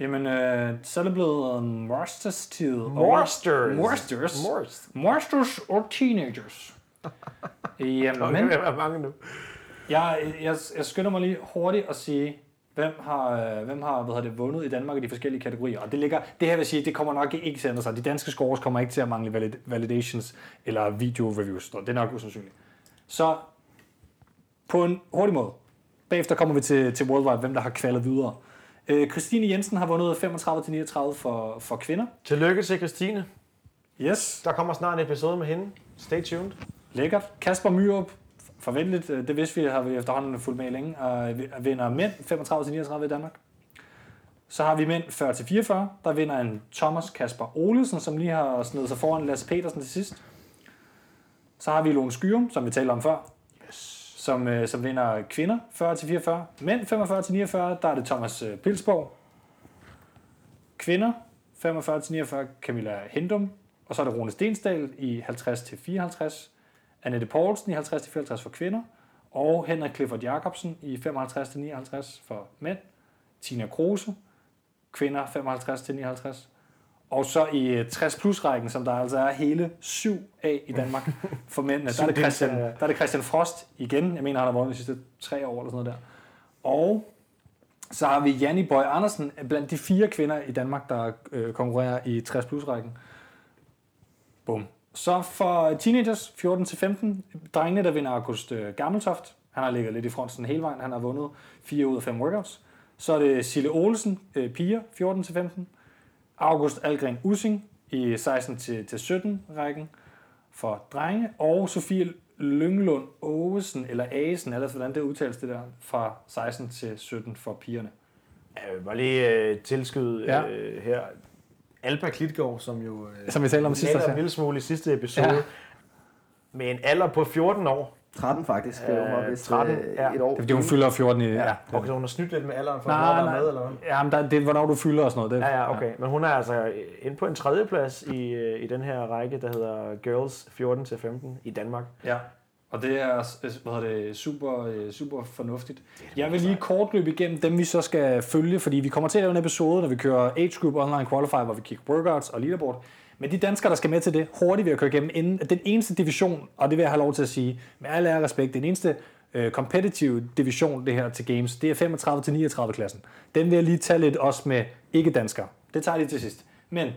Jamen, øh, så er det blevet um, Masters tid. Og- Monsters. Monsters. Morst. Monsters og teenagers. Jamen, Men... Være mange nu. jeg, jeg, jeg skynder mig lige hurtigt at sige, Hvem har, øh, hvem har hvad hedder det, vundet i Danmark i de forskellige kategorier? Og det, ligger, det her vil sige, det kommer nok ikke til at ændre sig. De danske scores kommer ikke til at mangle valid, validations eller video reviews. Det er nok usandsynligt. Så på en hurtig måde. Bagefter kommer vi til, til Worldwide, hvem der har kvalet videre. Øh, Christine Jensen har vundet 35-39 for, for kvinder. Tillykke til Christine. Yes, Der kommer snart en episode med hende. Stay tuned. lækkert. Kasper Myrup, forventeligt, øh, det vidste vi, har vi efterhånden fulgt med længe, og vi- vinder mænd 35-39 i Danmark. Så har vi mænd 40-44, der vinder en Thomas Kasper Olesen, som lige har snedet sig foran Lasse Petersen til sidst. Så har vi Lone Skyrum, som vi talte om før, som, øh, som vinder kvinder 40-44. Mænd 45-49, der er det Thomas øh, Pilsborg. Kvinder 45-49, Camilla Hendum. Og så er det Rune Stensdal i 50-54. Annette Poulsen i 50-54 for kvinder. Og Henrik Clifford Jacobsen i 55-59 for mænd. Tina Kruse, kvinder 55-59. Og så i øh, 60 plus rækken, som der altså er hele syv af i Danmark for mændene, der er, det Christian, der er det Christian Frost igen. Jeg mener, han har vundet de sidste tre år eller sådan noget der. Og så har vi Janni Boy Andersen blandt de fire kvinder i Danmark, der øh, konkurrerer i 60 plus rækken. Bum. Så for teenagers, 14-15, drengene, der vinder August øh, Gammeltoft. Han har ligget lidt i fronten hele vejen. Han har vundet 4 ud af 5 workouts. Så er det Sille Olsen, øh, piger, 14-15. August Algren Using i 16-17 rækken for drenge. Og Sofie Lynglund Ågesen, eller Asen, eller hvordan det udtales det der, fra 16 til 17 for pigerne. Jeg vil bare lige øh, tilskyde Ja. øh, her. Alba Klitgaard, som jo øh, Som vi talte om sidst taler også, en ja. lille smule i sidste episode. Ja. Med en alder på 14 år. 13 faktisk. Det var Øh, vist 13, øh, ja. et år. Det er fordi, hun fylder 14 i... Ja. Okay, så hun har snydt lidt med alderen for Nej, at nej. med, eller hvad? Ja, men der, det er, hvornår du fylder og sådan noget. Det, Ja, ja, okay. Men hun er altså inde på en tredjeplads i, øh, i den her række, der hedder Girls 14-15 i Danmark. Ja, og det er øh, hvad hedder det, super, øh, super fornuftigt. Jeg vil lige kort løbe igennem dem, vi så skal følge, fordi vi kommer til at lave en episode, når vi kører Age Group Online Qualifier, hvor vi kigger workouts og leaderboard. Men de danskere, der skal med til det, hurtigt vil jeg køre igennem, inden at den eneste division, og det vil jeg have lov til at sige, med al ære respekt, den eneste øh, competitive division, det her til Games, det er 35-39 klassen. Den vil jeg lige tage lidt også med ikke-danskere. Det tager jeg lige til sidst. Men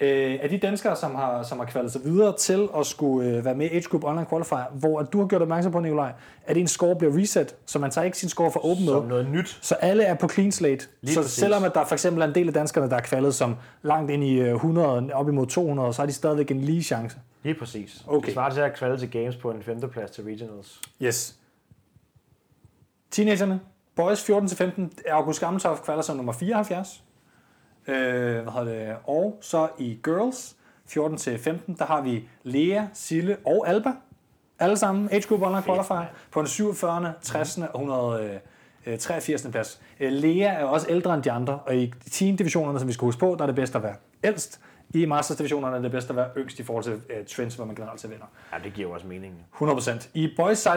øh, af de danskere, som har, som har kvalet sig videre til at skulle øh, være med i Age Group Online Qualifier, hvor at du har gjort opmærksom på, Nikolaj, at ens score bliver reset, så man tager ikke sin score for open Som mode. noget nyt. Så alle er på clean slate. Lige så præcis. selvom at der for eksempel er en del af danskerne, der er kvalet som langt ind i øh, 100, op imod 200, så har de stadigvæk en lige chance. Lige præcis. Okay. Det svarer til at kvalde til Games på en femteplads til Regionals. Yes. Teenagerne. Boys 14-15. August Gammeltoft kvalder som nummer 74. Øh, hvad hedder det? Og så i Girls 14-15, der har vi Lea, Sille og Alba. Alle sammen. Age Group Online Qualifier. På en 47., 60. og 183. plads. Øh, Lea er også ældre end de andre, og i teen-divisionerne, som vi skal huske på, der er det bedst at være ældst. I Masters-divisionerne er det bedst at være yngst i forhold til uh, trends, hvor man generelt ser vinder. Ja, det giver jo også mening. 100%. I Boys 16-17,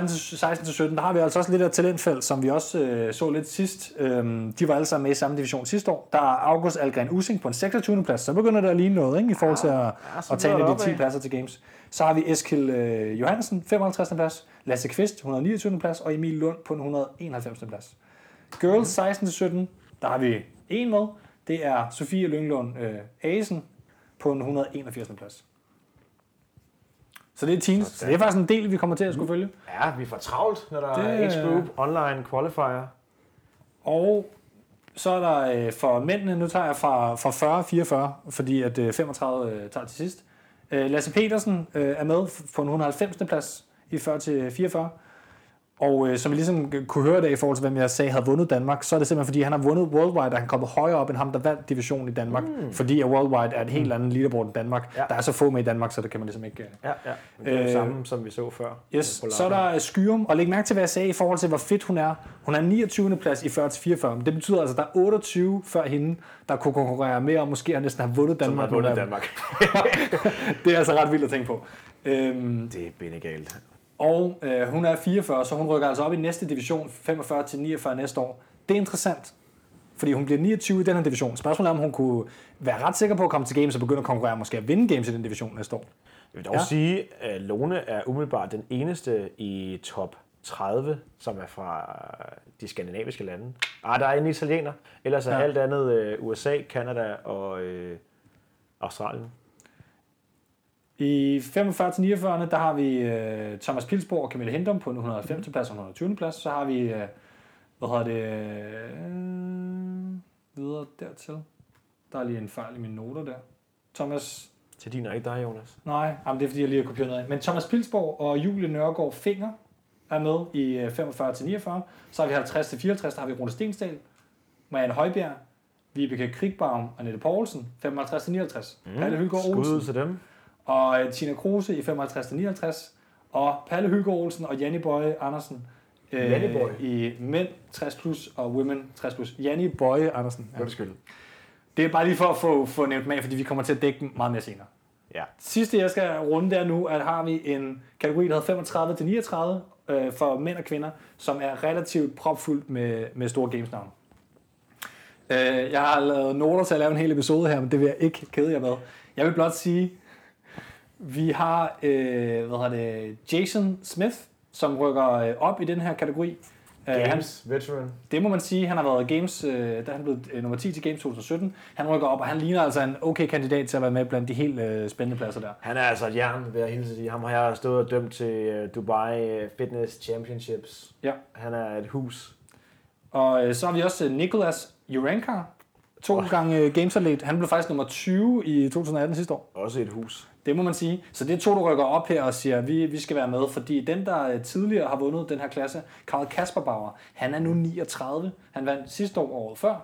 der har vi altså også lidt af talentfelt, som vi også øh, så lidt sidst. Øhm, de var alle sammen med i samme division sidste år. Der er August Algren Using på en 26. plads, så begynder det at ligne noget, ikke, i forhold til at, så at tage videre af de 10 opad. pladser til Games. Så har vi Eskil øh, Johansen, 55. plads, Lasse Kvist, 129. plads, og Emil Lund på en 191. plads. Girls 16-17, der har vi en med. Det er Sofie Lynglund øh, Asen på en 181. plads. Så det er teens. Så det er faktisk en del, vi kommer til at skulle følge. Ja, vi får travlt, når der Det- er Age Group Online Qualifier. Og så er der øh, for mændene, nu tager jeg fra, fra 40 44, fordi at øh, 35 øh, tager til sidst. Øh, Lasse Petersen øh, er med på en 190. plads i 40 til 44. Og øh, som vi ligesom kunne høre det i forhold til, hvem jeg sagde havde vundet Danmark, så er det simpelthen fordi, han har vundet Worldwide, og han er kommet højere op end ham, der vandt divisionen i Danmark. Mm. Fordi at Worldwide er et helt andet leaderboard end Danmark. Ja. Der er så få med i Danmark, så det kan man ligesom ikke... Øh, Ja, ja. Det er det Øh, samme, som vi så før. Yes, på så er der Skyrum, og læg mærke til, hvad jeg sagde i forhold til, hvor fedt hun er. Hun er 29. plads i 40-44, men det betyder altså, at der er 28 før hende, der kunne konkurrere med, og måske har næsten have vundet Som Danmark. har vundet Danmark. det er altså ret vildt at tænke på. Øhm, Det er benegalt. Og øh, hun er 44, så hun rykker altså op i næste division, 45 til 49 næste år. Det er interessant, fordi hun bliver 29 i den her division. Spørgsmålet er, om hun kunne være ret sikker på at komme til Games og begynde at konkurrere, måske at vinde Games i den division næste år. Jeg vil dog Ja. sige, at Lone er umiddelbart den eneste i top 30, som er fra de skandinaviske lande. Ah, der er en italiener. Ellers er ja. alt andet øh, USA, Kanada og øh, Australien. I 45 til 49, der har vi øh, Thomas Pilsborg og Camille Hindum på en 105. plads og 120. plads. Så har vi, øh, hvad hedder det, øh, videre dertil. Der er lige en fejl i mine noter der. Thomas, Til din og ikke dig, Jonas. nej, jamen, det er fordi, jeg lige har kopieret noget af. Men Thomas Pilsborg og Julie Nørgaard Finger er med i øh, 45 til 49. Så har vi 50 til 54, der har vi Rune Stensdal, Marianne Højbjerg, Vibeke Krigbaum og Nette Poulsen, 55 til 59. Mm. Palle Hylgaard Skud Olsen ud til dem. Og øh, Tina Kruse i 55-59, og Palle Hygge Olsen og Janni Bøje Andersen øh, i mænd 60 plus og women 60 plus. Janni Bøje Andersen. Ja. Undskyld. Det er bare lige for at få, få nævnt med, fordi vi kommer til at dække dem meget mere senere. Ja. Sidste, jeg skal runde der nu, at har vi en kategori, der hedder 35 til 39 øh, for mænd og kvinder, som er relativt propfuldt med, med store gamesnavne. Øh, jeg har lavet noter til at lave en hel episode her, men det vil jeg ikke kede jer med. Jeg vil blot sige, vi har øh, hvad hedder det, Jason Smith, som rykker øh, op i den her kategori. Øh, han, Games, veteran. det må man sige. Han har været Games, øh, der er han blevet øh, nummer 10 til Games 2017. Han rykker op, og han ligner altså en okay kandidat til at være med blandt de helt øh, spændende pladser der. Han er altså et jern, vil jeg hilse sige. Ham har jeg stået og dømt til øh, Dubai øh, Fitness Championships. Ja. Han er et hus. Og øh, så har vi også øh, Nicolas Urankar, to oh. gange øh, Games-atlet. Han blev faktisk nummer 20 i 2018 sidste år. Også et hus. Det må man sige. Så det er to, der rykker op her og siger, at vi, vi skal være med. Fordi den, der øh, tidligere har vundet den her klasse, Karl Kasperbauer, han er nu 39. Han vandt sidste år året før.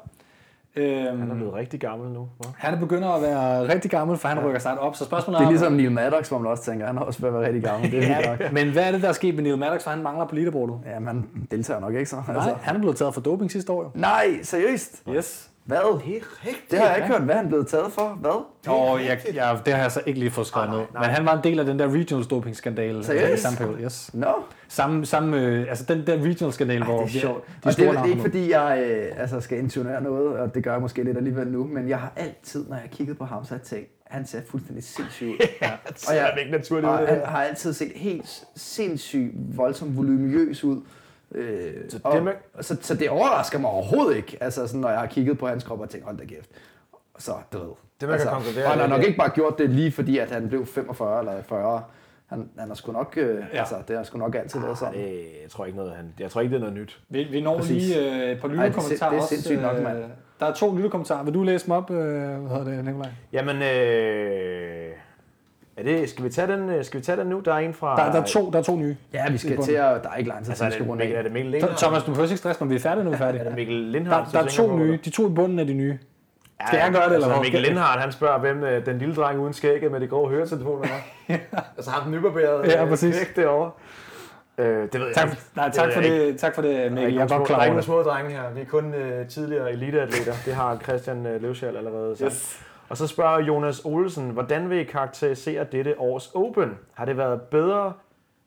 Øhm, Han er blevet rigtig gammel nu. hva'? han er begynder at være rigtig gammel, for han rykker snart op. Så spørgsmålet Det er om- ligesom Neil Maddox, hvor man også tænker, han har også været rigtig gammel. Det er Ja, ja. nok. men hvad er det, der er sket med Neil Maddox, for han mangler på leaderboardet? Ja, man deltager nok ikke så. Nej, Altså. han er blevet taget for doping sidste år jo. Nej, seriøst? Yes. Hvad? Det er rigtigt. Det har jeg ikke hørt, hvad han blevet taget for. Hvad? Og jeg, jeg, det har jeg så ikke lige fået skrevet Nej, ned. Men han var en del af den der regional doping skandale. Seriøst? I samme periode, yes. Nå, Samme, samme, øh, altså den der regional skandale, hvor det er sjovt. de Og det, store er- det er ikke fordi, jeg øh, altså, skal intonere noget, og det gør jeg måske lidt alligevel nu, men jeg har altid, når jeg kiggede på ham, så har jeg tænkt, han ser fuldstændig sindssyg ud. Ja, Og jeg- ikke naturligt ud. Og han har altid set helt sindssygt voldsomt volumøs ud. Øh, Så og, det med- så, så det overrasker mig overhovedet ikke, altså sådan, når jeg har kigget på hans krop og tænkt, hold da kæft. Så, du ved. Det, man kan konkludere, og han har nok ikke bare gjort det lige fordi, at han blev 45 eller 40. Han, han har sgu nok, øh, ja. altså, det har sgu nok altid været sådan. Det, jeg, tror ikke noget, han, jeg tror ikke, det er noget nyt. Vi, vi når Præcis. lige øh, et par Ej, det er lytterkommentarer det er også. sindssygt nok, øh, mand. Der er to lytterkommentarer. Vil du læse dem op, øh, hvad hedder det, Nikolaj? Jamen, øh, er det, skal, vi tage den, øh, skal vi tage den nu? Der er en fra... Der, der, er, to, der er to nye. Ja, vi skal til at, der er ikke lang tid, Altså, til er vi skal det, runde er det Mikkel Lindhardt? Thomas, du behøver ikke stresse mig, vi er færdige, når vi er færdige. Er det Mikkel Der, Lindhardt? der er to nye. De to i bunden af de nye. Skal jeg gøre det, eller altså, hvad? Mikkel Lindhardt, han spørger, hvem øh, den lille dreng uden skægget med de grove høretelefoner er. altså ham den nybarberede Ja, øh, præcis. knægt derovre. Øh, det ved jeg Tak, ikke. nej, tak ved for jeg ikke. det, tak for det, Der er Mikkel. ikke Jeg er godt klar der er over ikke nogen det. små drenge her. Vi er kun øh, tidligere eliteatleter. Det har Christian øh, Løvsjæl allerede sagt. Yes. Og så spørger Jonas Olsen, hvordan vil I karakterisere dette års Open? Har det været bedre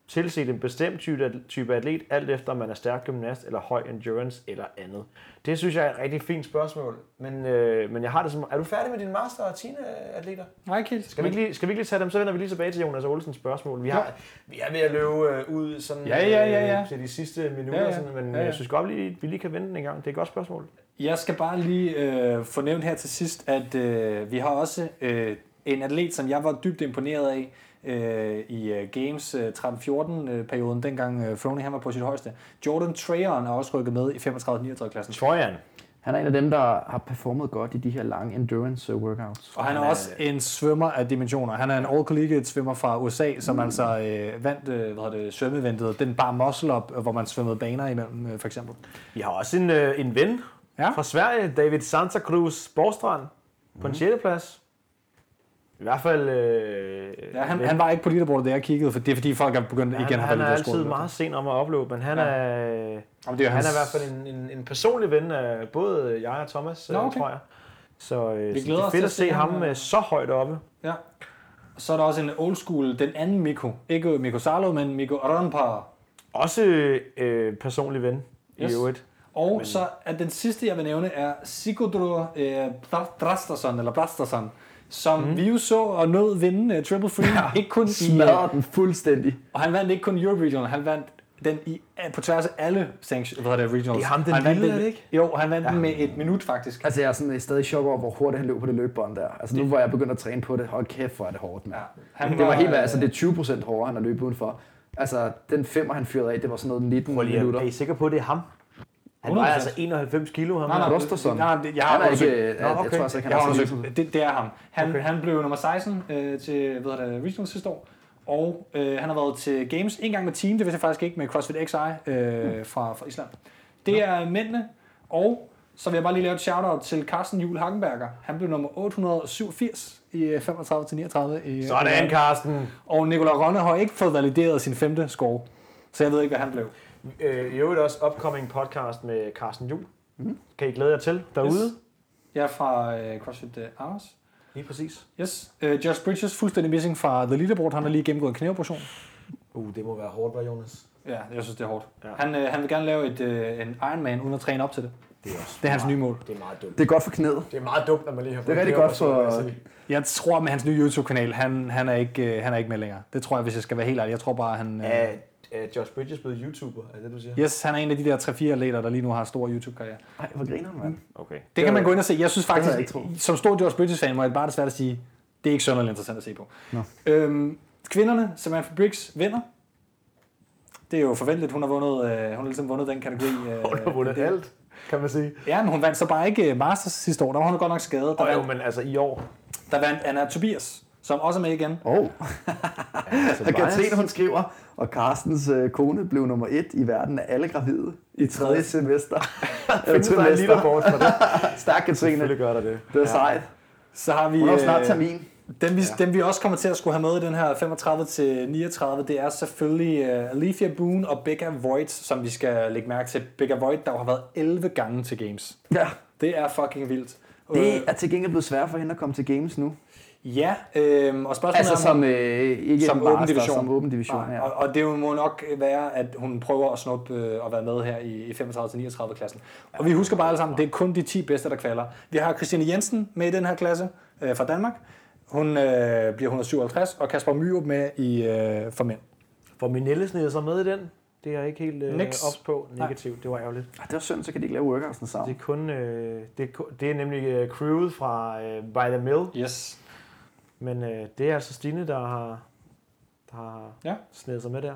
tilset en bestemt type, atlet, alt efter om man er stærk gymnast eller høj endurance eller andet? Det synes jeg er et rigtig fint spørgsmål. Men, øh, men jeg har det som... Er du færdig med din master og Tina atleter? Nej, helt. Skal vi, ikke lige, skal vi ikke lige tage dem, så vender vi lige tilbage til Jonas Olsens spørgsmål. Vi, har, vi er ved at løbe øh, ud sådan, Ja, ja, ja, ja. Øh, til de sidste minutter, Ja, ja. Sådan, men Ja, ja. jeg synes godt, vi, vi lige kan vente den en gang. Det er et godt spørgsmål. Jeg skal bare lige øh, få nævnt her til sidst, at øh, vi har også øh, en atlet, som jeg var dybt imponeret af øh, i øh, Games øh, 13-14-perioden, dengang øh, Froning han var på sit højeste. Jordan Trayon er også rykket med i 35-39-klassen. Trojan. Han er en af dem, der har performet godt i de her lange endurance øh, workouts. Og han er Han er- også en svømmer af dimensioner. Han er en all-collegiate svømmer fra USA, som mm. altså øh, vandt øh, hvad hedder det, svømmeventet. Den bare muscle up, hvor man svømmede baner imellem, øh, for eksempel. Vi har også en, øh, en ven. Ja. fra Sverige, David Santa Cruz Borstrand, på en 6. plads. I hvert fald... Øh, Ja, han, han var ikke på leaderboardet, da jeg kiggede, for det er fordi folk er begyndt igen han, at han er lidt altid meget sen om at opleve, men han, Ja. er, Jamen, det er han hans- er i hvert fald en, en, en personlig ven af både jeg og Thomas, Nå, Nå, okay. tror jeg. Så, øh, Vi så glæder det er os fedt til at se ham ham, øh, øh, så højt oppe. Ja. Så er der også en old school, den anden Miko. Ikke Miko Salo, men Miko Aranpar. Også øh, personlig ven Yes. i øvrigt. Og Men... Men- så er den sidste, jeg vil nævne, er Sigurdur øh, Brastason, eller Brastason, som mm. vi jo så og nød vinde uh, Triple Free. Ja, ikke kun i, Smadrer den fuldstændig. og han vandt ikke kun Europe Regional, han vandt den i, på tværs af alle sanction, hvad det, regionals. Det er ham, den Han vandt lille, den- ikke? Jo, han vandt ja. den med et minut faktisk. Altså, jeg er sådan stadig i chok over, hvor hurtigt han løb på det løbebånd der. Altså, nu hvor jeg begyndt at træne på det, hold kæft, hvor er det hårdt, mand. Ja. Han det var var, helt, øh, altså det er 20 procent hårdere, han har løbet udenfor. Altså, den femmer, han fyrede af, det var sådan noget 19 Prøv lige, at- minutter. er I sikre på, at det er ham? Han 100%. vejer altså 91 kilo, ham Nej, her. nej, Gustafsson. Nej, det- jeg har Han er undersøgt- ikke, Nå, jeg, jeg okay. tror altså ikke, han jeg har er undersøgt. Det, det er ham. Han, Okay. okay. han blev nummer 16 øh, til hvad hedder det, Regional sidste år. Og øh, han har været til Games en gang med team, det vidste jeg faktisk ikke, med CrossFit XI øh, fra, fra Island. Det er mændene, og så vil jeg bare lige lave et shout-out til Carsten Juhl Hagenberger. Han blev nummer 887 i øh, 35 til 39. I, Sådan, Carsten. Og Nicolai Rønne har ikke fået valideret sin femte score. Så jeg ved ikke, hvad han blev. Øh, I øvrigt også upcoming podcast med Carsten Juhl. Mm. Kan I glæde jer til derude? Yes. Jeg er fra øh, CrossFit øh, Aarhus. Lige præcis. Yes. Uh, Josh Bridges, fuldstændig missing fra The Leaderboard. Han har lige gennemgået en knæoperation. Uh, det må være hårdt, var Jonas? Ja, jeg synes, det er hårdt. Ja. Ja. Han, øh, han vil gerne lave et, øh, en Ironman, uden at træne op til det. Det er, også Det er hans nye mål. Det er meget dumt. Det er godt for knæet. Det er meget dumt, når man lige har Det er rigtig godt for- Jeg tror med hans nye YouTube-kanal, han, han, er ikke, øh, han er ikke med længere. Det tror jeg, hvis jeg skal være helt ærlig. Jeg tror bare, han... Øh, Er, Josh Bridges blevet YouTuber? Er det, du siger? yes, han er en af de der 3-4 atleter, der lige nu har stor YouTube-karriere. Nej, hvor griner mand. Okay. Det kan man gå ind og se. Jeg synes faktisk, jeg som stor Josh Bridges-fan, må jeg bare desværre sige, det er ikke sønderligt interessant at se på. Nå. Øhm, kvinderne, Samantha Briggs, vinder. Det er jo forventeligt. Hun har vundet, øh, hun har ligesom vundet den kategori. Øh, Hun har vundet det- alt, kan man sige. Ja, men hun vandt så bare ikke øh, Masters sidste år. Der var hun godt nok skadet. Der, jo, vandt, men altså i år. der vandt Anna Tobias, som også er med igen. Åh, oh. Altså, og Katrine, hun skriver, og Carstens øh, kone blev nummer et i verden af alle gravide i tredje semester. Eller Findes der en trimester. leaderboard for det? Stærk Katrine. Selvfølgelig gør der det. Det er sejt. Så har vi Hun har jo snart øh, termin. dem, vi, dem, vi også kommer til at skulle have med i den her 35 til 39, det er selvfølgelig uh, Alethea Boone og Becca Voigt, som vi skal lægge mærke til. Becca Voigt, der har været 11 gange til Games. Ja, Det er fucking vildt. Øh, det er til gengæld blevet svært for hende at komme til games nu. Ja, øh, og spørgsmålet Altså er, som øh, ikke som en åben master, division. som åben division. Nej, Ja. og, og det må nok være, at hun prøver at snuppe øh, at være med her i, i 35-39 klassen. Og vi husker bare alle sammen, det er kun de 10 bedste, der kvalder. Vi har Christiane Jensen med i den her klasse øh, fra Danmark. Hun øh, bliver 157, og Kasper Myrup med i øh, for mænd. Får Minelle snedet sig med i den? Det er jeg ikke helt øh, ops på. Negativt, det var ærgerligt. Ej, Det var synd, så kan de ikke lave workoutsene Det sammen. er kun, øh, det, er, det er nemlig øh, crewet fra øh, By the Mill, Yes. Men øh, det er altså Stine, der har, der har Ja. snedet sig med der.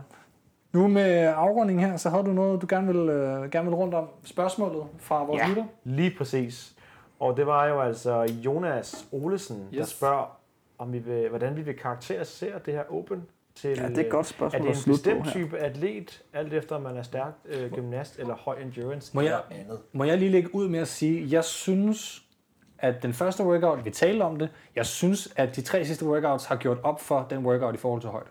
Nu med afrundingen her, så havde du noget, du gerne vil, øh, gerne vil rundt om. Spørgsmålet fra vores Ja. lytter. Lige præcis. Og det var jo altså Jonas Olesen, yes. der spørger, om vi vil, hvordan vi vil karakterisere det her Open til... Ja, det er et godt Er spørgsmål det at en bestemt type atlet, alt efter om man er stærk øh, gymnast eller høj endurance Må jeg- eller andet? Må jeg lige lægge ud med at sige, jeg synes, at den første workout, vi talte om det, jeg synes, at de tre sidste workouts har gjort op for den workout i forhold til højde.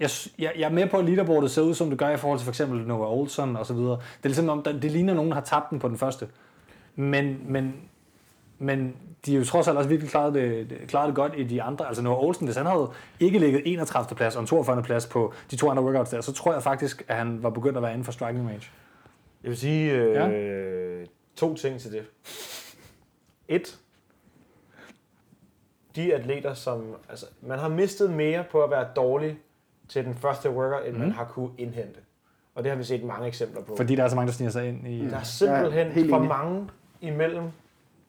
Jeg, jeg, jeg er med på, at leaderboardet ser ud, som det gør i forhold til for eksempel Noah Olsen og så videre. Det er ligesom om, det ligner, at nogen har tabt den på den første. Men, men, men de har jo trods alt også virkelig klaret det, klaret det godt i de andre. Altså Noah Olsen, hvis han havde ikke ligget 31. plads og en 42. plads på de to andre workouts der, så tror jeg faktisk, at han var begyndt at være inden for striking range. Jeg vil sige øh, to ting til det. Et. De atleter, som... Altså, man har mistet mere på at være dårlig til den første workout, end mm. man har kunne indhente. Og det har vi set mange eksempler på. Fordi der er så mange, der sniger sig ind i... Der er simpelthen Ja, for enig. mange imellem,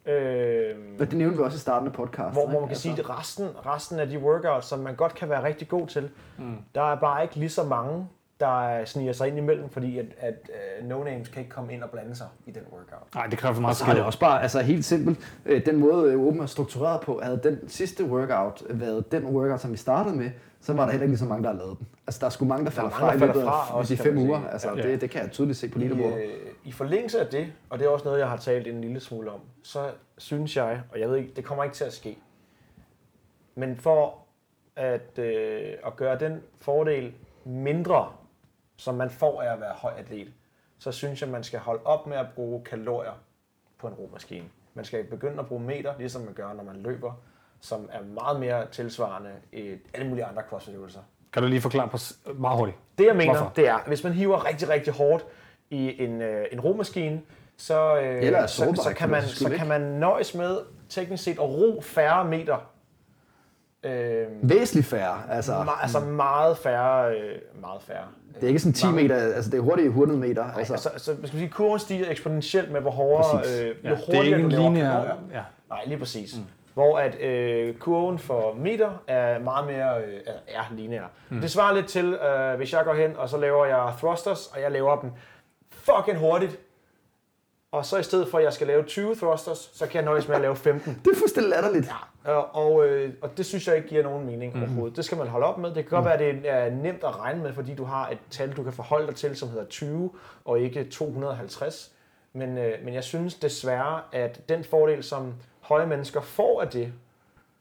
øh, Og det nævnte vi også i starten af podcasten. hvor, hvor man kan sige, at resten, resten af de workouts, som man godt kan være rigtig god til, Mm. der er bare ikke lige så mange, der sniger sig ind imellem, fordi at, at uh, no-names kan ikke komme ind og blande sig i den workout. Nej, det kræver for meget har det skill. også bare, altså helt simpelt, øh, den måde øh, Open er struktureret på, havde den sidste workout været den workout, som vi startede med, så var der heller ikke så mange, der har lavet den. Altså der er sgu mange, der falder mange, fra der i falder løbet fra af også, de fem uger. Altså Ja. det, det kan jeg tydeligt se på I, leaderboardet. øh, I forlængelse af det, og det er også noget, jeg har talt en lille smule om, så synes jeg, og jeg ved ikke, det kommer ikke til at ske, men for at, øh, at gøre den fordel mindre, som man får af at være høj atlet, så synes jeg, man skal holde op med at bruge kalorier på en romaskine. Man skal begynde at bruge meter, ligesom man gør, når man løber, som er meget mere tilsvarende i alle mulige andre crossfit-øvelser. Kan du lige forklare på meget hurtigt? Det jeg mener, Hvorfor? det er, hvis man hiver rigtig, rigtig hårdt i en, øh, en romaskine, så, øh, Eller så, sårbar, så, kan man, så kan man nøjes med teknisk set at ro færre meter Øh, Væsentligt færre. Altså, me- altså meget færre, øh, meget færre. det er ikke sådan 10 mange- meter, altså det er hurtigt 100 meter. Altså, Altså, altså, altså man skal sige, kurven stiger eksponentielt med, hvor hårdere, Præcis. øh, jo Ja, det er hurtigere ikke du laver kilometer. Ja. Nej, lige præcis. Mm. Hvor at øh, kurven for meter er meget mere øh, er lineær. Mm. Det svarer lidt til, øh, hvis jeg går hen, og så laver jeg thrusters, og jeg laver dem fucking hurtigt. Og så i stedet for, at jeg skal lave 20 thrusters, så kan jeg nøjes med at lave 15. det er fuldstændig latterligt. Og, og, øh, og det synes jeg ikke giver nogen mening mm-hmm. overhovedet. Det skal man holde op med. Det kan godt være, at det er nemt at regne med, fordi du har et tal, du kan forholde dig til, som hedder 20, og ikke 250. Men, øh, men jeg synes desværre, at den fordel, som høje mennesker får af det,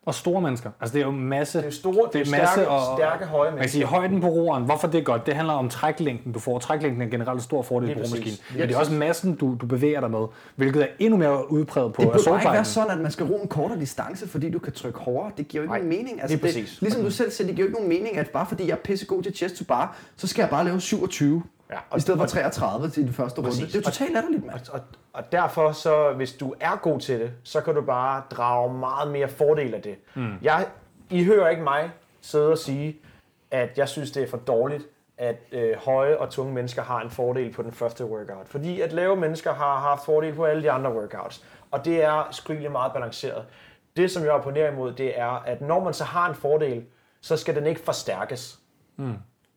Og store mennesker. Altså det er jo masse... det er store, det er masse stærke, og- stærke høje Man kan sige, mennesker. højden på roeren, hvorfor det er godt, det handler om træklængden, du får. Træklængden er generelt en stor fordel på romaskinen. Men det er også massen, du, du bevæger dig med, hvilket er endnu mere udpræget på Det burde ikke være sådan, at man skal ro en kortere distance, fordi du kan trykke hårdere. Det giver jo ikke Nej, nogen mening. Altså, det, præcis. ligesom du selv siger, det giver jo ikke nogen mening, at bare fordi jeg er pissegod til chest to bar, så skal jeg bare lave 27. Ja, I stedet for 33 til den første runde. Præcis. Det er jo totalt latterligt, mand. Og, og, og derfor, så, hvis du er god til det, så kan du bare drage meget mere fordel af det. Mm. Jeg, I hører ikke mig sidde og sige, at jeg synes, det er for dårligt, at øh, høje og tunge mennesker har en fordel på den første workout. Fordi at lave mennesker har haft fordel på alle de andre workouts. Og det er skrigelig meget balanceret. Det, som jeg opponerer imod, det er, at når man så har en fordel, så skal den ikke forstærkes.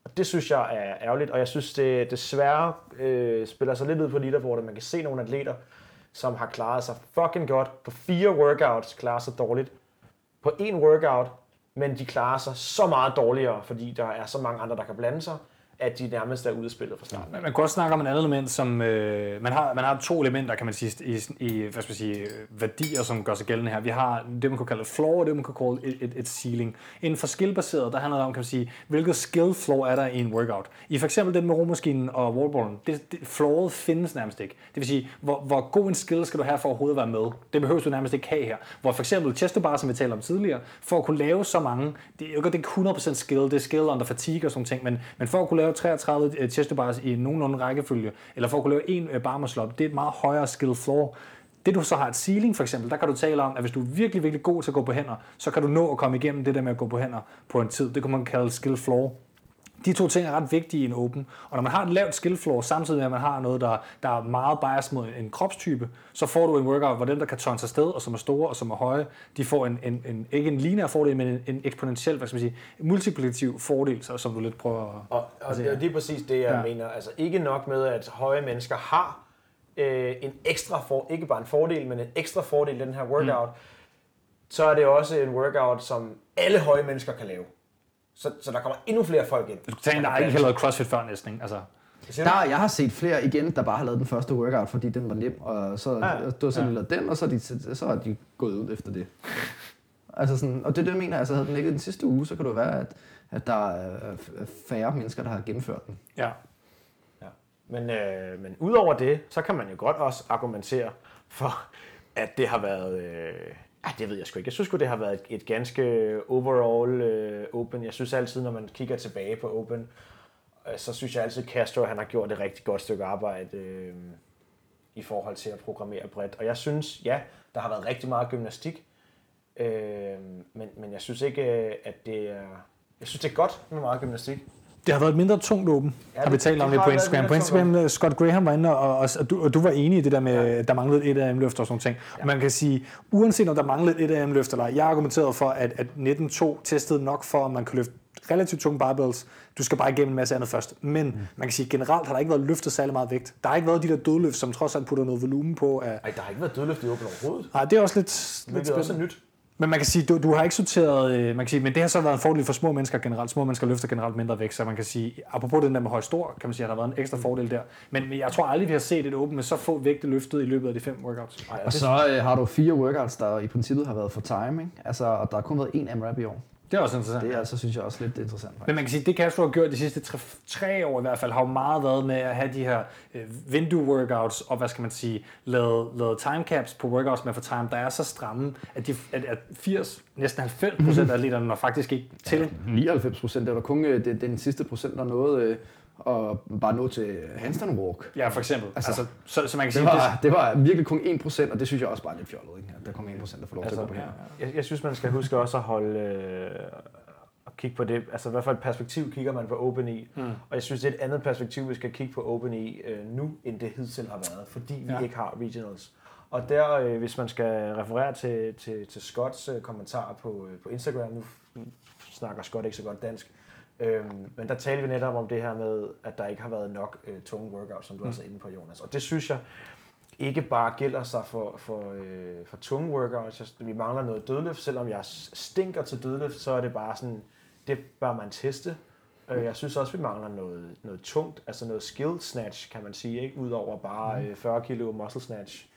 Og det synes jeg er ærgerligt, og jeg synes, det desværre øh, spiller sig lidt ud på leaderboardet. Man kan se nogle atleter, som har klaret sig fucking godt. På fire workouts, klarer sig dårligt. På én workout, men de klarer sig så meget dårligere, fordi der er så mange andre, der kan blande sig, at de nærmest er ude af spillet fra starten. Man man kan også snakke om et andet element, som øh, man, har, man har to elementer, kan man sige, i, i hvad skal man sige, værdier, som gør sig gældende her. Vi har det, man kan kalde et floor, og det, man kan kalde et, et, et ceiling. Inden for skillbaseret, der handler det om, kan man sige, hvilket skill floor er der i en workout. I for eksempel den med romaskinen og wallballen, det, det, flooret findes nærmest ikke. Det vil sige, hvor, hvor god en skill skal du have for overhovedet at være med? Det behøver du nærmest ikke have her. Hvor for eksempel chest bar, som vi talte om tidligere, for at kunne lave så mange, det er jo ikke 100% skill, det er skill under fatigue og sådan ting, men, men for at kunne lave 33 øh, chest bars i nogenlunde rækkefølge, eller for at kunne lave en øh, slop, det er et meget højere skill floor. Det du så har et ceiling for eksempel, der kan du tale om, at hvis du er virkelig, virkelig god til at gå på hænder, så kan du nå at komme igennem det der med at gå på hænder på en tid. Det kan man kalde skill floor. De to ting er ret vigtige i en open. Og når man har et lavt skill floor, samtidig med at man har noget, der, der er meget bias mod en kropstype, så får du en workout, hvor dem, der kan tørne sig sted, og som er store og som er høje, de får en, en, en ikke en lineær fordel, men en, en eksponentiel, hvad skal man sige, multiplikativ fordel, så, som du lidt prøver at... Og, og det er lige præcis det, jeg ja. mener. Altså ikke nok med, at høje mennesker har øh, en ekstra for, ikke bare en fordel, men en ekstra fordel i den her workout, mm. så er det også en workout, som alle høje mennesker kan lave. Så, så der kommer endnu flere folk ind. Du skal tage en, der ikke har lavet CrossFit før næsten, ikke? altså... Der, jeg har set flere igen, der bare har lavet den første workout, fordi den var nem, og så, Ja. ja. du har så ja. lavet den, og så er, de, så er de gået ud efter det. Altså sådan, og det er det, jeg mener, altså havde den ikke den sidste uge, så kan det være, at, at der er er færre mennesker, der har gennemført den. Ja. Ja. Men, øh, men udover det, så kan man jo godt også argumentere for, at det har været... Øh, ah, det ved jeg sgu ikke. Jeg synes sgu, det har været et, et ganske overall øh, open. Jeg synes altid, når man kigger tilbage på open, øh, så synes jeg altid, at Castro han har gjort et rigtig godt stykke arbejde øh, i forhold til at programmere bredt. Og jeg synes, ja, der har været rigtig meget gymnastik, øh, men, men jeg synes ikke, øh, at det er... Jeg synes, det er godt med meget gymnastik. Det har været et mindre tungt åben, ja, har vi det- talt om det det på Instagram. På Instagram, øh, Scott Graham var inde, og, og, og, du, og du var enig i det der med, ja. der manglede et af løfter og sådan ting. Ja. Man kan sige, uanset om der manglede et af løfter eller ej, jeg argumenterede for, at, at 19.2 testede nok for, at man kan løfte relativt tunge barbells. Du skal bare igennem en masse andet først. Men mm. man kan sige, generelt har der ikke været løftet særlig meget vægt. Der har ikke været de der dødløft, som trods alt putter noget volumen på. Af, Ej, der har ikke været dødløft i open overhovedet. Nej, det er også lidt, lidt også er spændende. nyt. Men man kan sige, du, du har ikke sorteret, øh, man kan sige, men det har så været en fordel for små mennesker generelt. Små mennesker løfter generelt mindre vægt, så man kan sige, apropos den der med høj stor, kan man sige, at der har været en ekstra fordel der. Men men jeg tror aldrig, vi har set et åbent med så få vægte løftet i løbet af de fem workouts. Ej, Og så øh, har du fire workouts, der i princippet har været for time, ikke? Altså, og der har kun været én AMRAP i år. Det er også interessant. Det er altså, synes jeg også lidt interessant. Faktisk. Men man kan sige, at det Castro har gjort de sidste tre, tre år i hvert fald, har jo meget været med at have de her øh, vindue-workouts, og hvad skal man sige, lavet, lavet timecaps på workouts med for time, der er så stramme, at, de, at, at 80, næsten 90 procent af atleterne når faktisk ikke til. 99 procent, det var kun øh, det, den sidste procent, der nåede, øh, og bare nå til handstand walk. Ja, for eksempel. Altså, Altså, altså så, så man kan Det sige, var, det var virkelig kun 1%, og det synes jeg også bare er lidt fjollet. Ikke? At der kun 1%, der får lov til Altså, at gå på her. jeg, jeg synes, man skal huske også at holde øh, at kigge på det. Altså i hvert fald et perspektiv kigger man på OpenE. Mm. Og jeg synes, det er et andet perspektiv, vi skal kigge på OpenE øh, nu, end det hidtil har været. Fordi vi Ja. ja. ikke har regionals. Og der, øh, hvis man skal referere til, til, til Scotts øh, kommentar på, øh, på Instagram, nu snakker Scott ikke så godt dansk, Øhm, men der talte vi netop om det her med, at der ikke har været nok øh, tunge workouts, som du mm. også er inde på, Jonas. Og det synes jeg ikke bare gælder sig for, for, øh, for tunge workouts. Vi mangler noget dødløft. Selvom jeg stinker til dødløft, så er det bare sådan, det bør man teste. Øh, Jeg synes også, vi mangler noget, noget tungt, altså noget skill snatch, kan man sige, ikke? Udover bare øh, 40 kilo muscle snatch.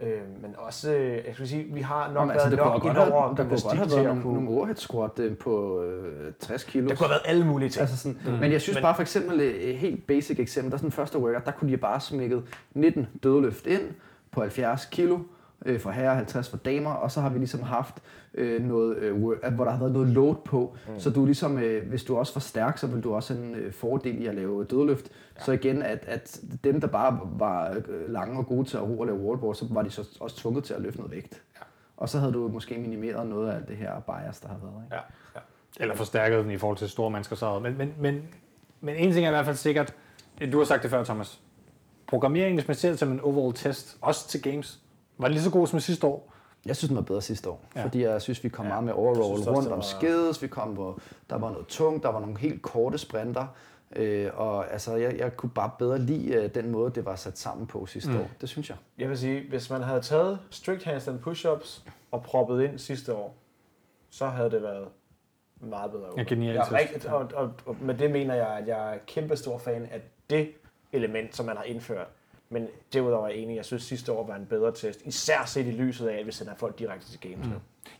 Øh, men også, øh, jeg skulle sige, vi har nok Nå, men altså, været nok have, der kunne godt have til været at nogle, kunne... nogle overhead squat øh, på øh, 60 kilo. Der kunne have været alle mulige ting. Altså sådan, mm. Men jeg synes Men- bare for eksempel et helt basic eksempel, der er sådan en første workout, der kunne de bare smækket 19 dødløft ind på 70 kilo øh, for herrer, 50 for damer, og så har vi ligesom haft øh, noget, øh, hvor der har været noget load på, mm. så du ligesom, øh, hvis du også var stærk, så vil du også have en øh, fordel i at lave dødløft. Ja. Så igen, at, at dem, der bare var øh, lange og gode til at ro og lave wallboard, så var de så også tvunget til at løfte noget vægt. Ja. Og så havde du måske minimeret noget af det her bias, der har været. Ikke? Ja, ja. eller forstærket den i forhold til store mennesker. Så, men, men, men, men en ting er i hvert fald sikkert, du har sagt det før, Thomas. Programmeringen, hvis man ser det som en overall test, også til games, var det lige så god som sidste år? Jeg synes, den var bedre sidste år, Ja. fordi jeg synes, vi kom Ja. meget med overall synes også, rundt om var- skids, vi kom på, der var noget tungt, der var nogle helt korte sprinter, øh, og altså, jeg, jeg kunne bare bedre lide øh, den måde, det var sat sammen på sidste Mm. år. Det synes jeg. Jeg vil sige, hvis man havde taget strict handstand push-ups og proppet ind sidste år, så havde det været meget bedre. Ja, genialt Jeg er rigtig, og, og, og, med det mener jeg, at jeg er kæmpe stor fan af det element, som man har indført. Men derudover er jeg enig, jeg synes sidste år var en bedre test. Især set i lyset af, at vi sender folk direkte til games. Mm.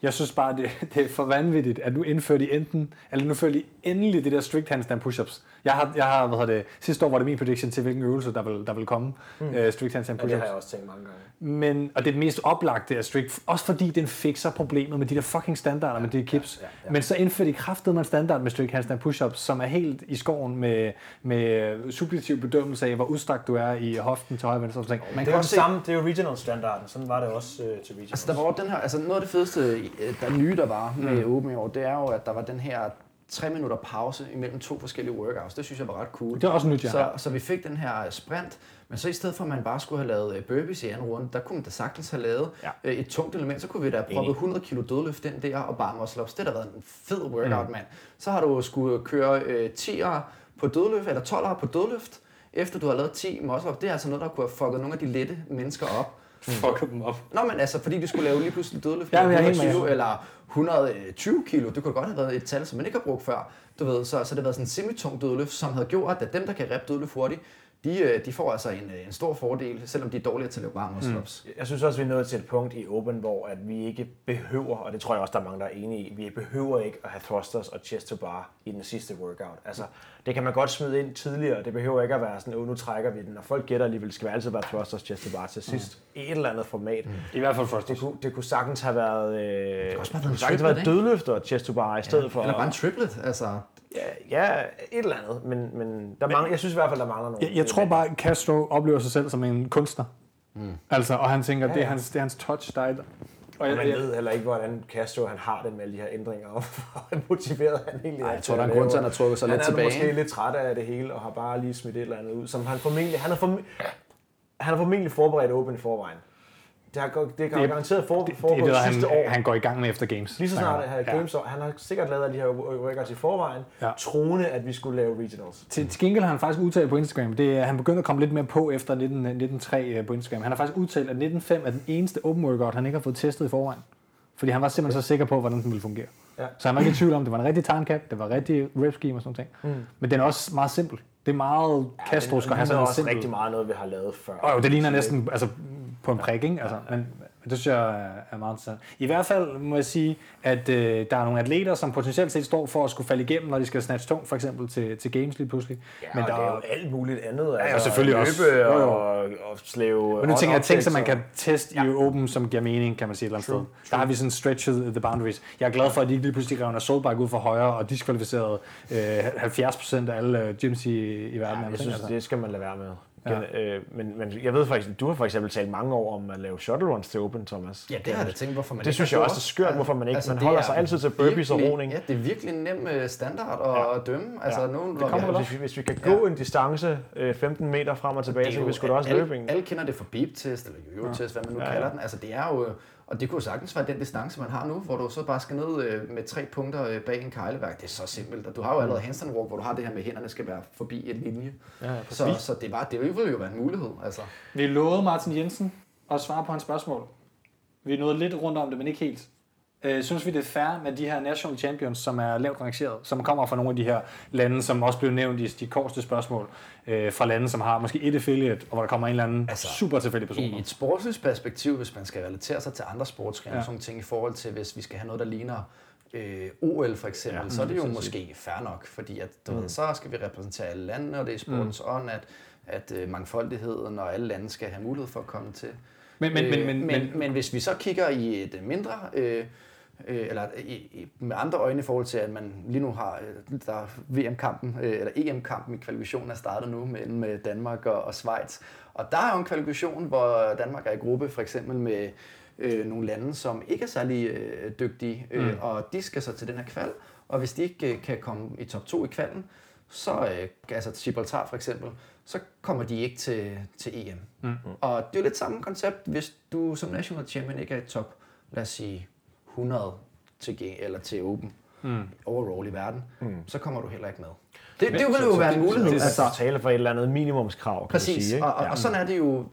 Jeg synes bare, det, det er for vanvittigt, at nu indfører de enten, eller nu fører de endelig det der strict handstand push-ups. Jeg har, jeg har hvad hedder det, sidste år var det min prediction til, hvilken øvelse der vil, der vil komme. Mm. Uh, strict handstand Ja, det har push-ups. jeg også tænkt mange gange. Men, og det er det mest oplagte af strict, også fordi den fikser problemet med de der fucking standarder med de her kips. ja, ja. Men så indfører de kraftet med en standard med strict handstand push-ups, som er helt i skoven med, med subjektiv bedømmelse af, hvor udstrakt du er i hoften til højre og venstre. Man Det er jo samme, det er jo regional-standarden. Sådan var det også øh, til regional. Altså, der var den her, altså noget af det fedeste, der nye, der var med mm. Open i år, det er jo, at der var den her tre minutter pause imellem to forskellige workouts. Det synes jeg var ret cool. Det er også nyt, ja. Så, så vi fik den her sprint, men så i stedet for, at man bare skulle have lavet øh, burpees i anden runde, der kunne man da sagtens have lavet Ja. et tungt element, så kunne vi da have proppet 100 kilo dødløft ind der, og bare muscle ups. Det har da været en fed workout, mm. mand. Så har du skulle køre øh, 10'er på dødløft, eller 12'er på dødløft, efter du har lavet 10 muscle ups. Det er altså noget, der kunne have fucket nogle af de lette mennesker op. Fucker dem op. Nå, men altså, fordi de skulle lave lige pludselig dødløft Ja, med men jeg er helt med 120 jer. eller 120 kilo. Det kunne godt have været et tal, som man ikke har brugt før. Du ved, så, så det har været sådan en semitung dødløft, som havde gjort, at dem, der kan rep dødløft hurtigt, de, øh, de får altså en, øh, en stor fordel, selvom de er dårligere til at lave varme ups. Jeg synes også, vi er nået til et punkt i Open, hvor at vi ikke behøver, og det tror jeg også, der er mange, der er enige i, vi behøver ikke at have thrusters og chest to bar i den sidste workout. Altså, det kan man godt smide ind tidligere, det behøver ikke at være sådan, oh, nu trækker vi den, og folk gætter alligevel, skal altid være thrusters chest to bar til sidst, i et eller andet format. I hvert fald først. Det kunne, det kunne sagtens have været, øh, det også bare kunne været sagtens en have været triplet, dødløft og chest to bar i stedet for. Eller bare en triplet, altså. Ja, ja, et eller andet, men, men, der mangler, jeg synes i hvert fald, der mangler nogle. Jeg, jeg tror bare, at Castro oplever sig selv som en kunstner. Mm. Altså, og han tænker, ja, ja. Det, er hans, det er hans touch, der er. Og jeg, man ved heller ikke, hvordan Castro han har det med alle de her ændringer, og hvor motiveret han egentlig Ej, er. jeg tror, der er at en grund til, at han har trukket sig han lidt er tilbage. måske lidt træt af det hele, og har bare lige smidt et eller andet ud, som han formentlig, han har formentlig, han har formentlig forberedt åben i forvejen. Det har, det har Det- garanteret for, det, det foregået er det, sidste han, år. han går i gang med efter games. Lige så snart det her Ja. games, han har sikkert lavet alle de her workouts i forvejen, Ja. troende, at vi skulle lave regionals. Til, til gengæld har han faktisk udtalt på Instagram, det er, han begynder at komme lidt mere på efter 19, 19.3 øh, på Instagram. Han har faktisk udtalt, at 19.5 er den eneste open workout, han ikke har fået testet i forvejen. Fordi han var simpelthen så sikker på, hvordan den ville fungere. Ja. Så han var ikke i tvivl om, det var en rigtig time cap, det var rigtig rep scheme og sådan noget. Mm. Men den er også meget simpel. Det er meget Castro skal have Det sådan er en også simpel... rigtig meget noget, vi har lavet før. Og jo, det ligner næsten altså, på en prik, ikke? Altså, men, Det synes jeg er- meget interessant. I hvert fald må jeg sige, at øh, der er nogle atleter, som potentielt set står for at skulle falde igennem, når de skal snatch tung, for eksempel til, til games lige pludselig. Ja, Men der er jo alt muligt andet. Altså, ja, selvfølgelig løbe også. Jo, jo. Og, og slæve Men nu tænker jeg ting, som man kan teste i Open, som giver mening, kan man sige et eller andet True, sted. Der har vi sådan stretched the boundaries. Jeg er glad for, at de ikke lige pludselig rev en assaultbike ud for højre og diskvalificerede øh, 70% af alle øh, gyms i, i verden. Ja, jeg synes, det skal man lade være med. Ja. Øh, men, men jeg ved faktisk, du har for eksempel talt mange år om at lave shuttle runs til Open, Thomas. Ja, det har jeg tænkt, hvorfor man Det ikke synes jeg også er skørt, hvorfor man ikke- man det holder er sig altid til burpees og virkelig- roning. Ja, det er virkelig en nem øh, standard at Ja. ja. dømme. Altså, Ja. ja. nogen, Det kommer hvis, vi, hvis vi kan gå en distance øh, 15 meter frem og tilbage, så kan vi sgu da også løbe en. Alle kender det for beep-test eller yo-yo-test, hvad man nu Ja, ja, ja. kalder den. Altså, det er jo... Og det kunne sagtens være den distance, man har nu, hvor du så bare skal ned øh, med tre punkter øh, bag en kejleværk. Det er så simpelt. Og du har jo allerede handstand walk, hvor du har det her med, at hænderne skal være forbi en linje. Ja, Så, så det, var, det ville jo være en mulighed. Altså. Vi lovede Martin Jensen at svare på hans spørgsmål. Vi nåede lidt rundt om det, men ikke helt. Øh, synes vi, det er fair med de her national champions, som er lavt rangeret, som kommer fra nogle af de her lande, som også blev nævnt i de korteste spørgsmål, øh, fra lande, som har måske et affiliate, og hvor der kommer en eller anden altså, super tilfældig person. I et sportsligt perspektiv, hvis man skal relatere sig til andre sportsgrene, Ja. sådan ting i forhold til, hvis vi skal have noget, der ligner øh, OL for eksempel, Ja, så er det jo mm, måske fair nok, fordi at, du mm. ved, så skal vi repræsentere alle landene, og det er sportens mm. ånd, at, at øh, mangfoldigheden og alle lande skal have mulighed for at komme til. Men, men, men, Øh, men, men, men, men, men hvis vi så kigger i et øh, mindre, øh, øh, eller i, i, med andre øjne i forhold til, at man lige nu har, øh, der er VM-kampen, øh, eller EM-kampen i kvalifikationen er startet nu mellem øh, Danmark og, og Schweiz. Og der er jo en kvalifikation, hvor Danmark er i gruppe, for eksempel med øh, nogle lande, som ikke er særlig øh, dygtige, øh, mm. og de skal så til den her kval, og hvis de ikke øh, kan komme i top 2 i kvalen, så, øh, altså Gibraltar for eksempel, så kommer de ikke til, til EM. Mm. Og det er jo lidt samme koncept, hvis du som national champion ikke er i top, lad os sige 100 til, eller til Open mm. overall i verden, mm. så kommer du heller ikke med. Det, det, det vil jo være en mulighed. Det er altså. tale for et eller andet minimumskrav, kan Præcis, du sige. Ikke? og, og, og sådan er det jo.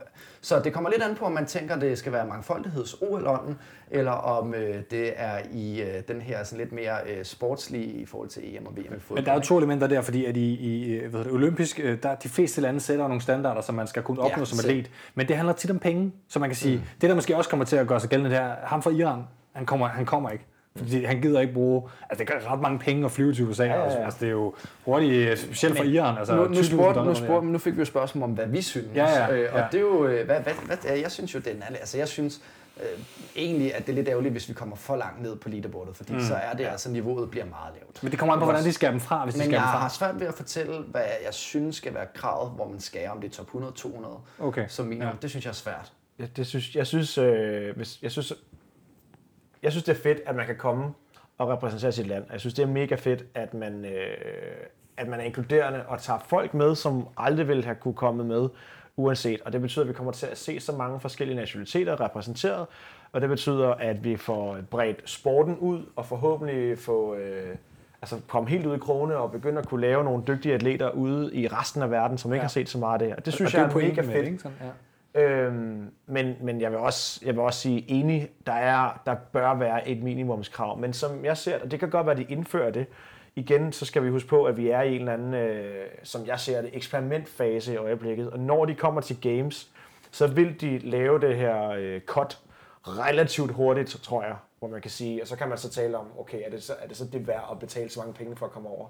Så det kommer lidt an på, om man tænker, det skal være mangfoldigheds OL-ånden, eller om øh, det er i øh, den her sådan lidt mere øh, sportslige i forhold til EM og VM i fodbold. men der er jo to elementer der, fordi at i, i hvad hedder det, olympisk, øh, der de fleste lande sætter nogle standarder, som man skal kunne opnå Ja, som atlet. Men det handler tit om penge, så man kan sige, mm. det der måske også kommer til at gøre sig gældende der, ham fra Iran, han kommer, han kommer ikke. Fordi han gider ikke bruge, altså det gør ret mange penge at flyve til USA, ja, ja, ja. altså det er jo hurtigt, øh, specielt for Iran, altså nu, nu, 20.000 spurgte, nu, spurgte, nu fik vi jo spørgsmål om, hvad vi synes. Ja, ja, øh, og ja. det er jo, øh, hvad, hvad, hvad, ja, jeg synes jo, det er, altså jeg synes øh, egentlig, at det er lidt ærgerligt, hvis vi kommer for langt ned på leaderboardet, fordi mm. så er det altså, niveauet bliver meget lavt. Men det kommer an på, hvordan de skærer dem fra, hvis de Men skærer jeg dem fra. har svært ved at fortælle, hvad jeg synes skal være kravet, hvor man skærer, om det er top 100, 200 Okay. som minimum. Ja. Det synes jeg er svært. Ja, det synes, jeg, synes, øh, hvis, jeg, synes, jeg synes, det er fedt, at man kan komme og repræsentere sit land. Jeg synes, det er mega fedt, at man, øh, at man er inkluderende og tager folk med, som aldrig ville have kunne komme med, uanset. Og det betyder, at vi kommer til at se så mange forskellige nationaliteter repræsenteret, og det betyder, at vi får bredt sporten ud, og forhåbentlig få... Øh, altså komme helt ud i krone og begynde at kunne lave nogle dygtige atleter ude i resten af verden, som ikke Ja. har set så meget af det her. Det synes Og jeg det er, pointen mega med fedt. det, ikke? Sådan, ja. Øhm, men, men jeg vil også, jeg vil også sige enig, der, er, der bør være et minimumskrav. Men som jeg ser det, og det kan godt være, at de indfører det, igen, så skal vi huske på, at vi er i en eller anden, øh, som jeg ser det, eksperimentfase i øjeblikket. Og når de kommer til games, så vil de lave det her øh, cut relativt hurtigt, tror jeg, hvor man kan sige, og så kan man så tale om, okay, er det så, er det, så det værd at betale så mange penge for at komme over?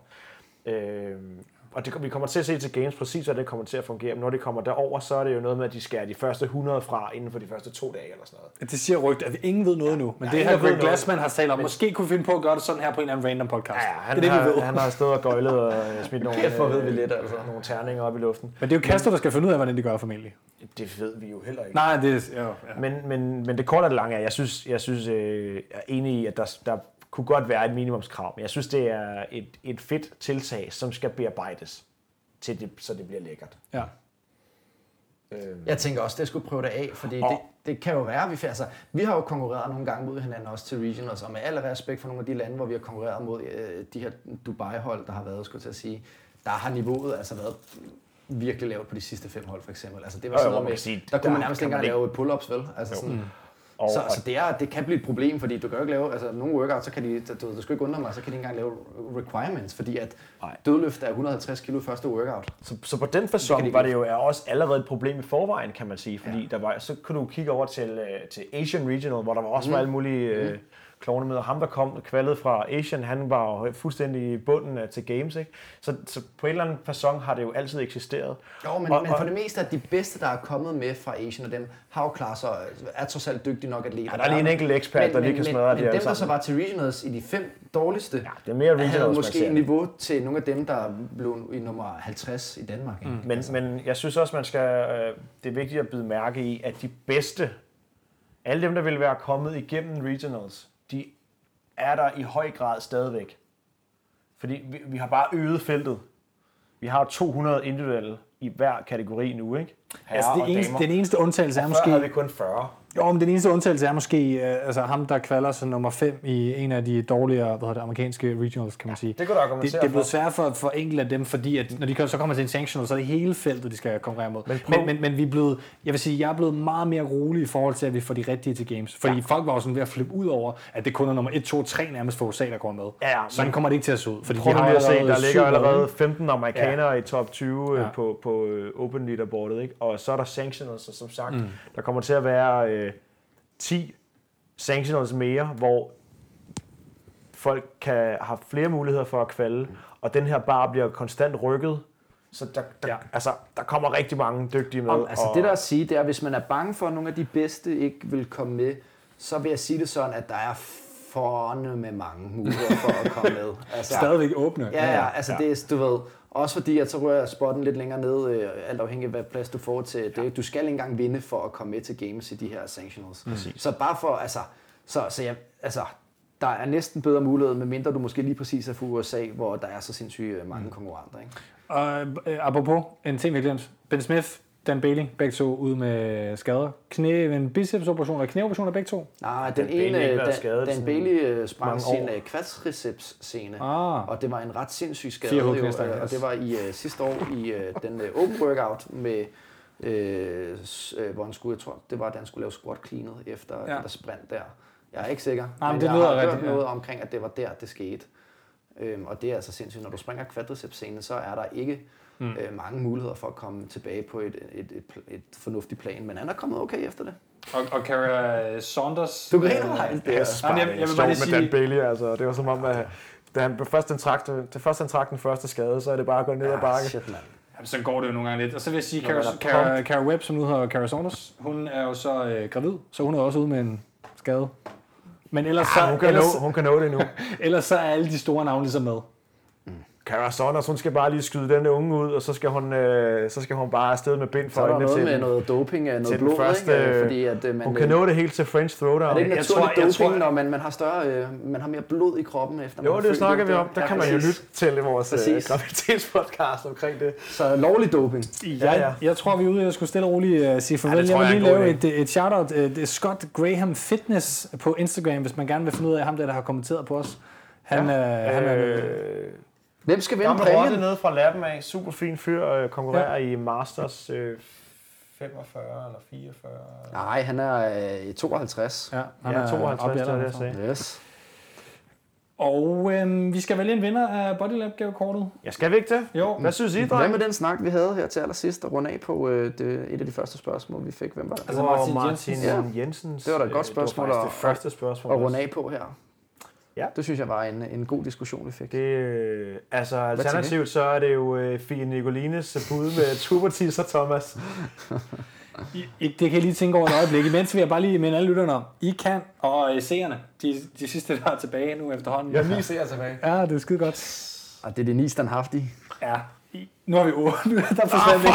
Øhm, og det, vi kommer til at se til games præcis, hvordan det kommer til at fungere. Men når det kommer derover, så er det jo noget med, at de skærer de første 100 fra inden for de første to dage eller sådan noget. Det siger rygt, at vi ingen ved noget ja, nu. Men Ja, det her Greg. Glassman har talt om, måske kunne vi finde på at gøre det sådan her på en eller anden random podcast. Ja, han, det er det, har, vi ved. han har stået og gøjlet og øh, smidt nogle, Kæft, ved vi lidt, altså. nogle terninger op i luften. Men det er jo Castro, der skal finde ud af, hvordan de gør formentlig. Det ved vi jo heller ikke. Nej, det er... Jo, ja. Men, men, men det korte og det lange er, jeg synes, jeg synes øh, jeg er enig i, at der, der kunne godt være et minimumskrav, men jeg synes, det er et, et fedt tiltag, som skal bearbejdes, til det, så det bliver lækkert. ja. Øhm, Jeg tænker også, det skulle prøve det af, fordi Og- det, det kan jo være, vi, altså, vi har jo konkurreret nogle gange mod hinanden også til regionals, og med al respekt for nogle af de lande, hvor vi har konkurreret mod øh, de her Dubai-hold, der har været, skulle jeg til at sige, der har niveauet altså været virkelig lavt på de sidste fem hold, for eksempel. Altså, det var Jo, jo, sådan noget med, sige, der kunne der man nærmest ikke engang lave et pull-ups, vel? Altså, Jo. sådan, Og, Så, så det, er, det kan blive et problem, fordi du kan jo ikke lave, altså nogle workouts, så kan de, du, du skal ikke undre mig, så kan de ikke engang lave requirements, fordi at Nej. dødløft er 150 kilo første workout. så, så på den fasong de var det jo er også allerede et problem i forvejen, kan man sige. Fordi ja. der var, så kunne du kigge over til, øh, til Asian Regional, hvor der var også mm. var alle mulige øh, klovne med. Og ham, der kom kvalet fra Asian, han var jo fuldstændig i bunden af, til Games. Ikke? Så, så på en eller anden fasong har det jo altid eksisteret. Jo, men, Og- og, men og- for det meste er de bedste, der er kommet med fra Asian, og dem har jo klaret sig, er trods alt dygtige nok atleter. Ja, der er lige en enkelt ekspert, der lige kan smadre men, de Men alle dem, der så var til regionals i de fem dårligste, ja, Det er mere regionals, havde måske et niveau til nogle af dem, der blev i nummer 50 i Danmark. ikke? Men, men jeg synes også, man skal, øh, det er vigtigt at byde mærke i, at de bedste, alle dem, der vil være kommet igennem regionals, de er der i høj grad stadigvæk. Fordi vi, vi har bare øget feltet. Vi har 200 individuelle i hver kategori nu, ikke? Herrer Altså, det eneste, den eneste undtagelse er Før måske... havde vi kun 40. Jo, men den eneste undtagelse er måske øh, altså ham, der kvalder sig nummer 5 i en af de dårligere hvad hedder det, amerikanske regionals, kan man sige. Det kunne du det, argumentere det er blevet svært for, for enkelte af dem, fordi at når de så kommer til en sanctional, så er det hele feltet, de skal konkurrere mod. Men Men, men, men, vi er blevet, jeg vil sige, jeg er blevet meget mere rolig i forhold til, at vi får de rigtige til games. Fordi ja. folk var jo sådan ved at flippe ud over, at det kun er nummer 1, 2, 3 nærmest for USA, der går med. Ja, ja, Sådan kommer det ikke til at se ud. Fordi Prøv de har at se, der ligger allerede hold. 15 amerikanere ja. i top 20 ja. Ja. på, på øh, Open Leaderboardet, ikke? og så er der sanctionals, som sagt, mm. der kommer til at være øh, 10 sanctionals mere, hvor folk kan have flere muligheder for at kvalde, og den her bar bliver konstant rykket, så der, der, ja. Ja. altså, der kommer rigtig mange dygtige med. Om, altså og, det der at sige, det er, at hvis man er bange for, at nogle af de bedste ikke vil komme med, så vil jeg sige det sådan, at der er forne med mange muligheder for at komme med. Altså, Stadigvæk åbne. Ja, ja, altså ja. det er, du ved, også fordi, at så rører spotten lidt længere ned, øh, alt afhængig af, hvad plads du får til det. Du skal ikke engang vinde for at komme med til games i de her sanctionals. Præcis. Så bare for, altså, så, så jeg, altså, der er næsten bedre mulighed, medmindre du måske lige præcis er fra USA, hvor der er så sindssygt øh, mange konkurrenter. Ikke? Og øh, apropos, en ting vi har glemt. Ben Smith, Dan Bailey, begge to ude med skader. Knæ, en bicepsoperation og knæoperation af begge to. Nej, den, Dan Bailey ene, været Dan, skadet Dan Bailey øh, sprang sin år. øh, quadriceps-scene, Ah. og det var en ret sindssyg skade, jo, øh, og det var i øh, sidste år i øh, den øh, open workout med øh, hvor han skulle, jeg tror, det var, da han skulle lave squat cleanet efter Ja. ja. der sprint der. Jeg er ikke sikker, Nej, men men det jeg lyder har hørt rigtigt, ja. noget omkring, at det var der, det skete. Øhm, og det er altså sindssygt. Når du springer quadriceps-scene, så er der ikke mm. øh, mange muligheder for at komme tilbage på et, et, et, et fornuftigt plan. Men han er kommet okay efter det. Og, og Kara Saunders. Du griner, Hejl. Det er, Nej, men jeg- jeg vil bare lige med Dan sige- Bailey, altså. Det var som om, at da han først han trak, det første han trak den første skade, så er det bare at gå ned ad ah, bakke. shit, mand. Jamen, så går det jo nogle gange lidt. Og så vil jeg sige, Cara, man Cara, Cara Webb, som nu hedder Cara Saunders, hun er jo så øh, gravid, så hun er også ude med en skade. Men ellers, Ja, så, hun, kan ellers, nå, hun kan nå det nu. ellers så er alle de store navne ligesom med. Cara Saunders, hun skal bare lige skyde den unge ud, og så skal hun, øh, så skal hun bare afsted med bind Så for er der øjnene noget til med den. noget doping af til noget den blod, første, ikke? øh, Fordi at øh, man, Hun kan nå det helt til French Throwdown. er det ikke Jeg naturligt tror- jeg doping, tror- når man, man har større, øh, man har mere blod i kroppen efter man Jo, har det snakker vi om. Der Ja, kan man jo lytte til i vores øh, Præcis. graviditetspodcast omkring det. Så lovlig doping. Jeg, Ja, ja. jeg tror, vi er ude i at skulle stille og roligt uh, sige farvel. det jeg tror vil jeg lige lave et, et shout-out. Uh, det er Scott Graham Fitness på Instagram, hvis man gerne vil finde ud af ham, der, der har kommenteret på os. Han, ja. uh, han er... Øh, Hvem skal vinde Gammel rotte præmien? nede fra Lappen af. Super fin fyr. Øh, konkurrerer ja. i Masters øh, 45 eller 44. Nej, han er øh, i 52. Ja, han Ja, er 52, oppe i det var det, jeg sagde. Yes. Og øhm, vi skal vælge en vinder af Bodylab-gavekortet. Ja, skal vi ikke det? Jo, Hvad synes I, Hvad dreng? med den snak, vi havde her til allersidst, og runde af på øh, det, et af de første spørgsmål, vi fik? Hvem var det? Altså var Martin Martin Jensens. Jensens. Jensens. Det var da et godt øh, spørgsmål Det var at- det første spørgsmål. Og runde af på her. Ja. Det synes jeg var en, en god diskussion, vi fik. Det, øh, altså I? alternativt så er det jo øh, Fie Nicolines bud med Tubertis Thomas. I, I, det kan I lige tænke over et øjeblik. Imens vil jeg bare lige minde alle lytterne om, I kan, og øh, seerne, de, de sidste, der er tilbage nu efterhånden. Jeg lige ser tilbage. Ja, det er skide godt. Og det er det ni standhaftige. Ja, I, nu har vi otte. der forsvandt det.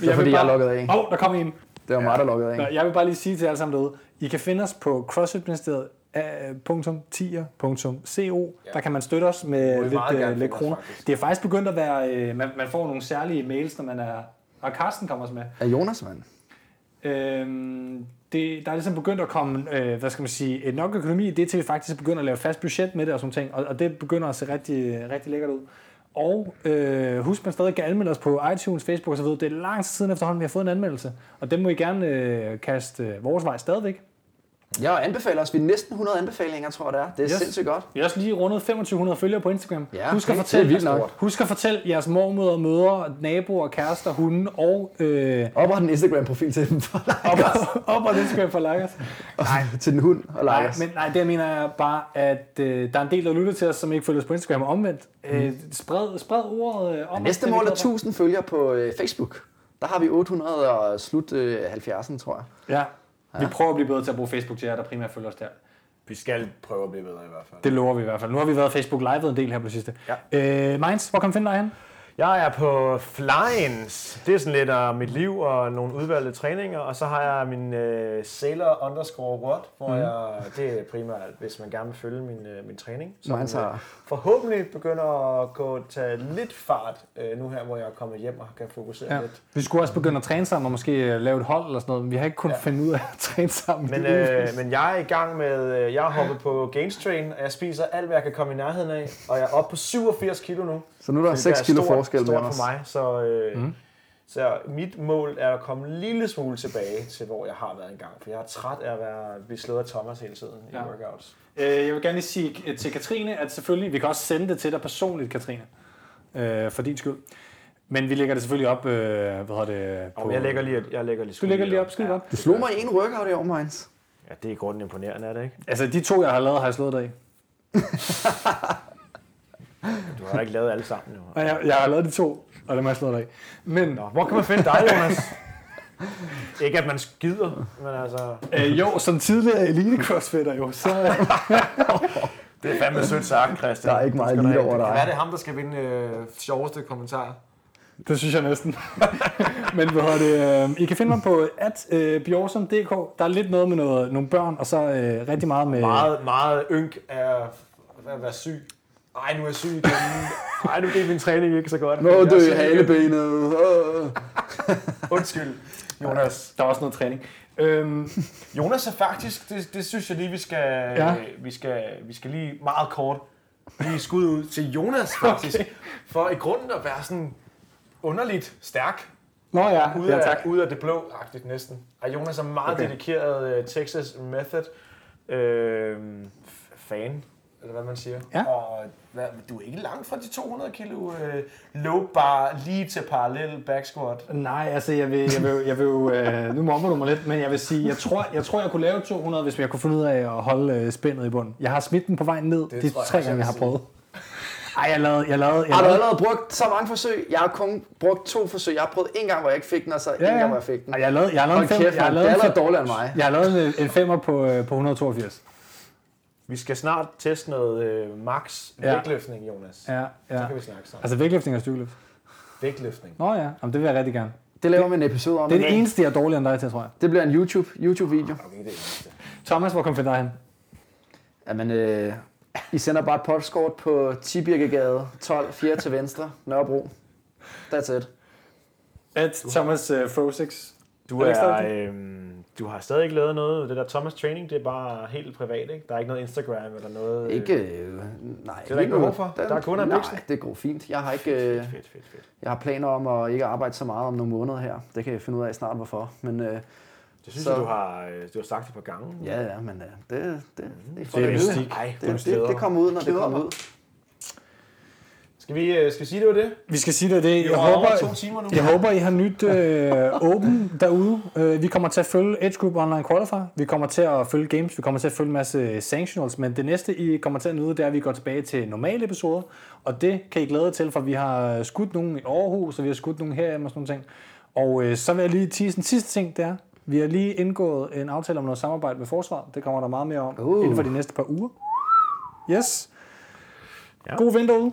Det er fordi, jeg er lukket af. Åh, oh, der kom en. Det var mig, der lukkede Nå, af. jeg vil bare lige sige til jer alle sammen derude, I kan finde os på crossfitministeriet.tier.co. Der kan man støtte os med lidt, meget gerne uh, lidt kroner. faktisk. Det er faktisk begyndt at være, uh, man, man får nogle særlige mails, når man er, og Carsten kommer også med. Er Jonas, mand? Øhm, det, der er ligesom begyndt at komme, øh, hvad skal man sige, et nok økonomi i det, til vi faktisk begynder at lave fast budget med det og sådan ting, og, og det begynder at se rigtig, rigtig lækkert ud. Og øh, husk, man stadig kan anmelde os på iTunes, Facebook osv. Det er lang tid siden efterhånden, vi har fået en anmeldelse. Og den må I gerne øh, kaste øh, vores vej stadigvæk. Jeg anbefaler os. Vi er næsten 100 anbefalinger, tror jeg det er. Det er Yes. sindssygt godt. Vi har også lige rundet 2500 følgere på Instagram. Ja, husk, at fortælle, det er vildt husk at fortælle jeres mormøder, mødre, naboer, kærester, hunde og øh, Op og har en Instagram-profil til dem for op, like os. op og Instagram for like os. Nej. til den hund og like Nej, os. men nej, det mener jeg bare, at øh, der er en del, der lytter til os, som ikke følger os på Instagram og omvendt. Øh, spred, spred ordet øh, om. os, Næste mål er glade for. 1000 følgere på øh, Facebook. Der har vi 800 og slut øh, 70'erne, tror jeg. Ja. Vi prøver at blive bedre til at bruge Facebook til jer, der primært følger os der. Vi skal prøve at blive bedre i hvert fald. Det lover vi i hvert fald. Nu har vi været Facebook Live en del her på det sidste. Ja. Øh, Mainz, hvor kan man finde dig hen? Jeg er på Flyings. Det er sådan lidt af mit liv og nogle udvalgte træninger. Og så har jeg min uh, Sailor underscore what, hvor mm. jeg, det er primært, hvis man gerne vil følge min, uh, min træning. Som Mainz har- øh, forhåbentlig begynder at gå tage lidt fart uh, nu her, hvor jeg er kommet hjem og kan fokusere Ja. lidt. Vi skulle også begynde at træne sammen og måske øh, lave et hold eller sådan noget, men vi har ikke kunnet ja. Finde ud af at træne sammen. Men, øh, men jeg er i gang med, øh, jeg har hoppet på Gains Train, og jeg spiser alt, hvad jeg kan komme i nærheden af. Og jeg er oppe på 87 kilo nu. Så nu er der Så det 6 er kilo stort- forskel stort mellem os. for mig, så, øh, mm. så mit mål er at komme en lille smule tilbage til, hvor jeg har været engang. For jeg er træt af at være, blive slået af Thomas hele tiden i Ja. workouts. Øh, jeg vil gerne lige sige øh, til Katrine, at selvfølgelig, vi kan også sende det til dig personligt, Katrine, øh, for din skyld. Men vi lægger det selvfølgelig op, øh, hvad hedder det, på... Og jeg lægger lige, jeg lægger lige Du lægger lige op, skide op. Du slog mig i en workout i år, Mainz. Ja, det er i grunden imponerende, er det ikke? Altså, de to, jeg har lavet, har jeg slået dig i. Du har ikke lavet alle sammen, jo. Og jeg, jeg har lavet de to, og dem har jeg slået i. Men Nå, hvor kan man finde dig, Jonas? ikke at man skider, men altså... øh, jo, som tidligere elite crossfitter jo, så... Det er fandme sødt sagt, Christian. Der er ikke meget Det elite der over dig. Hvad er det ham, der skal vinde øh, sjoveste kommentarer? Det synes jeg næsten. Men hvad det? øh, I kan finde mig på at øh. Der er lidt noget med noget, nogle børn, og så øh, rigtig meget med... Meget, meget ynk af at være syg. Ej, nu er jeg syg igen. Ej, nu gik min træning ikke så godt. Nå, er er igen. halebenet. Undskyld, Jonas. Der er også noget træning. Øhm, Jonas er faktisk, det, det synes jeg lige, vi skal, Ja. ja. vi skal, vi skal lige meget kort lige skud ud til Jonas faktisk. Okay. For i grunden at være sådan underligt stærk, nå ja, ude, ja af, tak. ude af det blå-agtigt næsten. Og Jonas er meget okay. dedikeret uh, Texas Method øh, fan, eller hvad man siger. Ja. Og hvad, du er ikke langt fra de 200 kilo øh, low bar lige til parallel back squat. Nej, altså jeg vil, jeg vil, jeg vil jo, øh, nu mobber du mig lidt, men jeg vil sige, jeg tror, jeg tror, jeg kunne lave 200, hvis jeg kunne finde ud af at holde øh, spændet i bunden. Jeg har smidt den på vej ned Det de jeg tre gange, jeg jeg har prøvet. Ej, jeg lavede, jeg lavede, jeg Har du lavede, allerede brugt så mange forsøg? Jeg har kun brugt to forsøg. Jeg har prøvet en gang, hvor jeg ikke fik den, og så Ja, en ja. gang, hvor jeg fik den. Ej, jeg lavede, jeg lavede Hold en fem, kæft, jeg lavet Det er en allerede dårligere end mig. jeg har lavet en, en femmer på, øh, på 182. Vi skal snart teste noget øh, max vægtløftning, Jonas. Ja, Så ja. kan vi snakke sammen. Altså vægtløftning og styrkeløft. Vægtløftning. Nå ja, Jamen, det vil jeg rigtig gerne. Det laver vi en episode om. Det er det eneste, jeg er dårligere end dig til, tror jeg. Det bliver en YouTube, YouTube-video. Okay, det er. Thomas, hvor kom for dig hen? Jamen, øh, I sender bare et postkort på Tibirkegade 12, 4 til venstre, Nørrebro. That's it. At Thomas uh, Frosix. Du, Er er, øh, du har stadig ikke lavet noget. Det der Thomas Training, det er bare helt privat, ikke? Der er ikke noget Instagram eller noget... øh, Ikke, øh, nej. Det er der ikke behov for. Der er kunder Nej, biksen. det går fint. Jeg har ikke, øh, Fedt, fedt, fedt, fedt. jeg har planer om at ikke arbejde så meget om nogle måneder her. Det kan jeg finde ud af snart, hvorfor. Men øh, Det synes Så- jeg, du har, øh, du har sagt et par gange. ja, ja, men øh, det, det, det, Det er det, mystik. Ej, det, det, det kommer ud, når det kommer ud. Skal vi, øh, skal sige, det var det? Vi skal sige det. det. Vi Jeg håber, to timer nu. Jeg håber, I har nyt øh, Open derude. Øh, vi kommer til at følge Edge Group Online Qualifier. Vi kommer til at følge games. Vi kommer til at følge en masse sanctionals. Men det næste, I kommer til at nyde, det er, at vi går tilbage til normale episoder. Og det kan I glæde jer til, for vi har skudt nogen i Aarhus, og vi har skudt nogen herhjemme og sådan nogle ting. Og øh, så vil jeg lige tease en sidste ting, det er, vi har lige indgået en aftale om noget samarbejde med Forsvaret. Det kommer der meget mere om Uh. inden for de næste par uger. Yes. Ja. God vinter ude.